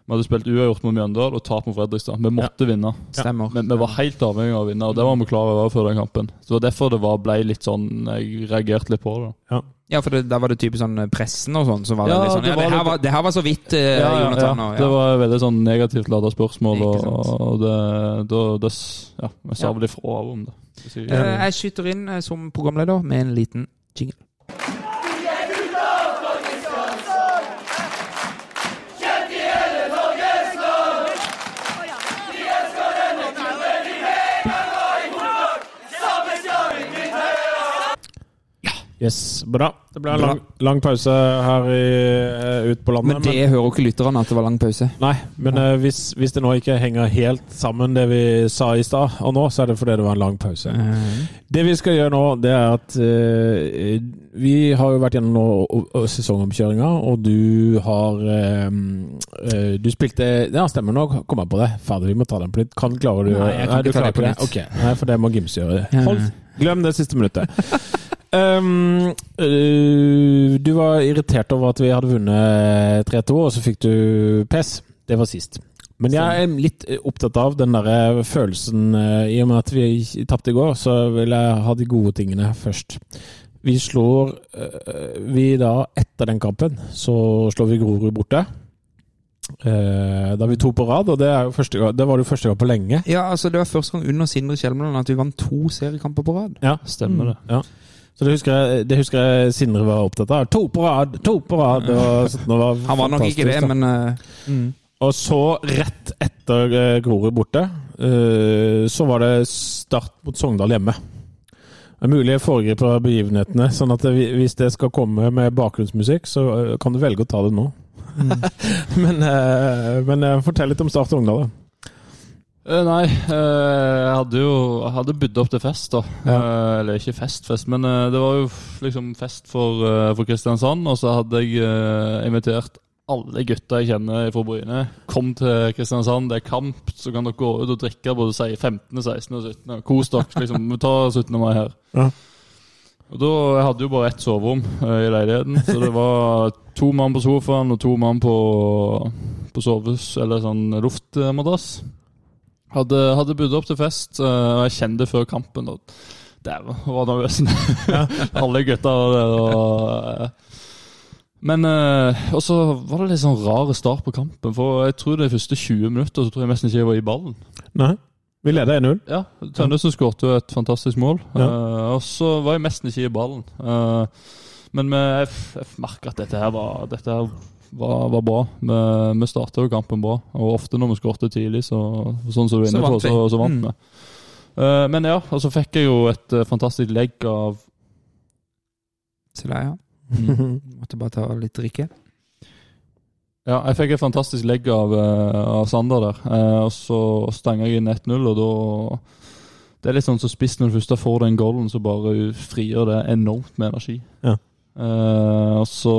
Vi hadde spilt uavgjort mot Mjøndalen og tap mot Fredrikstad. Vi måtte vinne. Stemmer. Men vi var helt avhengig av å vinne, og det var vi klar over før den kampen. Så det var derfor det var, ble litt sånn Jeg reagerte litt på det. da. Ja, for det, da var det typisk sånn eh, pressen og sånn. Så var det litt sånn det Ja, var det her var, det her var så vidt, eh, Ja, ja, Jonathan. ja. Og, Det var veldig sånn negativt lada spørsmål, og, og det, da, det, ja, vi sa Ja. vel ifra om det. Jeg- Eh, Jeg skyter inn eh, som programleder med en liten jingle. Yes, bra. Det ble en lang, lang pause her i, eh, ut på landet. Men det hører jo ikke lytterne at det var lang pause. Nei, men uh, hvis, hvis det nå ikke henger helt sammen det vi sa i stad, og nå, så er det fordi det var en lang pause. Det vi skal gjøre nå, det er at uh, vi har jo vært gjennom sesongomkjøringa, og du har eh, Du spilte Ja, stemmer, nå kom jeg på det. Fader, vi må ta den på nytt. Kan klarer du Nei, jeg kan nei, ikke ta det på nytt. Okay. Nei, for det må Gims gjøre. Hold, glem det siste minuttet. Um, uh, du var irritert over at vi hadde vunnet 3-2, og så fikk du pes. Det var sist. Men jeg er litt øh, opptatt av den der følelsen øh, I og med at vi tapte i går, så vil jeg ha de gode tingene først. Vi slår Vi da, etter den kampen, så slår vi Grorud borte. Eh, da er vi to på rad, og det, er jo første gang, det var det jo første gang på lenge. Ja, altså Det var første gang under Sindre Kjelmeland at vi vant to seriekamper på rad. Ja, Stemmer det. Ja. Så det husker, jeg, det husker jeg Sindre var opptatt av. To på rad, to på rad! Var, sånn, var Han var nok ikke det, da. men uh, mm. Og så, rett etter eh, Grorud borte, uh, så var det start mot Sogndal hjemme. Det er mulig jeg foregriper begivenhetene, sånn at det, hvis det skal komme med bakgrunnsmusikk, så kan du velge å ta det nå. men eh, men eh, fortell litt om Start Sogndal. da. Eh, nei, eh, jeg hadde jo jeg hadde budd opp til fest, da. Ja. Eh, eller ikke fest-fest, men eh, det var jo liksom fest for, for Kristiansand. Og så hadde jeg invitert alle gutta jeg kjenner fra Bryne. Kom til Kristiansand, det er kamp, så kan dere gå ut og drikke både si 15., 16. og 17. Kos dere, liksom. Vi tar 17. mai her. Ja. Og da, Jeg hadde jo bare ett soverom i leiligheten, så det var to mann på sofaen og to mann på, på soves, eller sånn luftmadrass. Hadde, hadde budd opp til fest, Uh, jeg kjente før kampen og Dæven, var nervøs. Alle gutta var der. Og, Uh, men eh, Og så var det litt sånn rar start på kampen. For jeg tror de første 20 minutter så tror jeg nesten ikke jeg var i ballen. Nei. Vi leder 1-0. Ja, Tønnesen skåret jo et fantastisk mål. Ja. Eh, og så var jeg nesten ikke i ballen. Eh, men jeg, jeg merka at dette her var, dette her var, var bra. Vi, vi starta jo kampen bra. Og ofte når vi skåret tidlig, så, sånn som du er inne på, så, så vant Mm. vi. Eh, men ja, og så fikk jeg jo et eh, fantastisk legg av Så Mm. Måtte bare ta litt drikke. Ja, jeg fikk et fantastisk legg av, eh, av Sander der. Eh, og så stanga jeg inn 1-0, og da Det er litt sånn som spiss når du først får den goalen, så bare frigjør det enormt med energi. Ja. Eh, og så,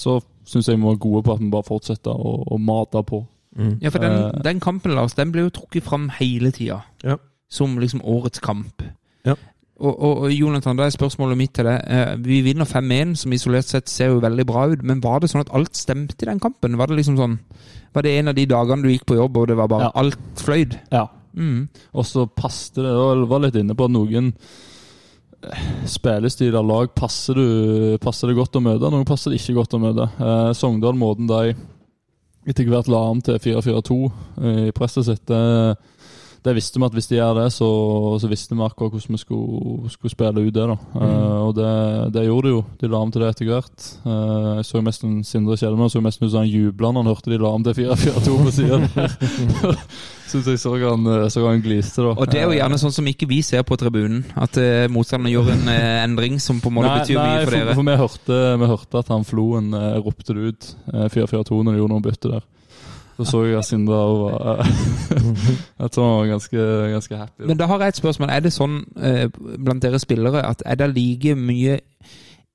så syns jeg vi var gode på at vi bare fortsetter å, å mate på. Mm. Ja, for den, Eh. den kampen, Lars, den ble jo trukket fram hele tida. Ja. Som liksom årets kamp. Ja. Og, og, og Jonathan, da er spørsmålet mitt til deg. Eh, Vi vinner 5-1, som isolert sett ser jo veldig bra ut. Men var det sånn at alt stemte i den kampen? Var det liksom sånn Var det en av de dagene du gikk på jobb, og det var bare Ja. alt fløyd? Ja. Mm. Og så passet det Jeg var litt inne på at noen eh, av lag passer, du, passer det godt å møte, noen passer det ikke godt å møte. Eh, Sogndal, måten de etter hvert la om til 4-4-2 eh, i presset sitt, det, det visste vi at hvis de gjør det, så, så visste vi akkurat hvordan vi skulle, skulle spille ut det. da. Eh, og det, det gjorde de jo. De la om til det etter hvert. Uh, jeg så mest en Sindre Kjelmer så mest ut som han jubla når han hørte de la om til 4-4-2 på sida. Syns jeg så han, eh, så han gliste, da. Og det er jo gjerne sånn som ikke vi ser på tribunen. At uh, motstanderen gjør en eh, endring som på en måte betyr nei, mye for, dere. For vi hørte, vi hørte at han Floen eh, ropte det ut, eh, 4-4-2, når de gjorde noe bytte der. Så så jeg at og var Jeg tror han var ganske, ganske happy. Da. Men da har jeg et spørsmål. Er det sånn eh, blant dere spillere at er det like mye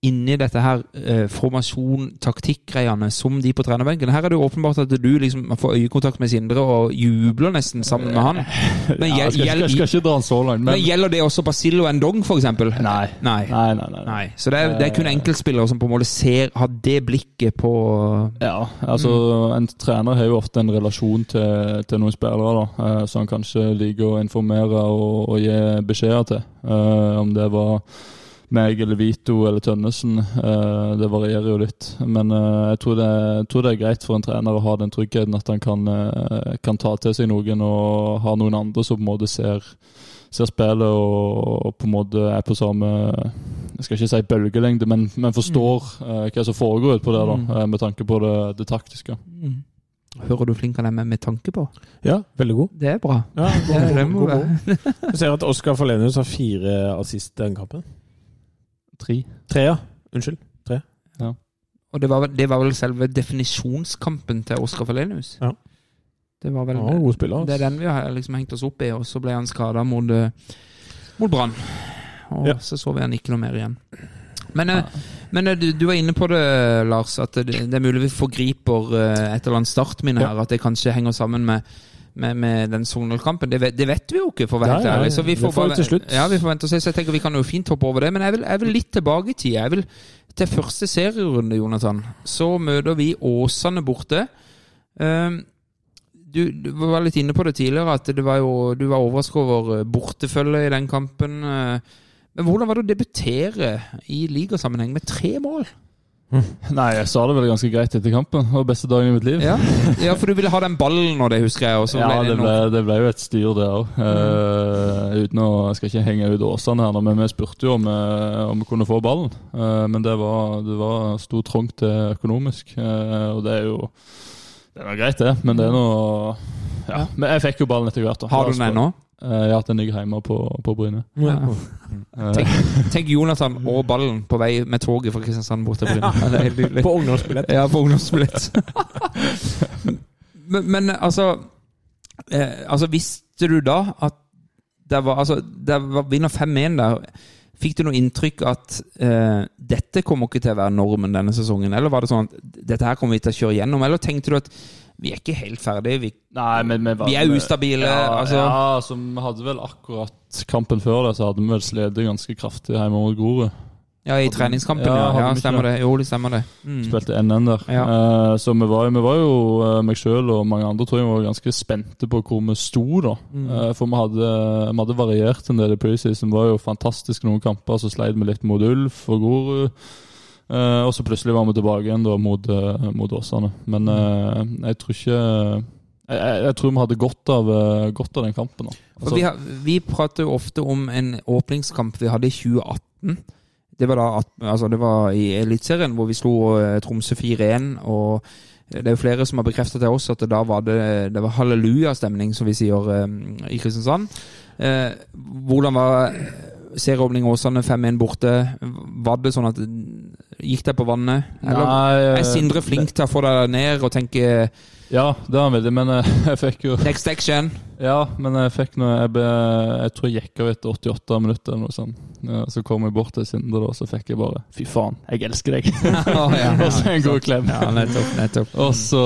inni dette her eh, formasjon, taktikk-greiene som de på trenerbenken? Her er det jo åpenbart at du liksom får øyekontakt med Sindre og jubler nesten sammen med han. Men, ja, skal, skal, skal ikke dra han så langt, men men gjelder det også Basillo Endong, eksempel? Nei. Nei. Nei, nei, nei. Nei. Så det er, det er kun enkeltspillere som på en måte ser, har det blikket på Ja, altså Mm. En trener har jo ofte en relasjon til, til noen spillere, da, eh, som han kanskje liker å informere og, og gi beskjeder til. Uh, om det var meg eller Vito eller Tønnesen, eh, det varierer jo litt. Men eh, jeg, tror det, jeg tror det er greit for en trener å ha den tryggheten at han kan, eh, kan ta til seg noen og ha noen andre som på en måte ser, ser spillet og, og på en måte er på samme jeg skal ikke si bølgelengde, men, men forstår eh, hva som foregår ut på det, da, eh, med tanke på det, det taktiske. Mm. Hører du flink han er med, med tanke på? Ja, veldig god. Det er bra. Ja, god, god, god, god. Jeg ser at Oskar Forlenius har fire assist den kampen. Tre. Tre, ja. Unnskyld. Og det var, det var vel selve definisjonskampen til Oskar Falenius? Ja. Det var vel ja, god spiller. Det er den vi har liksom hengt oss opp i, og så ble han skada mot, eh, mot Brann. Og Ja. så så vi han ikke noe mer igjen. Men, eh, men eh, du, du var inne på det, Lars, at det, det er mulig vi forgriper et eller annet startminne Ja. her. At det kanskje henger sammen med, med, med den Sogndal-kampen. Det, det vet vi jo ikke, for å være helt ærlig. Så vi får, får vi bare. Ja, vi får vente og se. Så jeg tenker vi kan jo fint hoppe over det. Men jeg vil, jeg vil litt tilbake i tid. Jeg vil til første serierunde, Jonathan. Så møter vi Åsane borte. Um, du, du var litt inne på det tidligere, at det var jo, du var overrasket over eh, bortefølget i den kampen. eh. Men hvordan var det å debutere i ligasammenheng med tre mål? Nei, jeg sa det vel ganske greit etter kampen. Det var beste dagen i mitt liv. Ja, ja for du ville ha den ballen, og det husker jeg. Ja, det det ble, det ble jo et styr, det òg. uten å Jeg skal ikke henge ut Åsane her, men vi spurte jo om, eh, om vi kunne få ballen. Uh, men det var, det var stor trangt til økonomisk, uh, og det er jo Det er greit, det, men det er noe Ja. Men jeg fikk jo ballen etter hvert. Har du den ennå? Eh, ja, den ligger hjemme på, på Bryne. Ja. Eh, Tenk, tenk Jonathan og ballen på vei med toget fra Kristiansand bort til Bryne. På ungdomsbillett. Ja, på ungdomsbillett. men, men altså eh, Altså, visste du da at det var Altså, det var vinner 5-1 der. Fikk du noe inntrykk at eh, dette kommer ikke til å være normen denne sesongen? Eller var det sånn at dette her kommer vi til å kjøre gjennom? Eller tenkte du at vi er ikke helt ferdige, vi, Nei, men vi, vi er ustabile? Ja, altså, ja, altså, vi hadde vel akkurat kampen før det, så hadde vi vel slitt ganske kraftig hjemme mot Grorud. Ja, i treningskampen, Ja, ja. ja stemmer det? Jo, det stemmer det. Mm. Spilte 1-1 der. Ja. Eh, så vi var, vi var jo, eh, meg sjøl og mange andre tror jeg var ganske spente på hvor vi sto, da. Mm. Eh, for vi hadde, vi hadde variert en del i preseason. Det var jo fantastisk noen kamper. Så sleit vi litt mot Ulf og Grorud. Eh, og så plutselig var vi tilbake igjen da mot, mot Åsane. Men eh, jeg tror ikke jeg, jeg, tror vi hadde godt av, godt av den kampen. Altså, vi, har, vi prater jo ofte om en åpningskamp vi hadde i 2018. Det var da altså det var i Eliteserien hvor vi slo eh, Tromsø 4-1. Og det er jo flere som har bekreftet til oss at da var det, det var hallelujastemning, som vi sier eh, i Kristiansand. Eh, hvordan var serieåpning Åsane 5-1 borte? Var det sånn at Gikk det på vannet? Eller Nei, eh, er Sindre flink til å få deg ned og tenke Ja, det var han veldig, men eh, jeg fikk jo next action? Ja, men jeg fikk noe Jeg, ble, jeg tror jeg gikk av etter 88 minutter eller noe sånt. Ja, så kom jeg bort til Sindre, og så fikk jeg bare Fy faen, jeg elsker deg! oh, ja, ja, og så en god klem. Ja, nettopp. nettopp. Og så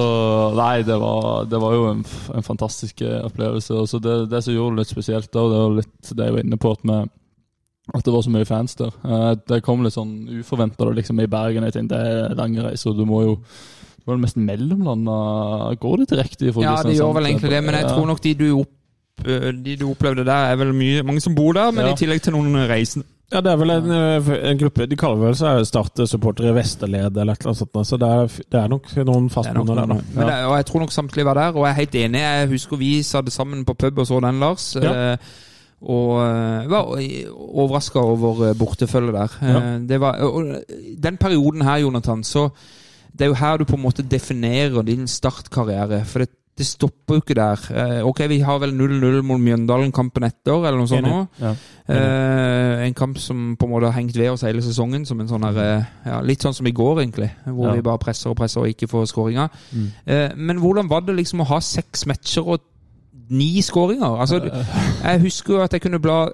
Nei, det var, det var jo en, en fantastisk eh, opplevelse. Og så det, det som gjorde det litt spesielt da, det var litt det jeg var inne på, at, vi, at det var så mye fans der. Eh, Det kom litt sånn uforventa liksom, i Bergen. Jeg tenkte det er lange reiser, og du må jo var det mest mellomlanda Går det direkte? fra Ja, de gjør vel egentlig det, men jeg Ja. tror nok de du, opp, øh, de du opplevde der, er vel mye, mange som bor der, men Ja. i tillegg til noen reisende, Ja, det er vel en, eh, en gruppe De kaller vel seg Start-supportere i Vesterled eller et eller annet sånt. Så det er, det er nok noen fastboende der, noe. da. Men det, og jeg tror nok samtlige var der, og jeg er helt enig. Jeg husker vi satt sammen på pub og så den, Lars. Ja. eh, Og eh, var overraska over eh, bortefølget der. Ja. Eh, Det var, og den perioden her, Jonathan, så Det er jo her du på en måte definerer din startkarriere. For det, det stopper jo ikke der. Eh, Ok, vi har vel 0-0 mot Mjøndalen kampen etter, eller noe sånt. Ja. Eh, en kamp som på en måte har hengt ved oss hele sesongen. Som en sånn her, eh, ja, Litt sånn som i går, egentlig. Hvor Ja. vi bare presser og presser og ikke får skåringer. Eh, men hvordan var det liksom å ha seks matcher og ni skåringer? Altså, jeg husker jo at jeg kunne bla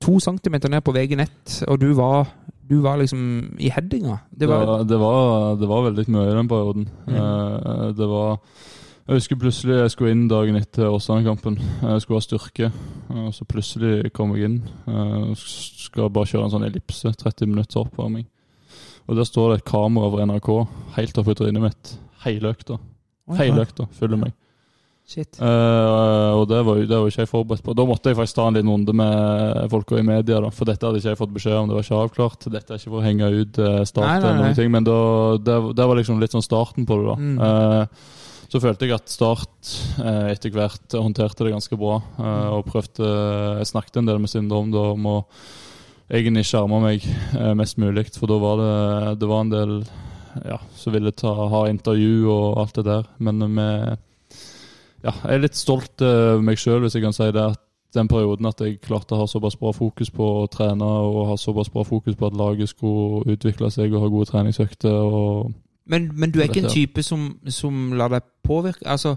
to centimeter ned på VG nett, og du var, du var liksom i headinga. Det Det var, det, var, det var veldig mye i den perioden. Eh, det var Jeg husker plutselig jeg skulle inn dagen etter Åsane-kampen. Jeg skulle ha styrke. Og så plutselig kom jeg inn. Jeg skal bare kjøre en sånn ellipse, 30 minutter oppvarming. Og der står det et kamera fra NRK helt oppi trynet mitt. Hele økta. Hele økta følger meg. Shit. Uh, og det var, det var ikke jeg forberedt på. Da måtte jeg faktisk ta en liten runde med folka i media, da, for dette hadde ikke jeg fått beskjed om. Det var ikke avklart. Dette er ikke for å henge ut eh, start Nei, nei, men da, det, det var liksom litt sånn starten på det, da. Mm. Uh, så følte jeg at Start eh, etter hvert håndterte det ganske bra, eh, og prøvde Jeg snakket en del med Sindre om det, om å egentlig skjerme meg eh, mest mulig, for da var det, det var en del ja, som ville ta, ha intervju og alt det der, men med ja, jeg er litt stolt av meg sjøl, hvis jeg kan si det. at den perioden at jeg klarte å ha såpass bra fokus på å trene og ha såpass bra fokus på at laget skulle utvikle seg og ha gode treningsøkter. Men, men du er ikke en type som, som lar deg påvirke Altså,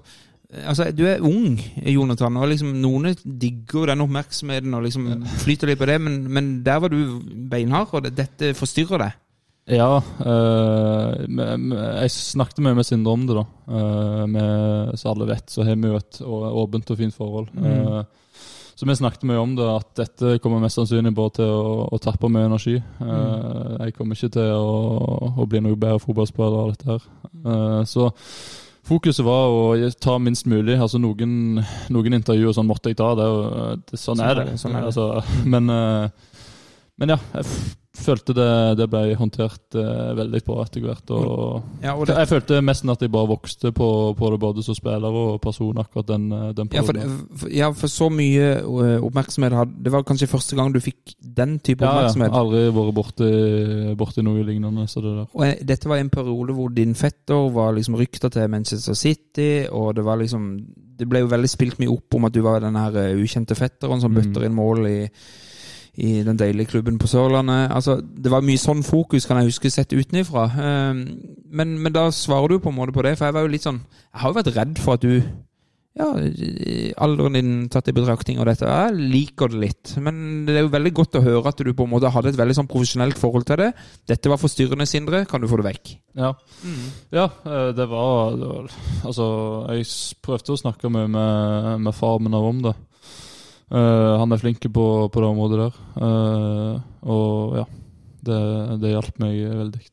altså du er ung, Jonathan, og liksom noen digger den oppmerksomheten og liksom flyter litt på det, men, men der var du beinhard, og dette forstyrrer deg. Ja, eh, jeg snakket mye med Sindre om det, da. Eh, med, så alle vet, så har vi jo et åpent og fint forhold. Eh, så vi snakket mye om det, at dette kommer mest sannsynlig bare til å, å tappe mye energi. Eh, Jeg kommer ikke til å, å bli noe bedre fotballspiller av dette her. Eh, så fokuset var å ta minst mulig. Altså Noen, noen intervjuer sånn måtte jeg ta, det, det, sånn, er det. sånn er det. Altså, men, men ja, jeg følte det, det ble håndtert eh, veldig bra etter hvert. Og Ja, og det, jeg følte nesten at jeg bare vokste på, på det både som spiller og person akkurat den, eh, den ja, for, ja, for så mye øh, oppmerksomhet hadde Det var kanskje første gang du fikk den type Ja, ja, aldri vært borti, borti noe lignende. Så det. Og jeg- dette var en periode hvor din fetter var liksom rykta til Manchester City, og det var liksom Det ble jo veldig spilt mye opp om at du var den her ukjente fetteren som Mm. bøtter inn mål i, i den deilige klubben på Sørlandet. Altså, Det var mye sånn fokus, kan jeg huske, sett utenifra. Ehm, Men, men da svarer du på en måte på det, for jeg var jo litt sånn Jeg har jo vært redd for at du ja, alderen din tatt i betraktning og dette. Jeg liker det litt. Men det er jo veldig godt å høre at du på en måte hadde et veldig sånn profesjonelt forhold til det. Dette var forstyrrende, Sindre. Kan du få det vekk? Ja, ja eh, det, var, det var Altså, jeg prøvde å snakke mye med, med far min om det. Eh, han er flink på, på det området der. Uh, og ja, det, det hjalp meg veldig.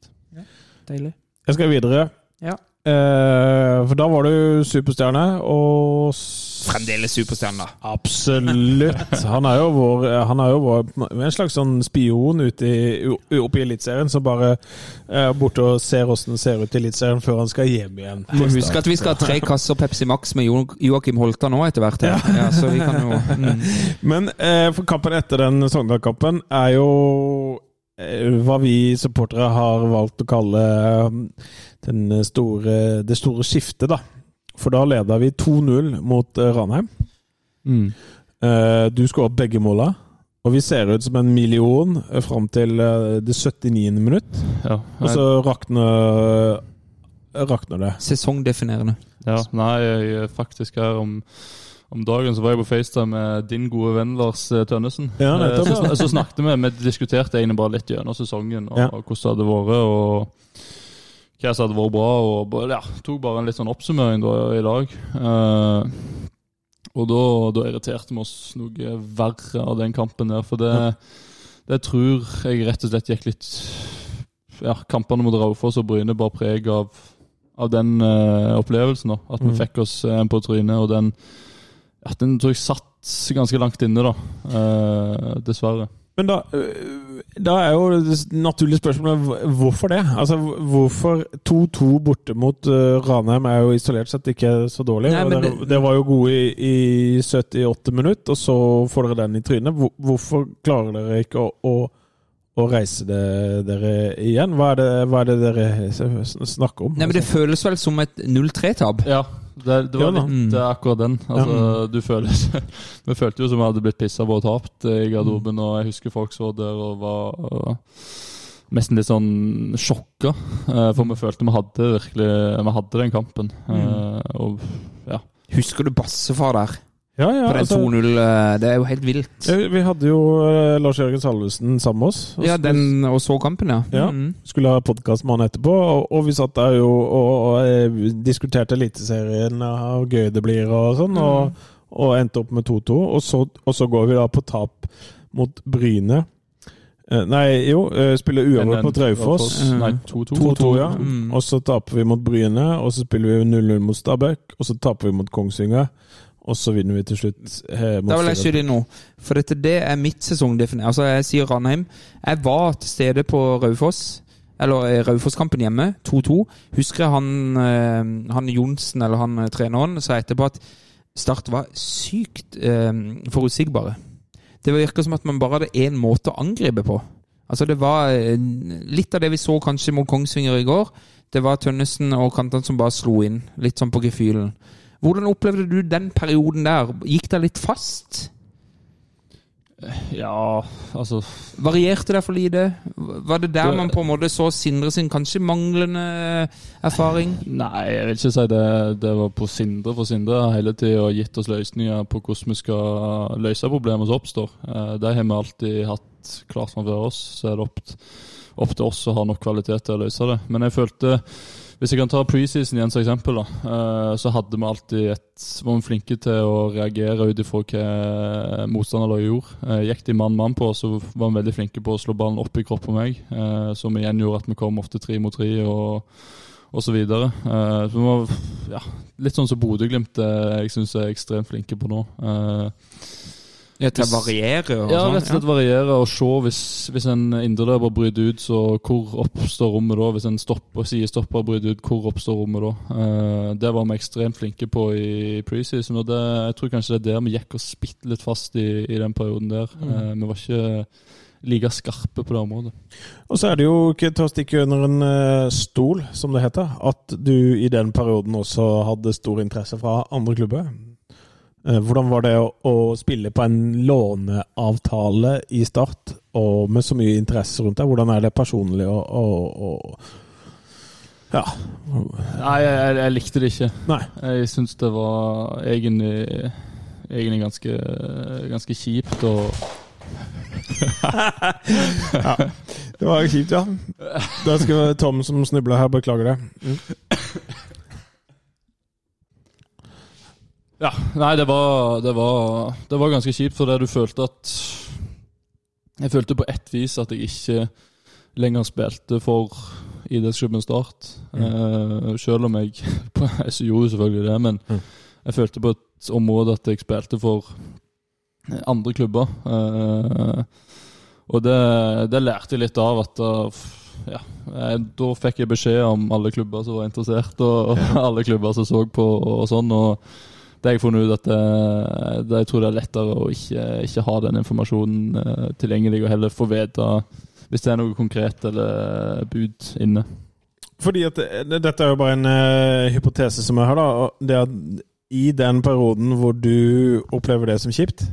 Deilig. Jeg skal videre. Ja. Uh, for da var du superstjerne, og Fremdeles superstjerne. Absolutt. Han er jo vår, han er jo vår en slags sånn spion ute i, oppe i Eliteserien som bare er borte og ser åssen det ser ut i Eliteserien før han skal hjem igjen. Husk at vi skal ha tre kasser Pepsi Max med Jo- Joakim Holta nå etter hvert. Ja. Ja, så vi kan jo mm. Men eh, for kampen etter den Sogndal-kampen er jo eh, hva vi supportere har valgt å kalle eh, den store, det store skiftet, da. For da leda vi 2-0 mot eh, Ranheim. Mm. Eh, du skåret begge måla. Og vi ser ut som en million eh, fram til det 79. minutt. Ja, Og så rakner, rakner det. Sesongdefinerende. ja, nei, jeg faktisk her om om dagen så var jeg på FaceTime med din gode venn Lars Tønnesen. Ja, så, så snakket vi, vi diskuterte egentlig bare litt gjennom sesongen og, Ja. og hvordan det hadde vært. og hva som hadde vært bra. og ja, Tok bare en litt sånn oppsummering da, i dag. Eh, og da, da irriterte vi oss noe verre av den kampen der. For det, det tror jeg rett og slett gikk litt Ja, kampene mot Raufoss og Bryne bar preg av, av den eh, opplevelsen. da, At vi Mm. fikk oss en på trynet. Og den, ja, den tror jeg satt ganske langt inne, da. eh, dessverre. Men da, øh, da er jo det naturlige spørsmålet hvorfor det? Altså, hvorfor 2-2 borte mot øh, Ranheim er jo isolert sett ikke så dårlig. Nei, dere, det- dere var jo gode i, i 78 minutter, og så får dere den i trynet. Hvorfor klarer dere ikke å, å, å reise det, dere igjen? Hva er, det, hva er det dere snakker om? Nei, men Det føles vel som et 0-3-tap. Ja, det, det var Ja litt det er akkurat den. Altså, du føler, Vi følte jo som vi hadde blitt pissa på og tapt eh, i garderoben. Og jeg husker folk så der og var og, nesten litt sånn sjokka. eh, for vi følte vi hadde virkelig Vi hadde den kampen. Mm. og ja. Husker du bassefar der? Ja, ja, På den altså, 2-0. eh, Det er jo helt vilt. eh, vi hadde jo øh, Lars Jørgen Salvesen sammen med oss. og Ja, den og så kampen, ja. Ja. Mm. skulle ha podkast med han etterpå, og, og vi satt der jo og, og eh, diskuterte Eliteserien og hvor gøy det blir og sånn, og, og endte opp med 2-2. Og, så- og så går vi da på tap mot Bryne. Eh, Nei, jo, eh, spiller uavgjort mot Raufoss. Nei, 2-2. 2-2, ja. Mm. Og så taper vi mot Bryne, og så spiller vi 0-0 mot Stabæk, og så taper vi mot Kongsvinger. Og så vinner vi til slutt eh, Da vil jeg skyte inn nå, For dette, det er mitt sesongdefinert. Altså, jeg sier Ranheim. Jeg var til stede på Raufoss. Eller eh, Raufoss-kampen hjemme, 2-2. Husker jeg han, eh, han Johnsen, eller han treneren, sa etterpå at Start var sykt eh, forutsigbare. Det virker som at man bare hadde én måte å angripe på. Altså Det var litt av det vi så kanskje mot Kongsvinger i går. Det var Tønnesen og kantene som bare slo inn. Litt sånn på gefühlen. Hvordan opplevde du den perioden der? Gikk det litt fast? Ja, altså Varierte det for lite? Var det der Det- man på en måte så Sindre sin kanskje manglende erfaring? Nei, jeg vil ikke si det, det var på Sindre. For Sindre hele tida gitt oss løsninger på hvordan vi skal løse problemer som oppstår. Eh, Det har vi alltid hatt klart framfor oss. Så er det opp, opp til oss å ha nok kvalitet til å løse det. Men jeg følte Hvis jeg kan ta preseason igjen som eksempel, da, eh, så hadde vi alltid et var vi flinke til å reagere ut ifra hva motstanderlaget gjorde. Eh, Gikk de mann-mann på, så var vi veldig flinke på å slå ballen opp i kropp på meg. eh, Som igjen gjorde at vi kom ofte tre mot tre. og og så videre. Så vi var ja, litt sånn som Bodø-Glimt jeg syns er ekstremt flinke på nå. Ja, til å variere og ja, sånn? rett og slett variere og se hvis, hvis en indreløper bryter ut, så hvor oppstår rommet da? Hvis en stopper, sidestopper bryter ut, hvor oppstår rommet da? Uh, det var vi ekstremt flinke på i preseason, og det, jeg tror kanskje det er der vi gikk oss bitte litt fast i, i den perioden der. Eh, vi var ikke like skarpe på det området. Og så er det jo ikke til å stikke under en eh, stol, som det heter, at du i den perioden også hadde stor interesse fra andre klubber. Eh, Hvordan var det å, å spille på en låneavtale i Start, og med så mye interesse rundt deg? Hvordan er det personlig å, å, å Ja. Nei, jeg, jeg, jeg likte det ikke. Nei. Jeg syns det var egentlig, egentlig ganske, ganske kjipt og ja. Det var kjipt, ja. Da skal Tom som snubla her. Beklager det. Mm. Ja, nei, det var, det var, det var ganske kjipt, fordi du følte at Jeg følte på ett vis at jeg ikke lenger spilte for idrettsklubben Start. Eh, selv om jeg Jeg gjorde selvfølgelig det, men Mm. jeg følte på et område at jeg spilte for andre klubber. Eh, og det, det lærte jeg litt av. at da, ja, jeg, Da fikk jeg beskjed om alle klubber som var interessert, og, og alle klubber som så på og sånn. og det har jeg funnet ut at det, det, jeg tror det er lettere å ikke, ikke ha den informasjonen eh, tilgjengelig, og heller få vite hvis det er noe konkret eller bud inne. Fordi at det, Dette er jo bare en uh, hypotese som jeg har. da Det at I den perioden hvor du opplever det som kjipt,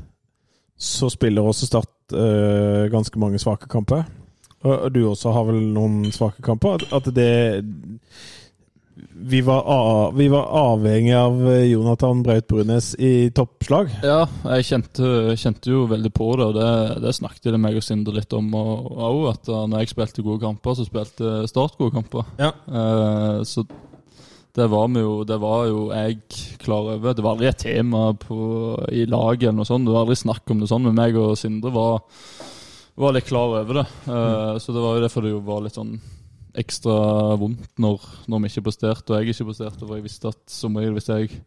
så spiller også Start uh, ganske mange svake kamper. Og, og du også har vel noen svake kamper. At, at det vi var, av, vi var avhengig av eh, Jonathan Braut Brunes i toppslag. Ja, jeg kjente, kjente jo veldig på det, og det, det snakket det meg og Sindre litt om òg. At uh, når jeg spilte gode kamper, så spilte Start gode kamper. Ja. Eh, så det var, vi jo, det var jo jeg klar over. Det var aldri et tema på, i laget eller noe sånt. Det var aldri snakk om det sånn, men meg og Sindre var, var litt klar over det. Eh, Så det var jo derfor det jo var litt sånn ekstra vondt når, når vi ikke presterte, og jeg ikke presterte. For jeg visste at som regel hvis jeg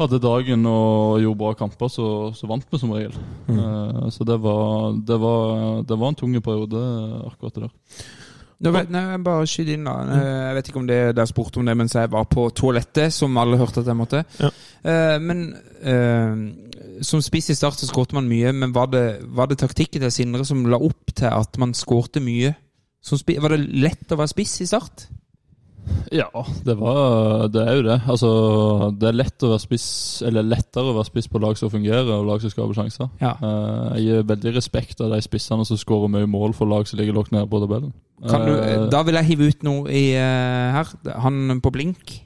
hadde dagen og gjorde bra kamper, så, så vant vi som regel. Eh, så det var, det, var, det var en tung periode, akkurat det der. Nå vet, nei, jeg bare skyt inn da. Eh, Jeg vet ikke om det dere spurte om det mens jeg var på toalettet, som alle hørte at jeg måtte. Ja. Uh, men uh, som spiss i start så skårte man mye, men var det, var det taktikken til Sindre som la opp til at man skårte mye? Var det lett å være spiss i start? Ja, det, var, det er jo det. Altså, det er lett å være spiss, eller lettere å være spiss på lag som fungerer, og lag som skaper sjanser. Ja. Eh, jeg gir veldig respekt av de spissene som skårer mye mål for lag som ligger lågt nede på tabellen. Kan du, Eh, da vil jeg hive ut noe i, eh, her. Han på blink.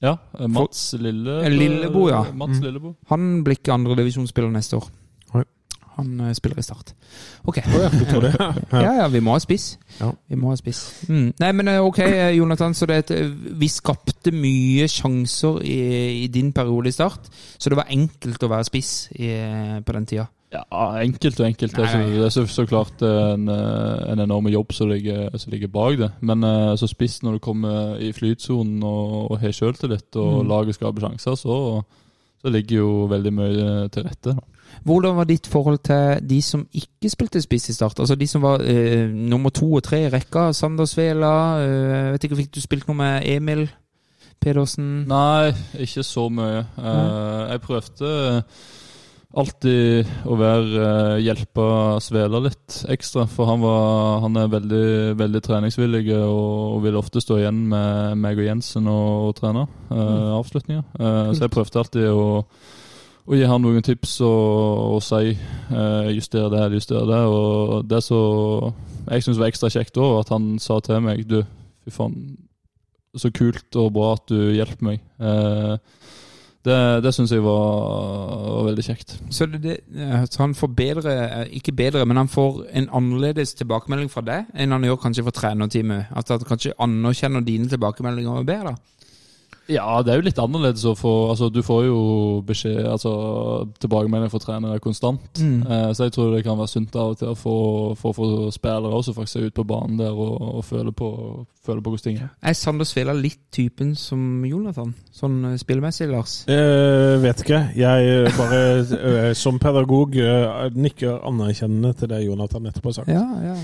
Ja, Mats Lille, Lillebo, ja. Mats Lillebo. Han blir ikke andredivisjonsspiller neste år. Han eh, spiller i Start. Ok. Ja, du tror det? Ja, ja, vi må ha spiss. Ja. Vi må ha spiss. Mm. Nei, men eh, ok, eh, Jonathan. Så det, et, vi skapte mye sjanser i, i din periode i Start. Så det var enkelt å være spiss i, på den tida. Ja, enkelt og enkelt. Så, Nei. det er så, så klart en, en enorm jobb som ligger, som ligger bak det. Men så spiss når du kommer i flytsonen og, og har sjøltillit, og Mm. laget skaper sjanser, så, så ligger jo veldig mye til rette. Hvordan var ditt forhold til de som ikke spilte spiss i Start? Altså de som var eh, nummer to og tre i rekka? Sander Svela? Eh, vet ikke, Fikk du spilt noe med Emil Pedersen? Nei, ikke så mye. Eh, jeg prøvde alltid å være uh, hjelpe Svela litt ekstra, for han, var, han er veldig, veldig treningsvillig og, og vil ofte stå igjen med meg og Jensen og, og trene uh, avslutninger. Uh, så jeg prøvde alltid å, å gi han noen tips og, og si uh, justere det eller justere det. Og det så jeg syns var ekstra kjekt òg, at han sa til meg du, fy faen, så kult og bra at du hjelper meg. Eh, det det syns jeg var, var veldig kjekt. Så, det, eh, så han får bedre, eh, ikke bedre, men han får en annerledes tilbakemelding fra deg enn han gjør kanskje fra trenerteamet? At han kanskje anerkjenner dine tilbakemeldinger bedre? da? Ja, det er jo litt annerledes å få Altså, du får jo beskjed Altså, tilbakemelding fra trenere konstant. Mm. Eh, så jeg tror det kan være sunt av og til å få, få, få spillere også faktisk er ute på banen der og, og føle, på, føle på hvordan ting er. Er Sander Svela litt typen som Jonathan? Sånn spillmessig, spillemessig, Lars? Eh, vet ikke. Jeg bare, eh, som pedagog, eh, nikker anerkjennende til det Jonathan nettopp har sagt. Ja, ja.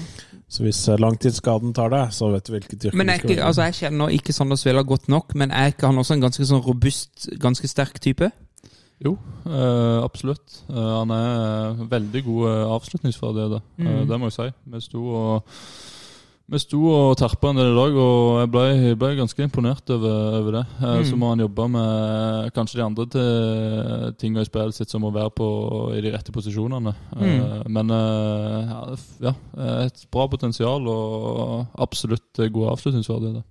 Så hvis eh, langtidsskaden tar deg, så vet du hvilket yrke Men du skal velge. altså jeg kjenner ikke Sander Svela godt nok, men er ikke han også en ganske sånn robust, ganske sterk type? Jo, øh, absolutt. Eh, han er veldig god avslutningsferdighet, Mm. det må jeg si. Vi sto og vi sto og terpa en del i dag, og jeg ble, jeg ble ganske imponert over, over det. Eh, Mm. Så må han jobbe med kanskje de andre til, tinga i spillet sitt, som å være på i de rette posisjonene. Eh, Mm. Men eh, ja, eh, et bra potensial og absolutt god avslutningsverdigheter.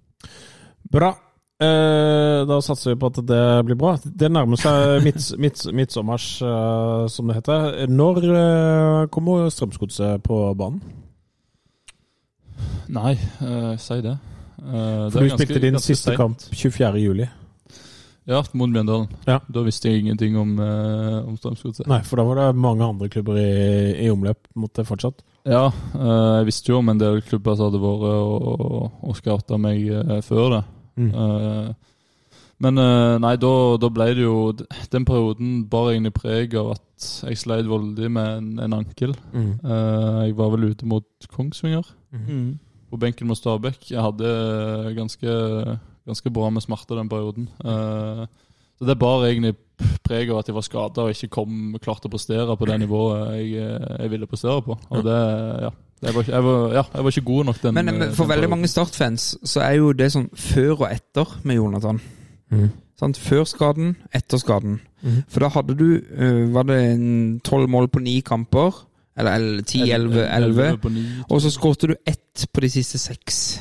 Bra. Eh, da satser vi på at det blir bra. Det nærmer seg midts, midts, midtsommers, eh, som det heter. Når eh, kommer Strømsgodset på banen? Nei, uh, si det. Uh, For det du spilte din siste kamp 24. juli. Ja, mot Mjøndalen. Ja. Da visste jeg ingenting om, uh, om Strømsgodset. Nei, for da var det mange andre klubber i, i omløp mot det fortsatt. Ja, uh, jeg visste jo om en del klubber som hadde vært og, og, og scouta meg uh, før det. Mm. Men nei, da, da ble det jo Den perioden bar egentlig preg av at jeg sleit voldig med en, en ankel. Mm. Jeg var vel ute mot Kongsvinger Mm. på benken mot Stabæk. Jeg hadde ganske, ganske bra med smerter den perioden. Eh, så det bar egentlig preg av at jeg var skada og ikke kom klarte å prestere på det nivået jeg, jeg ville prestere på. Og det, ja, jeg var, ikke- jeg var, ja, jeg var ikke god nok den Men, men for den veldig mange Start-fans så er jo det sånn før og etter med Jonathan. Mm. Sant? Før skaden, etter skaden. Mm. For da hadde du øh, Var det tolv mål på ni kamper? Eller ti, elleve, elleve? på ni, Og så skårte du ett på de siste seks.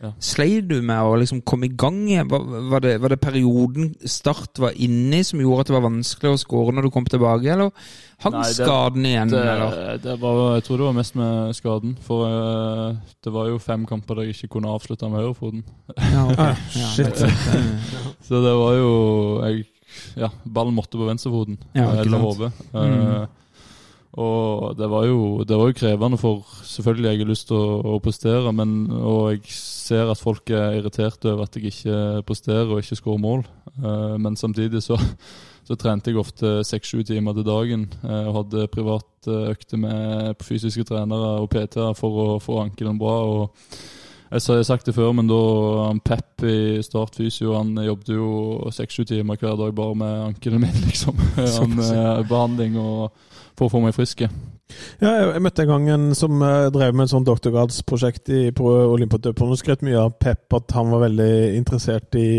Ja. Sleit du med å liksom komme i gang igjen? Var, var, det, var det perioden Start var inni som gjorde at det var vanskelig å skåre når du kom tilbake, eller hang Nei, det- skaden igjen? eller? det, det var, jeg tror det var mest med skaden. For uh, det var jo fem kamper der jeg ikke kunne avslutte med høyrefoten. Ja, ok. Ah, shit. Så det var jo jeg, Ja, ballen måtte på venstrefoten. Ja, eh, eller hodet. Mm. Eh, og det var, jo, det var jo krevende, for selvfølgelig jeg har lyst til å, å prestere, men, og jeg ser at folk er irriterte over at jeg ikke presterer og ikke skårer mål. Uh, men samtidig så, så trente jeg ofte seks-sju timer til dagen. Uh, Og hadde privatøkter med fysiske trenere og PT-er for å få ankelen bra. og jeg jeg har sagt det før, men da han Pep i Start Fysio han jobbet jo seks-sju timer hver dag bare med ankelen min, liksom. Han, eh, behandling og for å få meg friske. Ja, jeg, møtte en gang en som eh, drev med et sånt doktorgradsprosjekt i- på Olympiatøpen og skrøt mye av Pep at han var veldig interessert i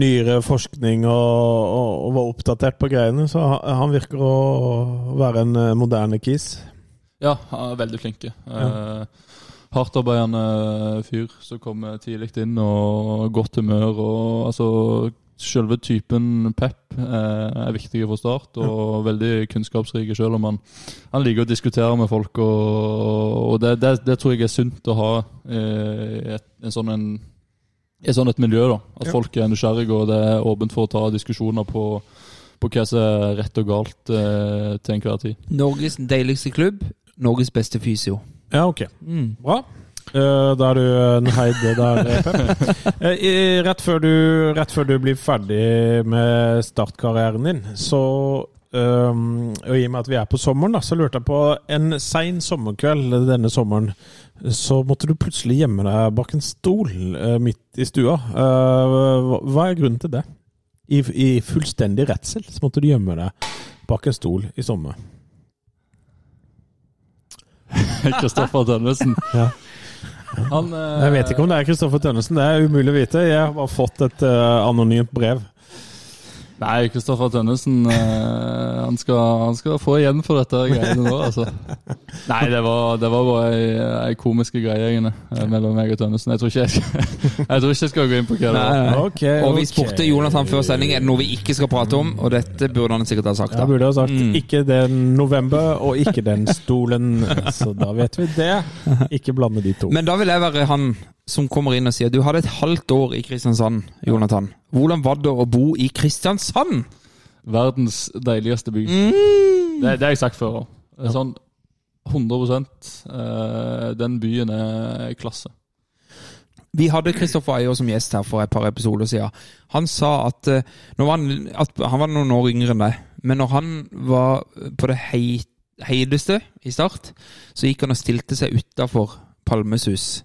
nyere forskning og, og, og var oppdatert på greiene. Så han, virker å være en eh, moderne kis. Ja, han er veldig flinke. Eh, Hardtarbeidende fyr som kommer tidlig inn og godt humør. og altså Selve typen Pep eh, er viktig for Start, og veldig kunnskapsrik selv om han, han liker å diskutere med folk. Og, og det, det, det tror jeg er sunt å ha eh, i et, en sånn en, et sånn et miljø. da, At Ja. folk er nysgjerrige og det er åpent for å ta diskusjoner på, på hva som er rett og galt eh, til enhver tid. Norges deiligste klubb, Norges beste fysio. Ja, ok. Mm. Bra. Eh, Da er du en heide der, eh, Eh, i- Rett før, du, rett før du blir ferdig med startkarrieren din, så um, og I og med at vi er på sommeren, da, så lurte jeg på En sein sommerkveld denne sommeren, så måtte du plutselig gjemme deg bak en stol uh, midt i stua. Eh, hva- hva er grunnen til det? I, I fullstendig redsel så måtte du gjemme deg bak en stol i sommer. Kristoffer Tønnesen. Ja. Han, eh, Jeg vet ikke om det er Kristoffer Tønnesen, det er umulig å vite. Jeg har bare fått et uh, anonymt brev. Nei, Kristoffer Tønnesen eh, han, skal, han skal få igjen for dette greiene nå, altså. Nei, det var, det var bare ei, ei komiske greie egentlig, eh, mellom meg og Tønnesen. Jeg tror ikke jeg skal, jeg tror ikke jeg skal gå inn på hva det var. Okay, Og vi spurte Jonathan før sending er det noe vi ikke skal prate om, og dette burde han sikkert ha sagt. Jeg Ja, burde ha sagt Mm. ikke den november og ikke den stolen, så da vet vi det. Ikke blande de to. Men da vil jeg være han som kommer inn og sier du hadde et halvt år i Kristiansand, Jonathan. Hvordan var det å bo i Kristiansand? Verdens deiligste by. Mm. Det, det har jeg sagt før òg. Sånn 100 eh, Den byen er klasse. Vi hadde Kristoffer Eier som gjest her for et par episoder siden. Han sa at, eh, når han, at han var noen år yngre enn deg, men når han var på det heiteste i start, så gikk han og stilte seg utafor Palmesus.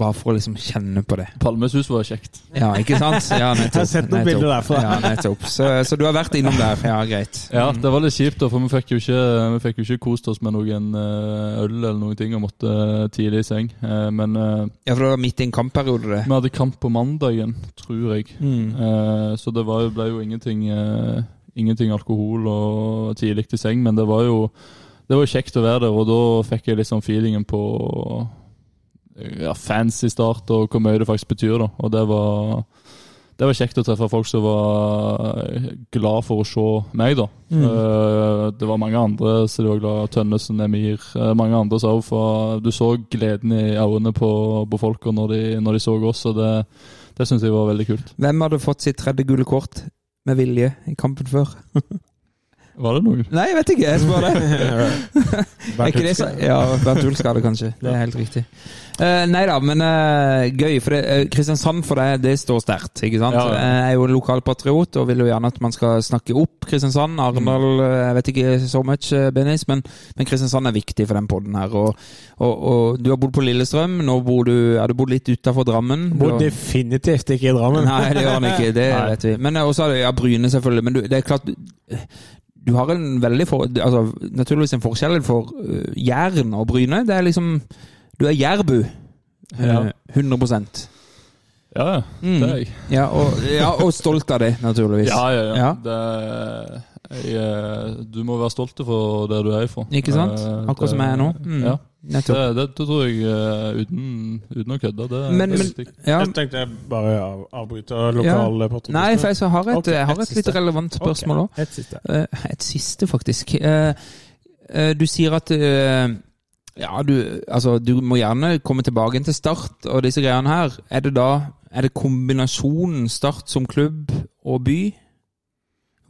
Bare for å liksom kjenne på det. Palmesus var kjekt. Ja, ikke sant? Ja, nettopp. Jeg har sett noen nettopp. bilder derfra. Ja, nettopp. Så, så du har vært innom der. Ja, greit. Ja, det var litt kjipt, da, for vi fikk jo ikke, vi fikk jo ikke kost oss med noen eh, øl eller noen ting og måtte tidlig i seng. Eh, Men eh, Ja, for det var midt i en kampperiode, det. vi hadde kamp på mandagen, tror jeg. Mm. Eh, Så det var, jo- ble jo ingenting, ingenting alkohol og tidlig til seng, men det var jo det var kjekt å være der, og da fikk jeg liksom feelingen på ja, fancy start og hvor mye det faktisk betyr. da, og det var det var kjekt å treffe folk som var glad for å se meg, da. Mm. det var mange andre som var glad Tønnesen, Emir, eh, mange andre sa òg. Du så gleden i øynene på, på folka når de, når de så oss, og det, det syns jeg var veldig kult. Hvem hadde fått sitt tredje gule kort med vilje i kampen før? Var det noen? Nei, jeg vet ikke. Jeg spør det. Er ikke det så Ja, Bernt Ulskade, kanskje. Det er helt riktig. Uh, nei da, men uh, gøy. For det, uh, Kristiansand for deg, det står sterkt. ikke sant? Ja, ja. Jeg er jo en lokalpatriot og vil jo gjerne at man skal snakke opp Kristiansand. Arendal mm. jeg vet ikke så much, Benis, men, men Kristiansand er viktig for den podden her. Og, og, og du har bodd på Lillestrøm. Nå bor du, har du bodd litt utafor Drammen. Bor har- definitivt ikke i Drammen. Nei, det gjør han ikke. Det Nei. vet vi. Men også har du ja, Bryne, selvfølgelig. Men du, det er klart du, har en veldig for, altså, Naturligvis en forskjell for uh, Jæren og Bryne. Det er liksom Du er jærbu. Ja. Eh, 100 Ja, ja. Mm. Det er jeg. ja og, ja, og stolt av det, naturligvis. Ja, ja, ja. Ja. Det, jeg, eh, du må være stolt for der du er ifra. Ikke sant? Eh, Akkurat som jeg er nå. Mm. Ja. Det, det, det tror jeg, eh, uten, uten å kødde, det, Men- er men- viktig. Ja. Jeg tenkte jeg bare av, avbryte lokale ja. Nei, for jeg har et, okay, jeg har et et litt relevant spørsmål òg. Okay, Et siste. Uh, et siste, faktisk. Uh, uh, du sier at ja, du, altså, du må gjerne komme tilbake til Start og disse greiene her. Er det da er det kombinasjonen Start som klubb og by?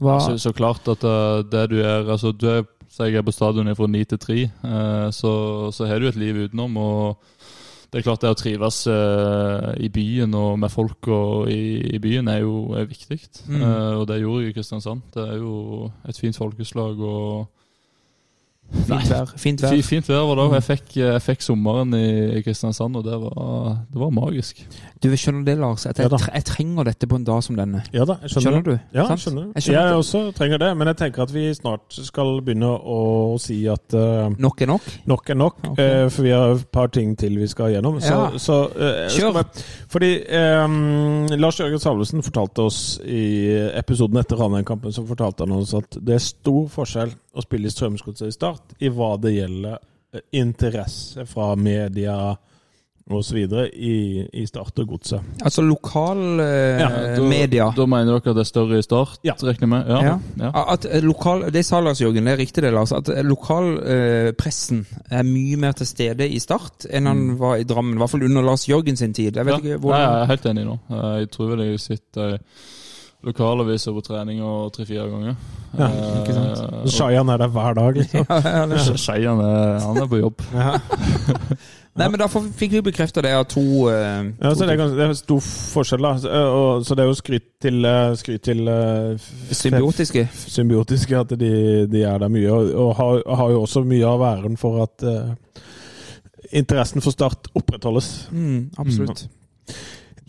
Hva? Så, så klart at eh, det du er altså du er, jeg er på stadion fra ni til tre, eh, så, så har du et liv utenom. og det er klart det å trives eh, i byen og med folk og i, i byen er jo er viktig. Mm. Eh, og det gjorde jeg i Kristiansand. Det er jo et fint folkeslag og Fint vær. Fint vær. Fint vær var det. Jeg fikk, jeg fikk sommeren i Kristiansand, og det var, det var magisk. Du skjønner det, Lars, at jeg, jeg trenger dette på en dag som denne. Ja da, jeg skjønner, Skjønner du? Ja, jeg skjønner. Jeg skjønner Jeg også trenger det, men jeg tenker at vi snart skal begynne å si at uh, Nok er nok. nok er nok. okay. uh, for vi har et par ting til vi skal gjennom. Så, Ja. så uh, Kjør. bare- Fordi um, Lars Jørgen Salvesen fortalte oss i episoden etter Ranheim-kampen så fortalte han oss at det er stor forskjell å spille i Strømsgodset i Start i hva det gjelder eh, interesse fra media osv. I, i Start og Godset. Altså lokal eh, Ja, Da, media. da mener dere at det er større i start, Ja. regner jeg med? Ja. Ja. ja. At eh, lokal, Det sa Lars Jørgen, det er riktig det, Lars. At eh, lokalpressen er mye mer til stede i Start enn han var i Drammen. I hvert fall under Lars Jørgen sin tid. Jeg vet Ja. ikke Nei, jeg er helt enig nå. Eh, Jeg tror vel jeg sitter lokalaviser på trening og tre-fire ganger. Ja, ikke sant. Eh, og- Shayan er der hver dag, liksom. Skeian er, han er på jobb. Nei, men Da fikk vi bekrefta det av to eh, Ja, så det er, ganske, det er stor forskjell, da. Så, eh, og, så det er jo skryt til, skryt til uh, symbiotiske. symbiotiske at de, de er der mye, og, og har, har jo også mye av æren for at interessen for Start opprettholdes. Mm, absolutt.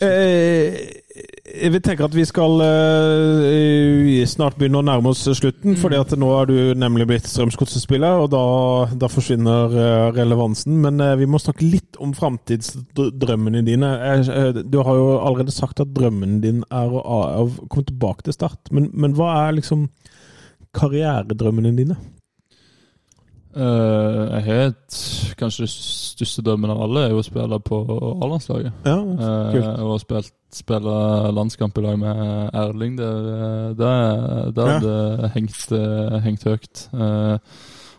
Eh, jeg tenker at vi skal uh, snart begynne å nærme oss slutten, fordi at nå er du nemlig blitt Strømsgodset-spiller, og da, da forsvinner uh, relevansen. Men uh, vi må snakke litt om framtidsdrømmene dine. Eh, du har jo allerede sagt at drømmen din er å, å komme tilbake til Start, men, men hva er liksom karrieredrømmene dine? Eh, jeg har et kanskje største drømmen av alle, er jo å spille på A-landslaget. Ja, uh, og spilt, spille landskamp i lag med Erling, Der hadde Ja. det hengt, hengt høyt. Uh,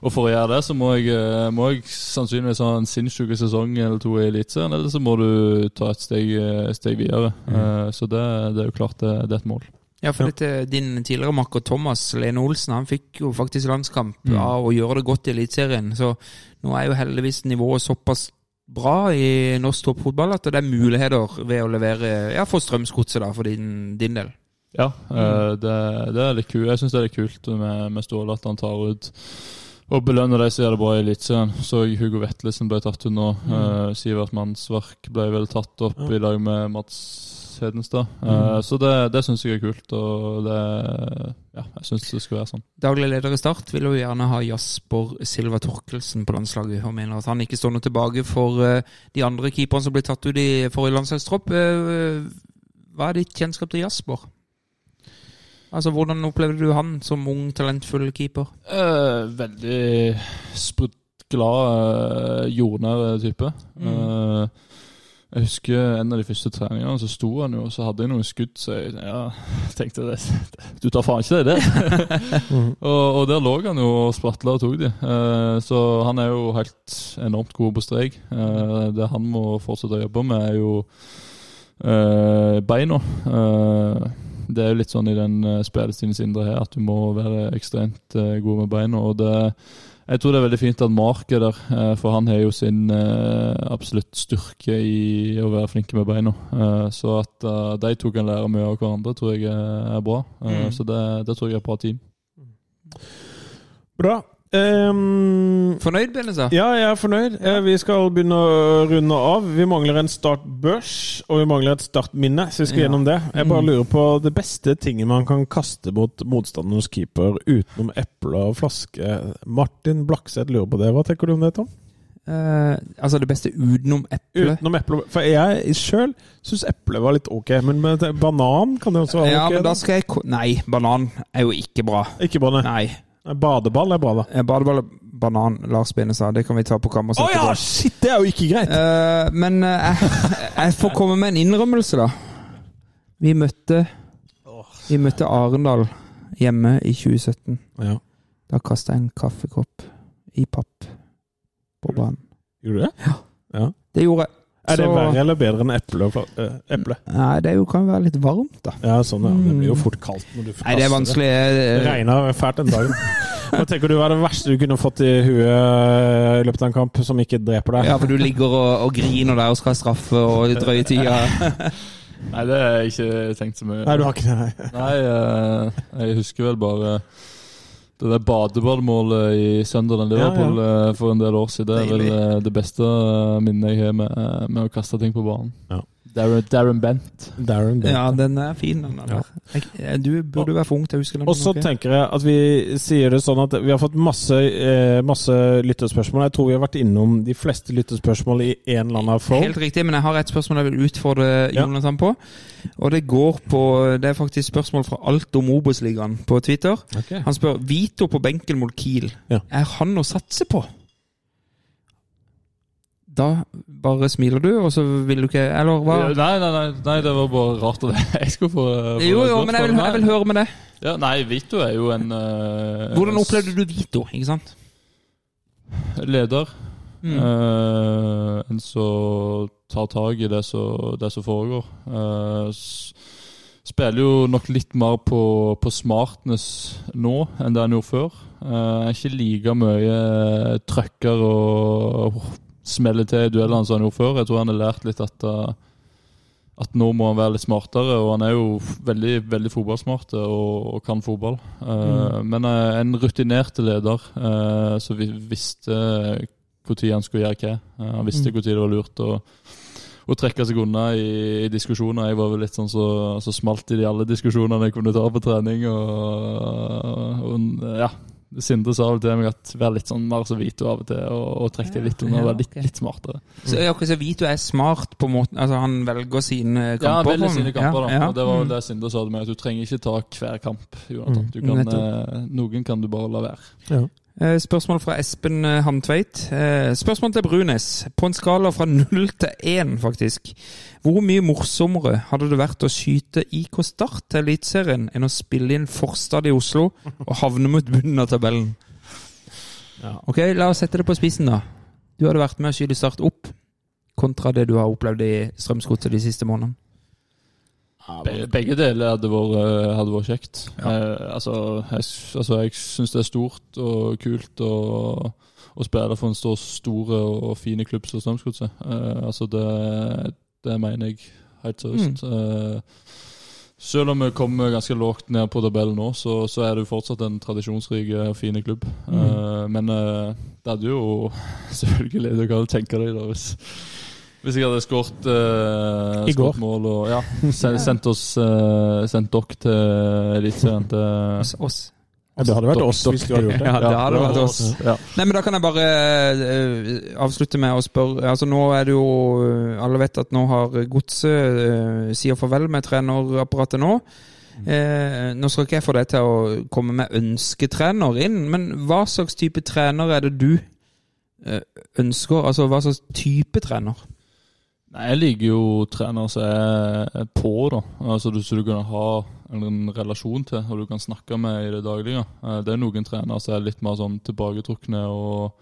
og for å gjøre det, så må jeg, må jeg sannsynligvis ha en sinnssyk sesong eller to i Eliteserien, eller så må du ta et steg, steg videre. Eh, så det, det er jo klart det, det er et mål. Ja, for dette, din tidligere makker Thomas Lene Olsen han fikk jo faktisk landskamp Mm. av å gjøre det godt i Eliteserien. Så nå er jo heldigvis nivået såpass bra i norsk toppfotball at det er muligheter ved å levere ja, for Strømsgodset, da, for din, din del. Ja, mm. det, det er litt kult. Jeg syns det er litt kult med, med Ståle at han tar ut og belønner de som gjør det bra i Eliteserien. Så Hugo Vetlesen ble tatt ut nå. Eh, Sivert Mannsverk ble vel tatt opp Ja. i lag med Mats Hedenstad. Mm. så det, det syns jeg er kult, og det Ja, jeg syns det skal være sånn. Daglig leder i Start vil jo gjerne ha Jasper Silva Torkelsen på landslaget, og mener at han ikke står noe tilbake for eh, de andre keeperne som ble tatt ut i forrige landslagstropp. Eh, hva er ditt kjennskap til Jasper? Altså, Hvordan opplevde du han som ung, talentfull keeper? Eh, veldig sprutt glad, jordnær type. Eh, jeg husker en av de første treningene, så sto han jo, og så hadde jeg noen skudd, så jeg ja, tenkte det, Du tar faen ikke det, det! og, og der lå han jo og spratla og tok de. Eh, så han er jo helt enormt god på strek. Eh, det han må fortsette å jobbe med, er jo eh, beina. Eh, det er jo litt sånn i den uh, spillestilens indre her at du må være ekstremt eh, god med beina. og det jeg tror det er veldig fint at Mark er der, eh, for han har jo sin eh, absolutt styrke i å være flinke med beina. Eh, Så at de to kan lære mye av hverandre, tror jeg er bra. Mm. Så det, det tror jeg er et bra team. Bra. Ehm, Fornøyd, Benesa? Ja, jeg er fornøyd. Eh, Vi skal begynne å runde av. Vi mangler en startbørs, og vi mangler et startminne. Så vi skal Ja. gjennom det. Jeg bare Mm. lurer på det beste tinget man kan kaste mot motstanderens keeper utenom eple og flaske. Martin Blakseth lurer på det. Hva tenker du om det, Tom? Uh, altså det beste utenom eple? Utenom eple. For jeg sjøl syns eple var litt ok, men banan kan det også være Ja, ok. men da. skal jeg Nei, banan er jo ikke bra. Ikke bra, nei. Nei. Badeball er bra, da. Eh, Badeball og banan, Lars Benesa. Det kan vi ta på kammerset Å ja! Shit, det er jo ikke greit! Uh, men uh, jeg, jeg får komme med en innrømmelse, da. Vi møtte Vi møtte Arendal hjemme i 2017. Ja. Da kasta jeg en kaffekopp i papp på banen. Gjorde du det? Det gjorde jeg. Er det verre eller bedre enn eple? eh, eple? Nei, det jo, kan være litt varmt, da. Ja, sånn, ja. Det blir jo fort kaldt når du det er. Det regner fælt den dagen. Hva tenker du er det verste du kunne fått i huet i løpet av en kamp, som ikke dreper deg? Ja, for du ligger og, og griner der og skal ha straffe og drøye tida. Nei, det har jeg ikke tenkt så mye Nei, du har ikke det? nei. Nei, eh, jeg husker vel bare det der badeballmålet i Sunderland Liverpool eh, for en del år siden. Det er vel eh, det beste minnet jeg har med, med å kaste ting på banen. Ja. Darren, Darren Bent. Darren Bent. Ja, den er fin, den er. Ja. du burde være for ung til å huske den. Og så tenker jeg at vi sier det sånn at vi har fått masse, eh, masse lytterspørsmål. Jeg tror vi har vært innom de fleste lytterspørsmål i en eller annen form. Helt riktig, men jeg har et spørsmål jeg vil utfordre Ja. Jonathan på. Og det går på Det er faktisk spørsmål fra Alt om Obos-ligaen på Twitter. Okay. Han spør Vito på benken mot Kiel. Ja. Er han å satse på? Da bare smiler du, og så vil du ikke Eller hva? Nei, nei, nei, nei, det var bare rart det. jeg skulle få få Jo, jo, men jeg vil, jeg vil høre med det. Ja, nei, Vito er jo en uh, Hvordan opplevde du Vito? ikke sant? leder. Mm. Uh, en som tar tak i det som, det som foregår. Uh, spiller jo nok litt mer på, på smartness nå enn det han gjorde før. Uh, er ikke like mye trøkker og smeller til i duellene som han gjorde før. Jeg tror han har lært litt at eh, at nå må han være litt smartere, og han er jo veldig, veldig fotballsmart og, og kan fotball. Mm. Men eh, en rutinert leder som vi visste når han skulle gjøre hva. Eh, han visste når det var lurt å, å trekke seg unna i, i diskusjoner. Jeg var vel litt sånn så, så smalt i de alle diskusjonene jeg kunne ta på trening. Og, og ja, Sindre sa vel til meg at vær litt sånn mer som Vito av og til, og, og trekk deg litt unna og vær litt, litt smartere. Så, ja, så Vito er smart på måten Altså, han velger sine kamper? Ja, han velger sine kamper, da. Ja, ja. Og det var vel Mm. det Sinde sa til meg, at du trenger ikke ta hver kamp, Jonathan. Du kan, eh, noen kan du bare la være. Eh, Spørsmål fra Espen eh, Hamtveit. Eh, Spørsmål til Brunes. På en skala fra null til én, faktisk. Hvor mye morsommere hadde det vært å skyte IK Start til Eliteserien enn å spille inn Forstad i Oslo og havne mot bunnen av tabellen? Ok, la oss sette det på spissen, da. Du hadde vært med å skyte Start opp, kontra det du har opplevd i Strømsgodset de siste månedene. Be- Begge deler hadde vært, eh, hadde vært kjekt. Eh, altså, jeg, altså, syns det er stort og kult å, spille for en så stor og fin klubb som Strømsgodset. Eh, altså, det, det mener jeg helt seriøst. Eh, selv om vi kommer ganske lågt ned på tabellen nå, så, så er det jo fortsatt en tradisjonsrik og fin klubb. Eh, men eh, det hadde jo selvfølgelig Du kan tenke deg da hvis hvis jeg hadde skåret uh, mål og ja, sendt oss uh, Sendt dere til Eliteserien til Oss. oss. Ja, det hadde vært Dok- oss hvis du hadde gjort det. Ja, det hadde vært oss. Ja. Nei, men Da kan jeg bare uh, avslutte med å spørre altså Nå er det jo Alle vet at nå har Godset uh, sier farvel med trenerapparatet nå. Eh, nå skal ikke jeg få deg til å komme med ønsketrener inn, men hva slags type trener er det du eh, ønsker? Altså hva slags type trener? Nei, jeg liker jo trenere som er på, da. Altså du, Så du kan ha en relasjon til, og du kan snakke med i det daglige. Eh, Det er noen trenere som er litt mer sånn tilbaketrukne og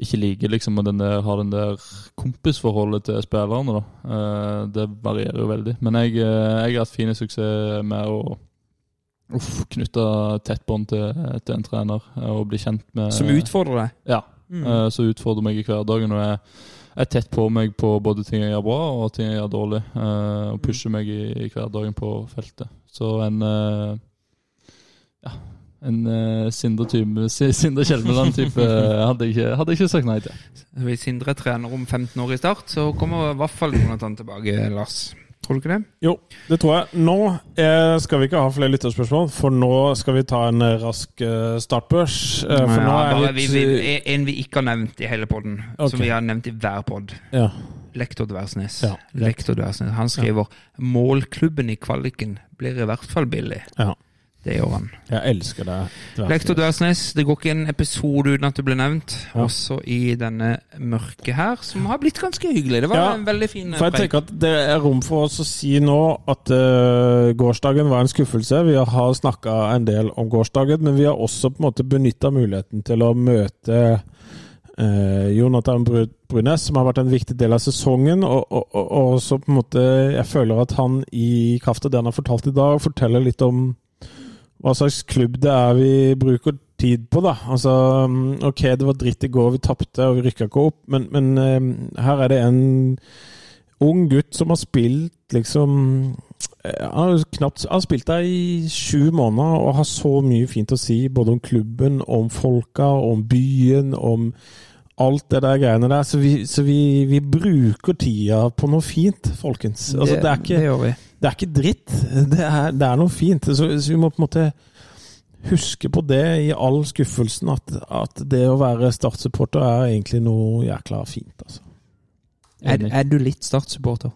ikke liker liksom den der, har den der kompisforholdet til spillerne. da. Eh, Det varierer jo veldig. Men jeg, eh, jeg har hatt fin suksess med å uff, knytte tett bånd til, til en trener og bli kjent med Som utfordrer deg? Ja. Mm. Så utfordrer meg i hverdagen. Og jeg er tett på meg på både ting jeg gjør bra og ting jeg gjør dårlig. eh, Og pusher meg i, i hverdagen på feltet. Så en eh, Ja. En uh, Sindre-type Sindre Kjelmeland-type hadde, hadde jeg ikke sagt nei til. Hvis Sindre er trener om 15 år i start, så kommer i hvert fall Jonathan tilbake, Lars. Tror du ikke det? Jo, det tror jeg. Nå eh, skal vi ikke ha flere lytterspørsmål, for nå skal vi ta en eh, rask eh, startbørs. For nå er bare litt vi, vi, en vi ikke har nevnt i hele podden, okay. som vi har nevnt i hver pod. ja. Lektor Dversnes. Ja. Lektor Dversnes. Han skriver 'Målklubben i kvaliken blir i hvert fall billig'. ja. Det gjør han. Jeg elsker deg. Lektor Dørsnes, det går ikke en episode uten at du blir nevnt. Ja. Også i denne mørket her, som har blitt ganske hyggelig. Det var Ja, en veldig fin For jeg tenker at Det er rom for oss å si nå at uh, gårsdagen var en skuffelse. Vi har snakka en del om gårsdagen, men vi har også på en måte benytta muligheten til å møte uh, Jonathan Bru- Brunes, som har vært en viktig del av sesongen. Og, og, og, og så på en måte Jeg føler at han i kraft av det han har fortalt i dag, forteller litt om hva slags klubb det er vi bruker tid på, da. Altså, mm, ok, det var dritt i går, vi tapte og vi rykka ikke opp, men, men eh, her er det en ung gutt som har spilt liksom eh, Han har knapt han har spilt der i sju måneder og har så mye fint å si, både om klubben, om folka, om byen, om alt det der greiene der. Så vi, så vi, vi bruker tida på noe fint, folkens. Altså, det, er ikke, det gjør vi. det er ikke dritt. Det er, det er noe fint. Så, så vi må på en måte huske på det i all skuffelsen, at, at det å være Start-supporter er egentlig noe jækla fint. Altså. Er, er du litt Start-supporter?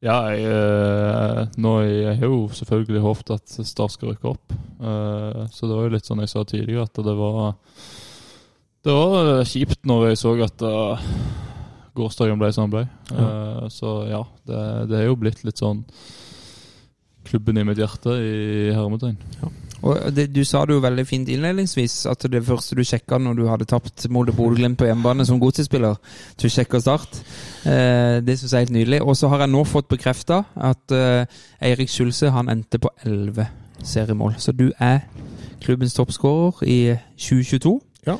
Ja, jeg, eh, nå, jeg har jo selvfølgelig håpet at Start skal rykke opp. Eh, så det var jo litt sånn jeg sa tidligere, at det var Det var kjipt når jeg så at uh, gårsdagen ble som den ble. Eh, så ja, det, det er jo blitt litt sånn klubben i mitt hjerte i hermetegn. Og det, Du sa det jo veldig fint innledningsvis, at det første du sjekka når du hadde tapt mot Bodø-Glimt på hjemmebane som godsetspiller, du sjekka Start. Eh, det syns jeg er helt nydelig. Og så har jeg nå fått bekrefta at eh, Eirik Skjulse han endte på 11 seriemål. Så du er klubbens toppskårer i 2022. Ja.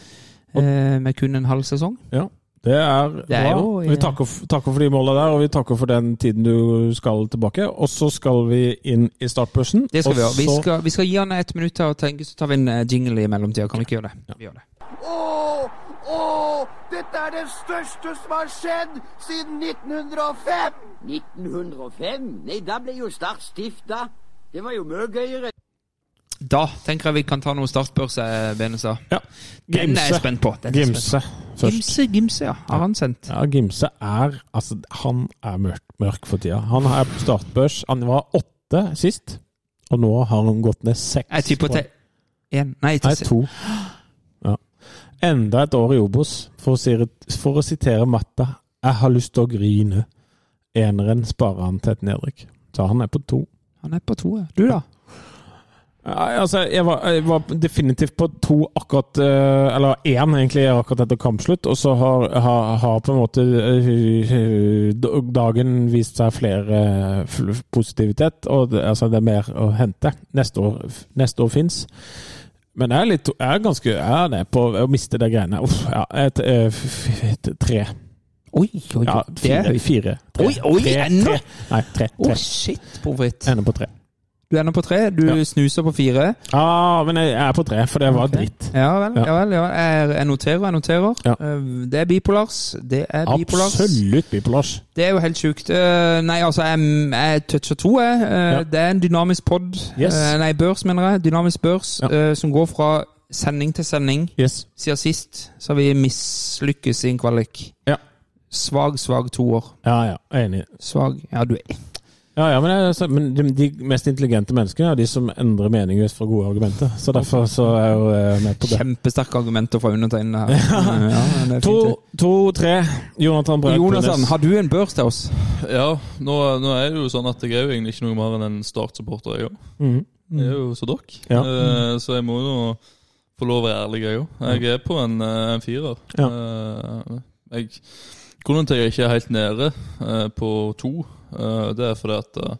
Eh, med kun en halv sesong. Ja. Det er, Det er bra. jo- Vi takker, takker for de måla der, og vi takker for den tiden du skal tilbake. Og så skal vi inn i startbørsen. Det skal og vi gjøre. Vi skal, vi skal gi han et minutt til å tenke, så tar vi en eh, jingle i mellomtida. Kan vi ikke gjøre det? Vi gjør det. Åh, åh, dette er det største som har skjedd siden 1905! 1905? Nei, da ble jo Start stifta. Det var jo mye gøyere. Da tenker jeg vi kan ta noe startbørs, eh, Benestad. Ja. Den er jeg spent på. Den Gimse først. Gimse, Gimse, ja. Har han sendt? Ja, Gimse er Altså, han er mørk, mørk for tida. Han er på startbørs. Han var åtte sist, og nå har han gått ned seks. Jeg tipper til én Nei, til Nei, to. Ja. Enda et år i Obos, for for å sitere Matta. Jeg har lyst til å grine. Eneren sparer han til et nedrykk. Så han er på to. Han er på to, ja. Du, da? Altså, jeg var, jeg var definitivt på to akkurat eh, Eller én, egentlig, akkurat etter kampslutt. Og så har, har, har på en måte eh, dagen vist seg flere eh, positivitet. Og det, altså, det er mer å hente. Neste år, neste år fins. Men jeg er, litt, jeg er ganske Jeg er på å miste de greiene. Uff, ja, et, et, tre. Oi, oi, Ja, fire. fire tre, Oi, oi, tre, ennå? tre. Nei, tre. tre. Oh, shit. Ender på tre. Du ender på tre. Du Ja. snuser på fire. Ja, men jeg er på tre, for det var okay. dritt. Ja vel. Ja. vel, ja. Jeg, jeg noterer, jeg noterer. Ja. Eh, Det er bipolars. Det er bipolars. Absolutt bipolars. Det er jo helt sjukt. Eh, Nei, altså, jeg, jeg toucher to, jeg. Eh. Det er en dynamisk pod. Yes. Nei, børs, mener jeg. Dynamisk børs som går fra sending til sending. Yes. Siden sist så har vi mislykkes i en kvalik. Ja. Svak, svak toer. Ja, ja. Enig. Svag Ja, du er Ja, ja, men, jeg, men de, de mest intelligente menneskene er de som endrer mening ut fra gode argumenter. Så derfor så er jeg jo eh, med på det. kjempesterke argumenter fra undertegnede her. Ja, er To, to, tre. Jonathan Brøk Jonathan, har du en børs til oss? Ja, nå, nå er det jo sånn at jeg er jo egentlig ikke noe mer enn en Start-supporter, jeg òg. Mm. Jeg er jo så dokk, Ja. Eh, så jeg må jo få lov å være ærlig, jeg òg. Jeg er på en, eh, en firer. Ja. Eh, jeg, grunnen til at jeg ikke er helt nede eh, på to, eh, det er fordi at eh,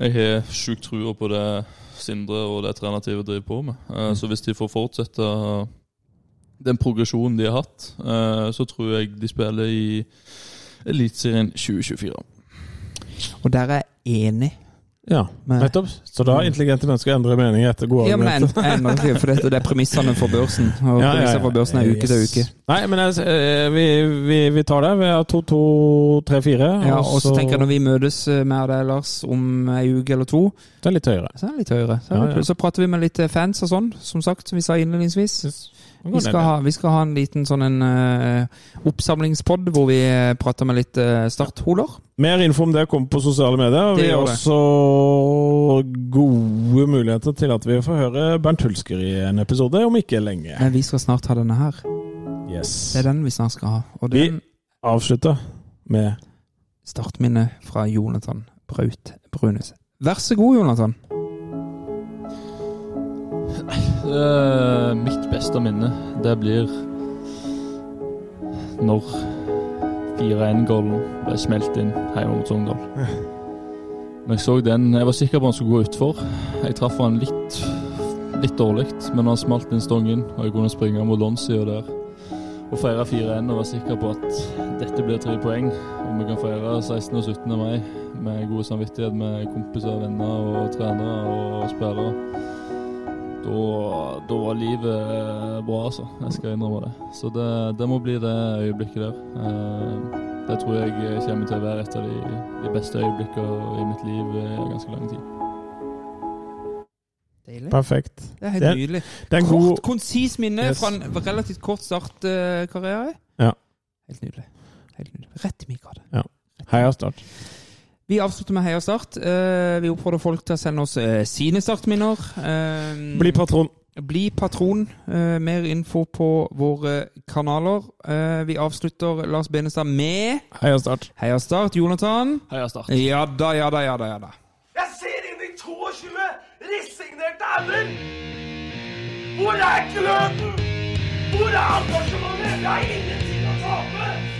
jeg har sjukt trua på det Sindre og det trenerteamet driver på med. Eh, Så hvis de får fortsette den progresjonen de har hatt, eh, så tror jeg de spiller i Eliteserien 2024. Og der er jeg enig. Ja, nettopp. Så da intelligente mennesker endrer mening etter gode Ja, men argumenter. en- en- for det, det er premissene for børsen. Og Ja, ja, ja. for børsen er uke til uke. Nei, men jeg, eh, vi, vi, vi tar det. Vi har to, to, tre, fire. Ja, og så tenker jeg når vi møtes eh, med deg, Lars, om ei uke eller to, Så er det litt høyere. så er det litt høyere. Så, er det- ja. så prater vi med litt fans og sånn, som sagt, som vi sa innledningsvis. Går Vi skal, ha, vi skal ha en liten sånn en uh, oppsamlingspod hvor vi eh, prater med litt uh, startholer. Mer info om det kommer på sosiale medier. Og Vi har også gode muligheter til at vi får høre Bernt Hulsker i en episode, om ikke lenge. Men vi skal snart ha denne her. Yes. Det er den vi snart skal ha. Og Vi- Avslutter med startminne fra Jonathan Braut Brunes. Vær så god, Jonathan. Eh, mitt beste minne, det blir når 4-1-golden ble smelt inn hjemme mot Sogndal. Når jeg så den Jeg var sikker på han skulle gå utfor. Jeg traff han litt litt dårlig, men han smalt inn stongen, og jeg kunne springe mot Lonsia der. Og feire 4-1 og være sikker på at dette blir tre poeng. Og vi kan feire 16. og 17. mai med god samvittighet med kompiser, venner og trenere og spillere. Da, da var livet bra, altså. Jeg skal innrømme det. Så det, det må bli det øyeblikket der. Eh, Det tror jeg kommer til å være et av de, de beste øyeblikkene i mitt liv i ganske lang tid. Deilig. Perfekt. Det er helt Det nydelig. Det er en Kort, god konsis minne Yes. fra en relativt kort startkarriere. Ja. Helt nydelig. Helt nydelig. Rett i min grad. Heia Start. Vi avslutter med Heia Start. Eh, vi oppfordrer folk til å sende oss eh, sine startminner. Eh, Bli patron. bli patron. Eh, mer info på våre kanaler. Eh, vi avslutter Lars Benestad med Heia Start. Heia Start. Jonathan? Heia Start. Ja da, ja da, ja da. ja da. Jeg ser inn i 22 resignerte ender! Hvor er gløden? Hvor er engasjementet? Jeg har ingenting å tape!